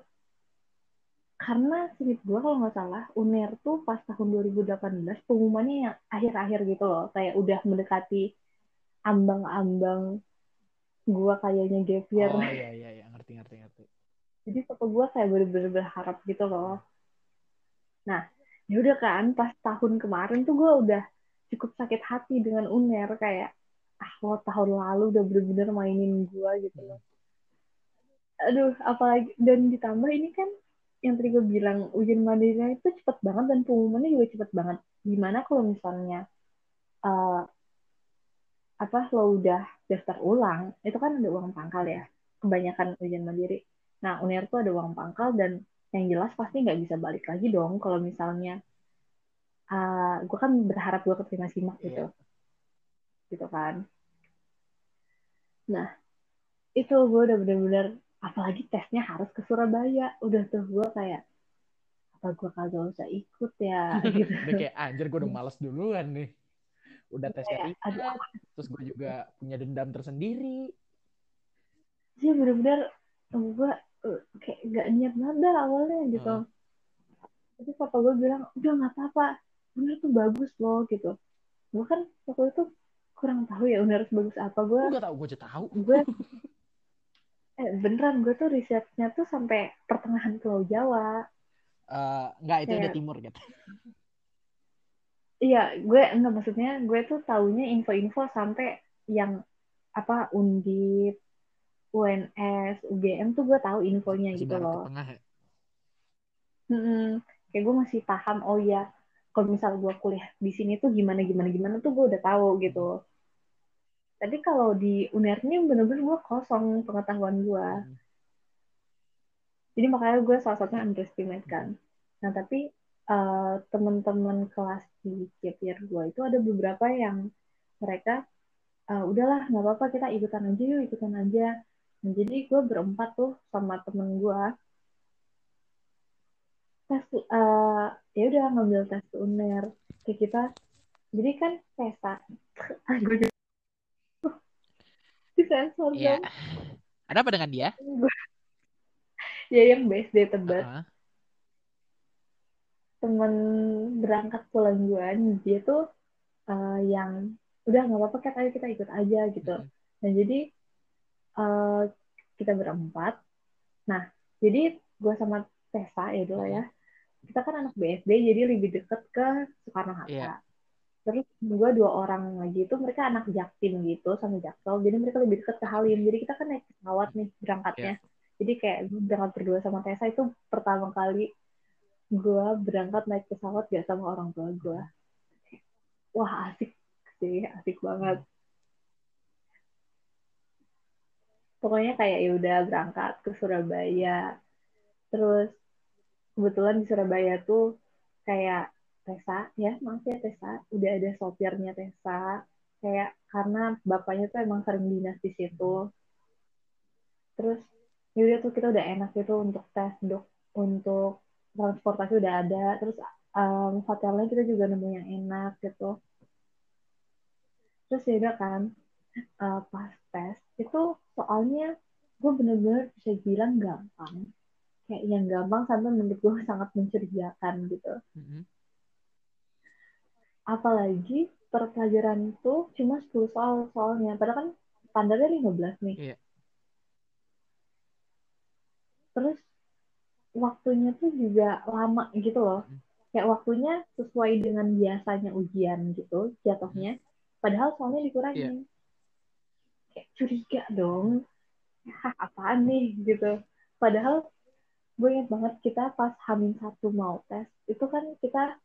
karena singkat gue kalau nggak salah UNER tuh pas tahun 2018 pengumumannya yang akhir-akhir gitu loh kayak udah mendekati ambang-ambang gua kayaknya gap year. Oh iya iya iya ngerti ngerti ngerti. Jadi papa gue kayak bener-bener berharap gitu loh. Nah, ya udah kan pas tahun kemarin tuh gue udah cukup sakit hati dengan UNER kayak ah lo tahun lalu udah bener-bener mainin gue gitu loh. Aduh, apalagi dan ditambah ini kan yang tadi gue bilang ujian mandirinya itu cepet banget dan pengumumannya juga cepet banget. Gimana kalau misalnya eh, apa lo udah daftar ulang, itu kan ada uang pangkal ya. Kebanyakan ujian mandiri. Nah, UNER tuh ada uang pangkal dan yang jelas pasti nggak bisa balik lagi dong kalau misalnya uh, gue kan berharap gue keterima simak gitu. Iya. Gitu kan. Nah, itu gue udah bener-bener apalagi tesnya harus ke Surabaya. Udah tuh gue kayak apa gue kagak usah ikut ya [laughs] gitu. Udah kayak anjir gue udah males duluan nih. Udah tesnya Kayak, aduh, terus gue juga punya dendam tersendiri. sih bener-bener gue kayak gak niat dah awalnya gitu. Hmm. Tapi papa gue bilang, udah nggak apa-apa, bener tuh bagus loh gitu. Gue kan waktu itu kurang tahu ya bener bagus apa. Gue Gue gak tau, gue aja tahu. gue [laughs] eh, beneran gue tuh risetnya tuh sampai pertengahan Pulau Jawa. Enggak, itu udah Kayak- timur gitu. Iya, gue enggak maksudnya gue tuh taunya info-info sampai yang apa Undip, UNS, UGM tuh gue tahu infonya Masih gitu loh. tengah ya. Mm-mm. Kayak gue masih paham, oh ya, kalau misal gue kuliah di sini tuh gimana gimana gimana tuh gue udah tahu gitu. Tapi kalau di UNER ini bener-bener gue kosong pengetahuan gue. Hmm. Jadi makanya gue salah satunya underestimate kan. Nah tapi eh, teman-teman kelas di year gue itu ada beberapa yang mereka eh, udahlah nggak apa-apa kita ikutan aja yuk ikutan aja. Nah, jadi gue berempat tuh sama temen gue tes eh, ya udah ngambil tes UNER kayak kita jadi kan pesta gue [laughs] jadi di sensor Iya. dong Ada apa dengan dia? [laughs] ya yang BSD tebet Heeh. temen berangkat pulang gue dia tuh eh, yang udah nggak apa-apa Kat, ayo kita ikut aja gitu Mm-mm. nah jadi eh, kita berempat nah jadi gue sama Tessa ya dulu ya kita kan anak BSD jadi lebih deket ke Soekarno Hatta Iya. Terus gue dua orang lagi itu mereka anak Jaktim gitu sama Jaksel. Jadi mereka lebih deket ke Halim. Jadi kita kan naik pesawat nih berangkatnya. Jadi kayak gue berangkat berdua sama Tessa itu pertama kali gue berangkat naik pesawat gak sama orang tua gue wah asik sih. Asik banget. Pokoknya kayak ya udah berangkat ke Surabaya. Terus kebetulan di Surabaya tuh kayak Tessa ya maaf ya Tessa. Udah ada sopirnya Tessa. Kayak karena bapaknya tuh emang sering dinas di situ. Terus ya udah tuh kita udah enak gitu untuk tes dok. Untuk transportasi udah ada. Terus um, hotelnya kita juga nemu yang enak gitu. Terus ya udah kan uh, pas tes itu soalnya gue bener-bener bisa bilang gampang. Kayak yang gampang sampai menurut gue sangat mencurigakan gitu. Mm-mm. Apalagi per pelajaran tuh cuma 10 soal soalnya. Padahal kan standarnya 15 nih. Iya. terus waktunya tuh juga lama gitu loh. Mm. kayak waktunya sesuai dengan biasanya ujian gitu jatuhnya. Padahal soalnya dikurangin kayak curiga dong. Hah, apaan nih? Gitu. Padahal gue inget banget kita pas hamin satu mau tes itu kan kita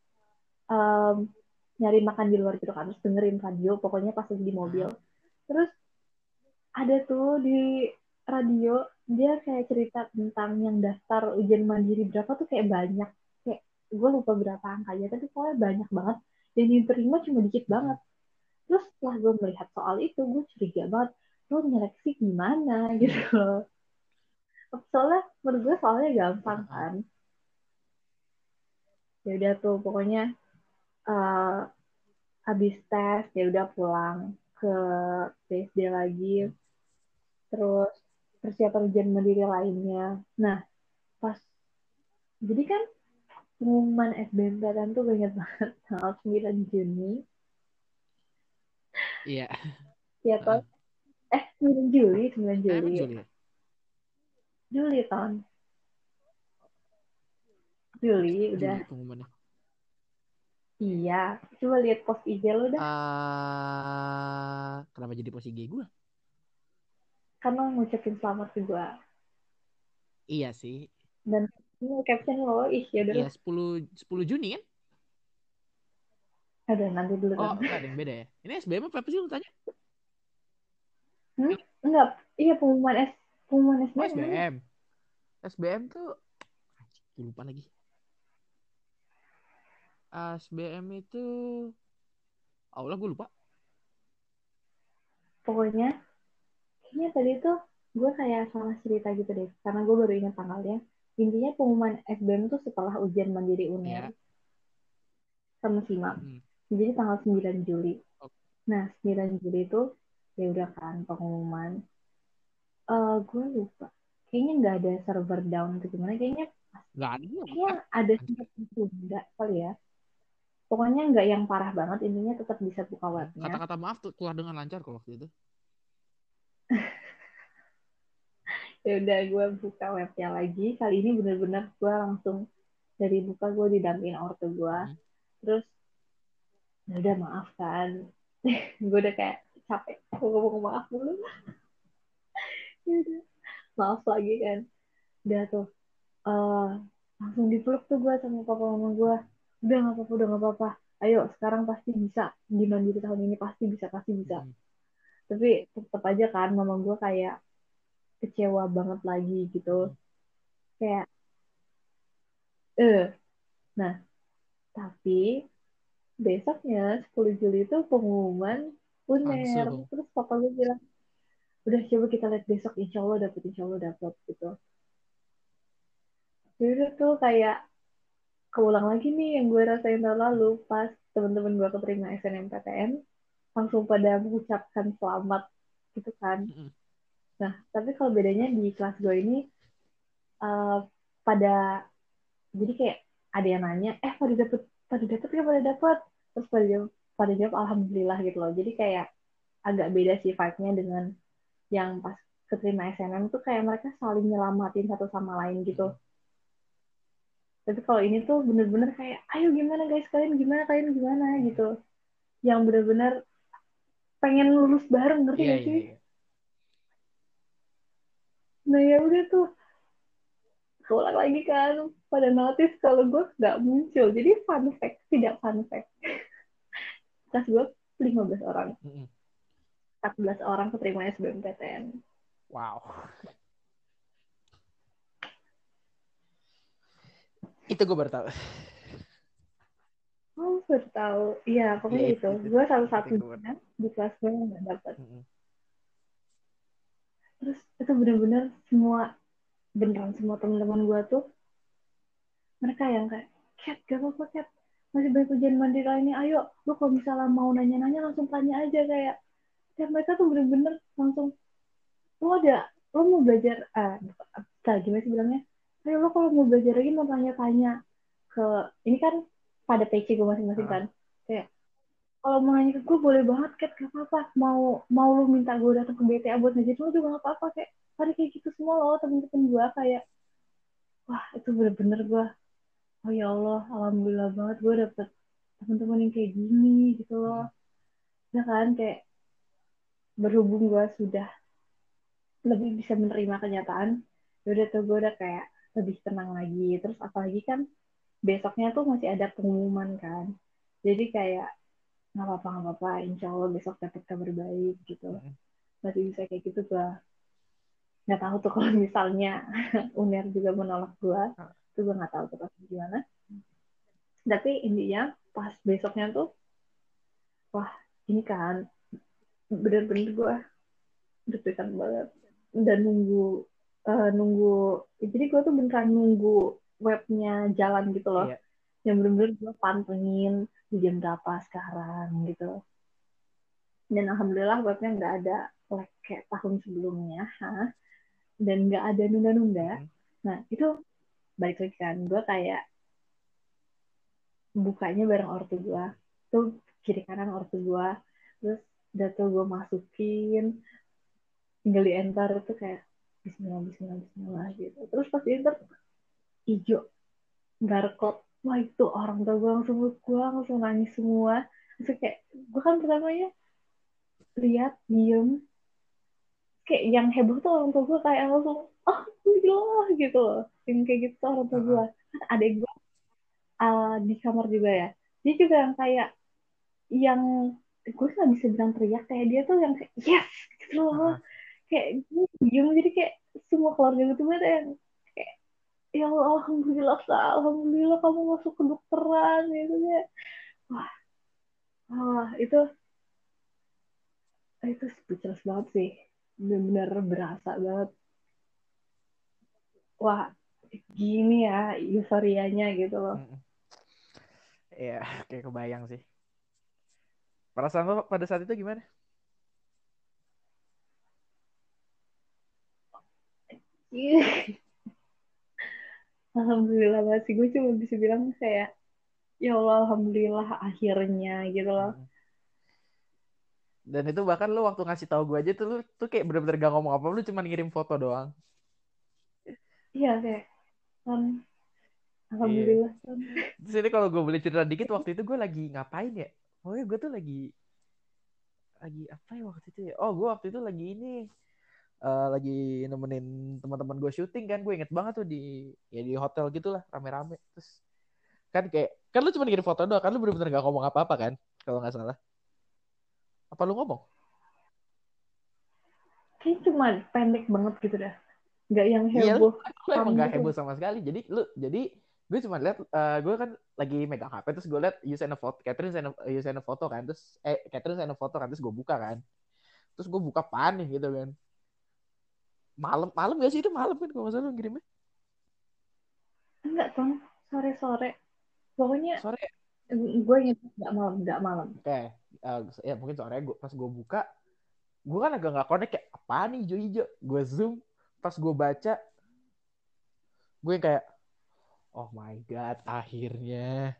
em, nyari makan di luar gitu kan terus dengerin radio pokoknya pas di mobil. Terus ada tuh di radio dia kayak cerita tentang yang daftar ujian mandiri berapa tuh kayak banyak. Kayak gue lupa berapa angkanya tapi pokoknya banyak banget. Dan yang diterima cuma dikit banget. Terus setelah gue melihat soal itu gue curiga banget lo nyeleksi gimana? [laughs] Gitu loh. Soalnya menurut gue soalnya gampang. kan. Ya udah tuh pokoknya eh, habis tes ya udah pulang ke BSD lagi. Terus persiapan ujian mandiri lainnya. Nah pas jadi kan pengumuman SBMPTN tuh inget banget [laughs] tanggal 9 Juni. Iya. ya toh. Eh 9 Juli 9 Eh, Juli. Juli? Juli tahun Juli udah. Juli pengumumannya. Iya coba lihat post IG lo dah Ah, kenapa jadi posisi IG gue? karena ngucapin selamat ke gue Iya sih. dan ini caption lo ih ya udah Iya 10 10 Juni kan? ada nanti dulu Oh, kan ada yang beda ya. Ini SBM apa sih lu tanya? enggak iya pengumuman S pengumuman Oh, SBM SBM. SBM tuh lupa lagi. SBM itu Allah gue lupa. pokoknya kayaknya tadi tuh gue kayak salah cerita gitu deh karena gue baru ingat tanggalnya intinya pengumuman SBM tuh setelah ujian mandiri. UNER sama SIMAK Hmm. jadi tanggal 9 Juli Oke. nah 9 Juli itu ya udah kan pengumuman eh gue lupa kayaknya nggak ada server down atau gimana kayaknya Gak ada. kayaknya ada sempat tunda kali ya pokoknya nggak yang parah banget intinya tetap bisa buka webnya. Kata-kata maaf tuh keluar dengan lancar kok waktu itu. [laughs] ya udah gue buka webnya lagi. Kali ini bener-bener gue langsung dari buka gue didampingin ortu gue Hmm. terus ya udah maaf kan. [laughs] Gue udah kayak capek. Gue ngomong maaf dulu [laughs] ya udah maaf lagi kan. Udah tuh eh, langsung dipeluk tuh gue sama papa mama gue udah nggak apa-apa udah nggak apa-apa. Ayo sekarang pasti bisa. Di mandiri tahun ini pasti bisa pasti bisa. Hmm. tapi tetap aja kan mama gue kayak kecewa banget lagi gitu. Kayak eh nah tapi besoknya 10 Juli itu pengumuman UNER Langsung. terus papa gue bilang udah coba kita lihat besok. Insya Allah dapet insya Allah dapet gitu. Jadi tuh kayak keulang lagi nih yang gue rasain tahun lalu pas temen-temen gue keterima SNMPTN langsung pada mengucapkan selamat gitu kan. Nah tapi kalau bedanya di kelas gue ini eh, pada jadi kayak ada yang nanya eh pada dapet pada dapet ya pada dapet? Terus pada jawab pada jawab alhamdulillah gitu loh. Jadi kayak agak beda sih vibe-nya dengan yang pas keterima SNM tuh kayak mereka saling nyelamatin satu sama lain gitu tapi kalau ini tuh bener-bener kayak ayo gimana guys kalian gimana kalian gimana? gitu. Yang bener-bener pengen lulus bareng ngerti gak iya, sih? iya. nah ya udah tuh. Keulang lagi kan pada notice kalau gue nggak muncul. Jadi fun fact tidak fun fact. [laughs] Kelas gue 15 orang. Mm-mm. 14 orang keterima SBMPTN Wow. Itu gue baru tahu. oh baru tahu. Iya pokoknya Iya, itu. itu. gue salah satunya di kelas gue yang nggak dapet. Mm-mm. terus itu bener-bener semua beneran semua teman-teman gue tuh mereka yang kayak cat gak apa-apa cat. Masih banyak ujian mandiri lainnya. Ayo lu kalau misalnya mau nanya-nanya langsung tanya aja kayak. Kayak mereka tuh bener-bener langsung lu ada lu mau belajar ah uh, gimana sih bilangnya ayo lu kalau mau belajar lagi mau tanya-tanya ke ini kan pada PC gue masing-masing kan. Kayak kalau mau nanya ke gue boleh banget cat gak apa-apa. Mau mau lu minta gue datang ke BTA buat ngajarin lu juga gak apa-apa. Kayak ada kayak gitu semua loh temen-temen gue kayak wah itu bener-bener gue oh ya Allah alhamdulillah banget gue dapet teman-teman yang kayak gini gitu loh. Ya kan kayak berhubung gue sudah lebih bisa menerima kenyataan ya udah tuh gue udah kayak lebih tenang lagi. Terus apalagi kan besoknya tuh masih ada pengumuman kan. Jadi kayak nggak apa-apa nggak apa-apa. Insya Allah besok dapat kabar baik gitu. Masih bisa kayak gitu gue nggak tahu tuh kalau misalnya [laughs] Uner juga menolak gue itu gue nggak tahu tuh pasti gimana. Tapi intinya pas besoknya tuh wah ini kan bener-bener gue deg-degan banget. Dan nunggu eh, nunggu jadi gue tuh beneran nunggu webnya jalan gitu loh Iya. yang bener-bener gue pantengin di jam berapa sekarang gitu dan alhamdulillah webnya nggak ada lag kayak tahun sebelumnya ha? dan nggak ada nunda-nunda Mhm. nah itu balik lagi kan gue kayak bukanya bareng ortu gue tuh kiri kanan ortu gue terus tuh gue masukin tinggal di enter itu kayak Bismillah Bismillah Bismillah gitu. Terus pas di enter hijau barcode wah itu orang tua gue langsung gue langsung nangis semua. Terus kayak gue kan pertamanya lihat diem. Kayak yang heboh tuh orang tua gue kayak langsung oh gila gitu loh. Yang kayak gitu tuh orang tua gue adek gue uh, di kamar juga ya. Dia juga yang kayak yang gue nggak bisa bilang teriak kayak dia tuh yang kayak yes gitu loh. Ah. Kayak gue diem jadi kayak semua keluarga tuh ada yang kayak ya alhamdulillah Sa. alhamdulillah kamu masuk kedokteran gitu ya wah wah itu itu speechless banget sih benar-benar berasa banget wah gini ya euforianya gitu loh. Iya, kayak kebayang sih. Perasaan lo pada saat itu gimana? Alhamdulillah banget sih gue cuma bisa bilang kayak ya Allah alhamdulillah akhirnya gitu loh Mm. Dan itu bahkan lo waktu ngasih tahu gue aja tuh lu tuh kayak bener-bener gak ngomong apa, lu cuma ngirim foto doang. iya kayak kan alhamdulillah kan Terus ini kalau gue boleh cerita dikit waktu itu gue lagi ngapain ya? Pokoknya gue tuh lagi lagi apa ya waktu itu ya? Oh gue waktu itu lagi ini eh, lagi nemenin teman-teman gue syuting kan. Gue inget banget tuh di ya di hotel gitu lah rame-rame. Terus kan kayak kan lu cuma ngirim foto doang kan lu bener-bener gak ngomong apa-apa kan kalau nggak salah. Apa lu ngomong? kayak cuma pendek banget gitu dah nggak yang Iya, heboh Lu emang gak Gitu. heboh sama sekali. Jadi lu jadi gue cuma lihat gue kan lagi megang HP terus gue lihat you send a foto Catherine send a, you send a foto kan terus eh Catherine send a foto kan terus gue buka kan terus gue buka panik gitu kan malam malam gak sih? Itu malam kan kalau nggak salah lu ngirimnya. Enggak kan sore sore. Pokoknya sore. gue inget nggak malam nggak malam. Oke. Okay. uh, ya mungkin sore gue pas gue buka gue kan agak nggak connect kayak apa nih hijau hijau gue zoom pas gue baca gue kayak oh my god akhirnya.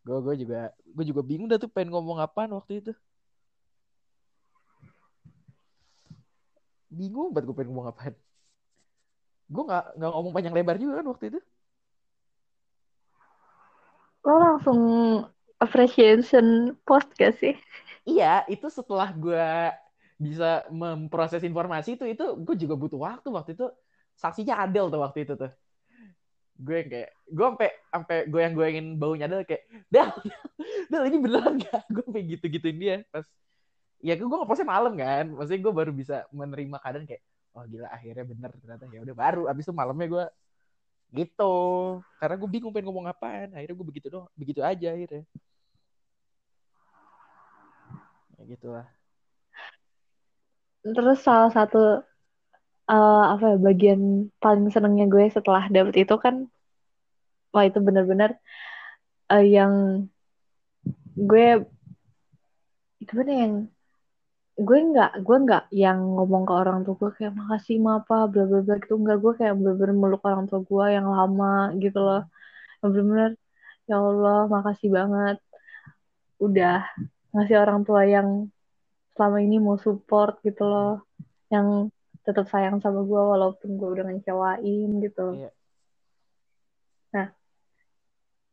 Gue gue juga gue juga bingung dah tuh pengen ngomong apaan waktu itu bingung banget gue pengen ngomong apaan. Gue nggak nggak ngomong panjang lebar juga kan waktu itu. Lo langsung appreciation post gak sih? Iya itu setelah gue bisa memproses informasi itu itu gue juga butuh waktu waktu itu. Saksinya Adel tuh waktu itu tuh. Gue kayak gue sampai sampai gue yang gue ingin baunya Adel kayak dah [laughs] dah ini beneran gak gue sampai gitu gituin dia pas ya gue ngepostnya malam kan. Maksudnya gue baru bisa menerima keadaan kayak oh gila akhirnya bener ternyata. Ya udah baru abis itu malamnya gue gitu. Karena gue bingung pengen ngomong apaan. Akhirnya gue begitu doang begitu aja akhirnya. Ya gitulah. Terus salah satu uh, apa ya bagian paling senengnya gue setelah dapet itu kan wah itu bener-bener uh, yang gue gimana yang gue nggak gue nggak yang ngomong ke orang tua gue kayak makasih ma apa bla bla bla gitu. Nggak gue kayak bener-bener meluk orang tua gue yang lama gitu loh. Bener-bener ya Allah makasih banget udah ngasih orang tua yang selama ini mau support gitu loh. Yang tetap sayang sama gue walaupun gue udah ngecewain gitu. Yeah. nah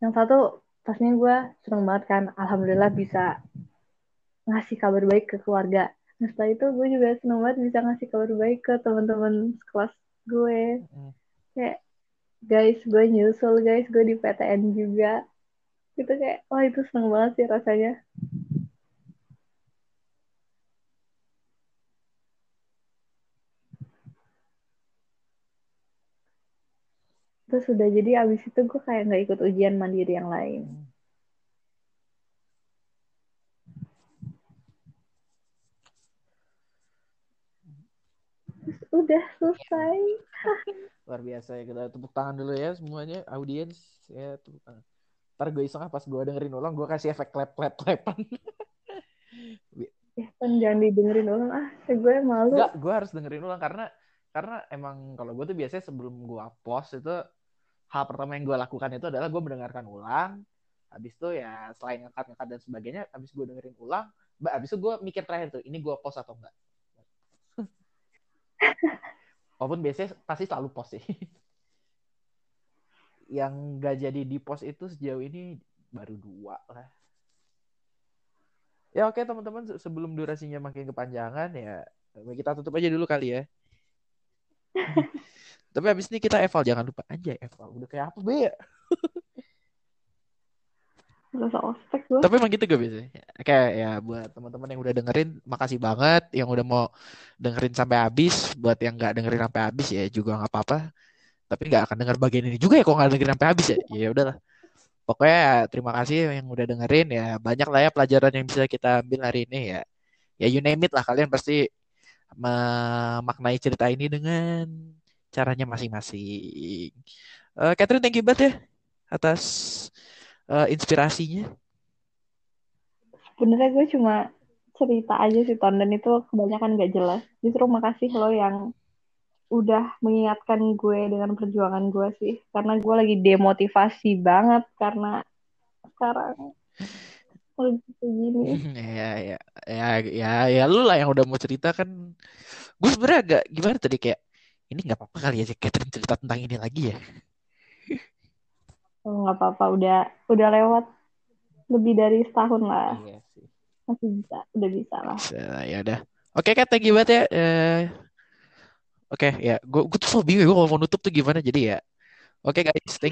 yang satu pasnya gue seneng banget kan alhamdulillah bisa ngasih kabar baik ke keluarga Nah setelah itu gue juga seneng banget bisa ngasih kabar baik ke teman-teman kelas gue. Mm. Kayak guys gue nyusul guys gue di PTN juga. Itu kayak wah itu seneng banget sih rasanya. Terus sudah jadi abis itu gue kayak nggak ikut ujian mandiri yang lain. Mm. Udah selesai. Luar biasa ya kita tepuk tangan dulu ya semuanya audiens ya tepuk tangan. Ntar gue iseng pas gue dengerin ulang gue kasih efek clap clap clapan ya kan jangan didengerin ulang ah gue malu. Enggak, gue harus dengerin ulang karena karena emang kalau gue tuh biasanya sebelum gue post itu hal pertama yang gue lakukan itu adalah gue mendengarkan ulang. Habis itu ya selain ngangkat ngangkat dan sebagainya habis gue dengerin ulang habis itu gue mikir terakhir tuh ini gue post atau enggak Walaupun biasanya pasti selalu post sih. Yang gak jadi di post itu sejauh ini baru dua lah. Ya oke teman-teman sebelum durasinya makin kepanjangan ya kita tutup aja dulu kali ya. [laughs] Tapi habis ini kita eval jangan lupa aja eval. Udah kayak apa be ya? [laughs] gue. Tapi emang gitu gak biasanya. Kayak ya buat teman-teman yang udah dengerin, makasih banget. Yang udah mau dengerin sampai habis. Buat yang nggak dengerin sampai habis ya juga nggak apa-apa. Tapi nggak akan denger bagian ini juga ya kalau nggak dengerin sampai habis ya. Ya udahlah. Pokoknya terima kasih yang udah dengerin ya. Banyak lah ya pelajaran yang bisa kita ambil hari ini ya. Ya you name it lah kalian pasti memaknai cerita ini dengan caranya masing-masing. Uh, Catherine, thank you banget ya atas uh, inspirasinya? Sebenarnya gue cuma cerita aja sih Ton dan itu kebanyakan gak jelas. Justru makasih lo yang udah mengingatkan gue dengan perjuangan gue sih karena gue lagi demotivasi banget karena sekarang gini. [laughs] ya ya ya ya ya lu lah yang udah mau cerita kan. Gue sebenarnya agak gimana tadi kayak ini nggak apa-apa kali ya Catherine cerita tentang ini lagi ya nggak oh, apa-apa udah udah lewat lebih dari setahun lah. Iya sih. masih bisa udah bisa lah. Ya udah. Oke okay, thank you banget ya uh, oke okay, ya gue gue tuh so bingung gue mau nutup tuh gimana jadi ya. Oke okay, guys thank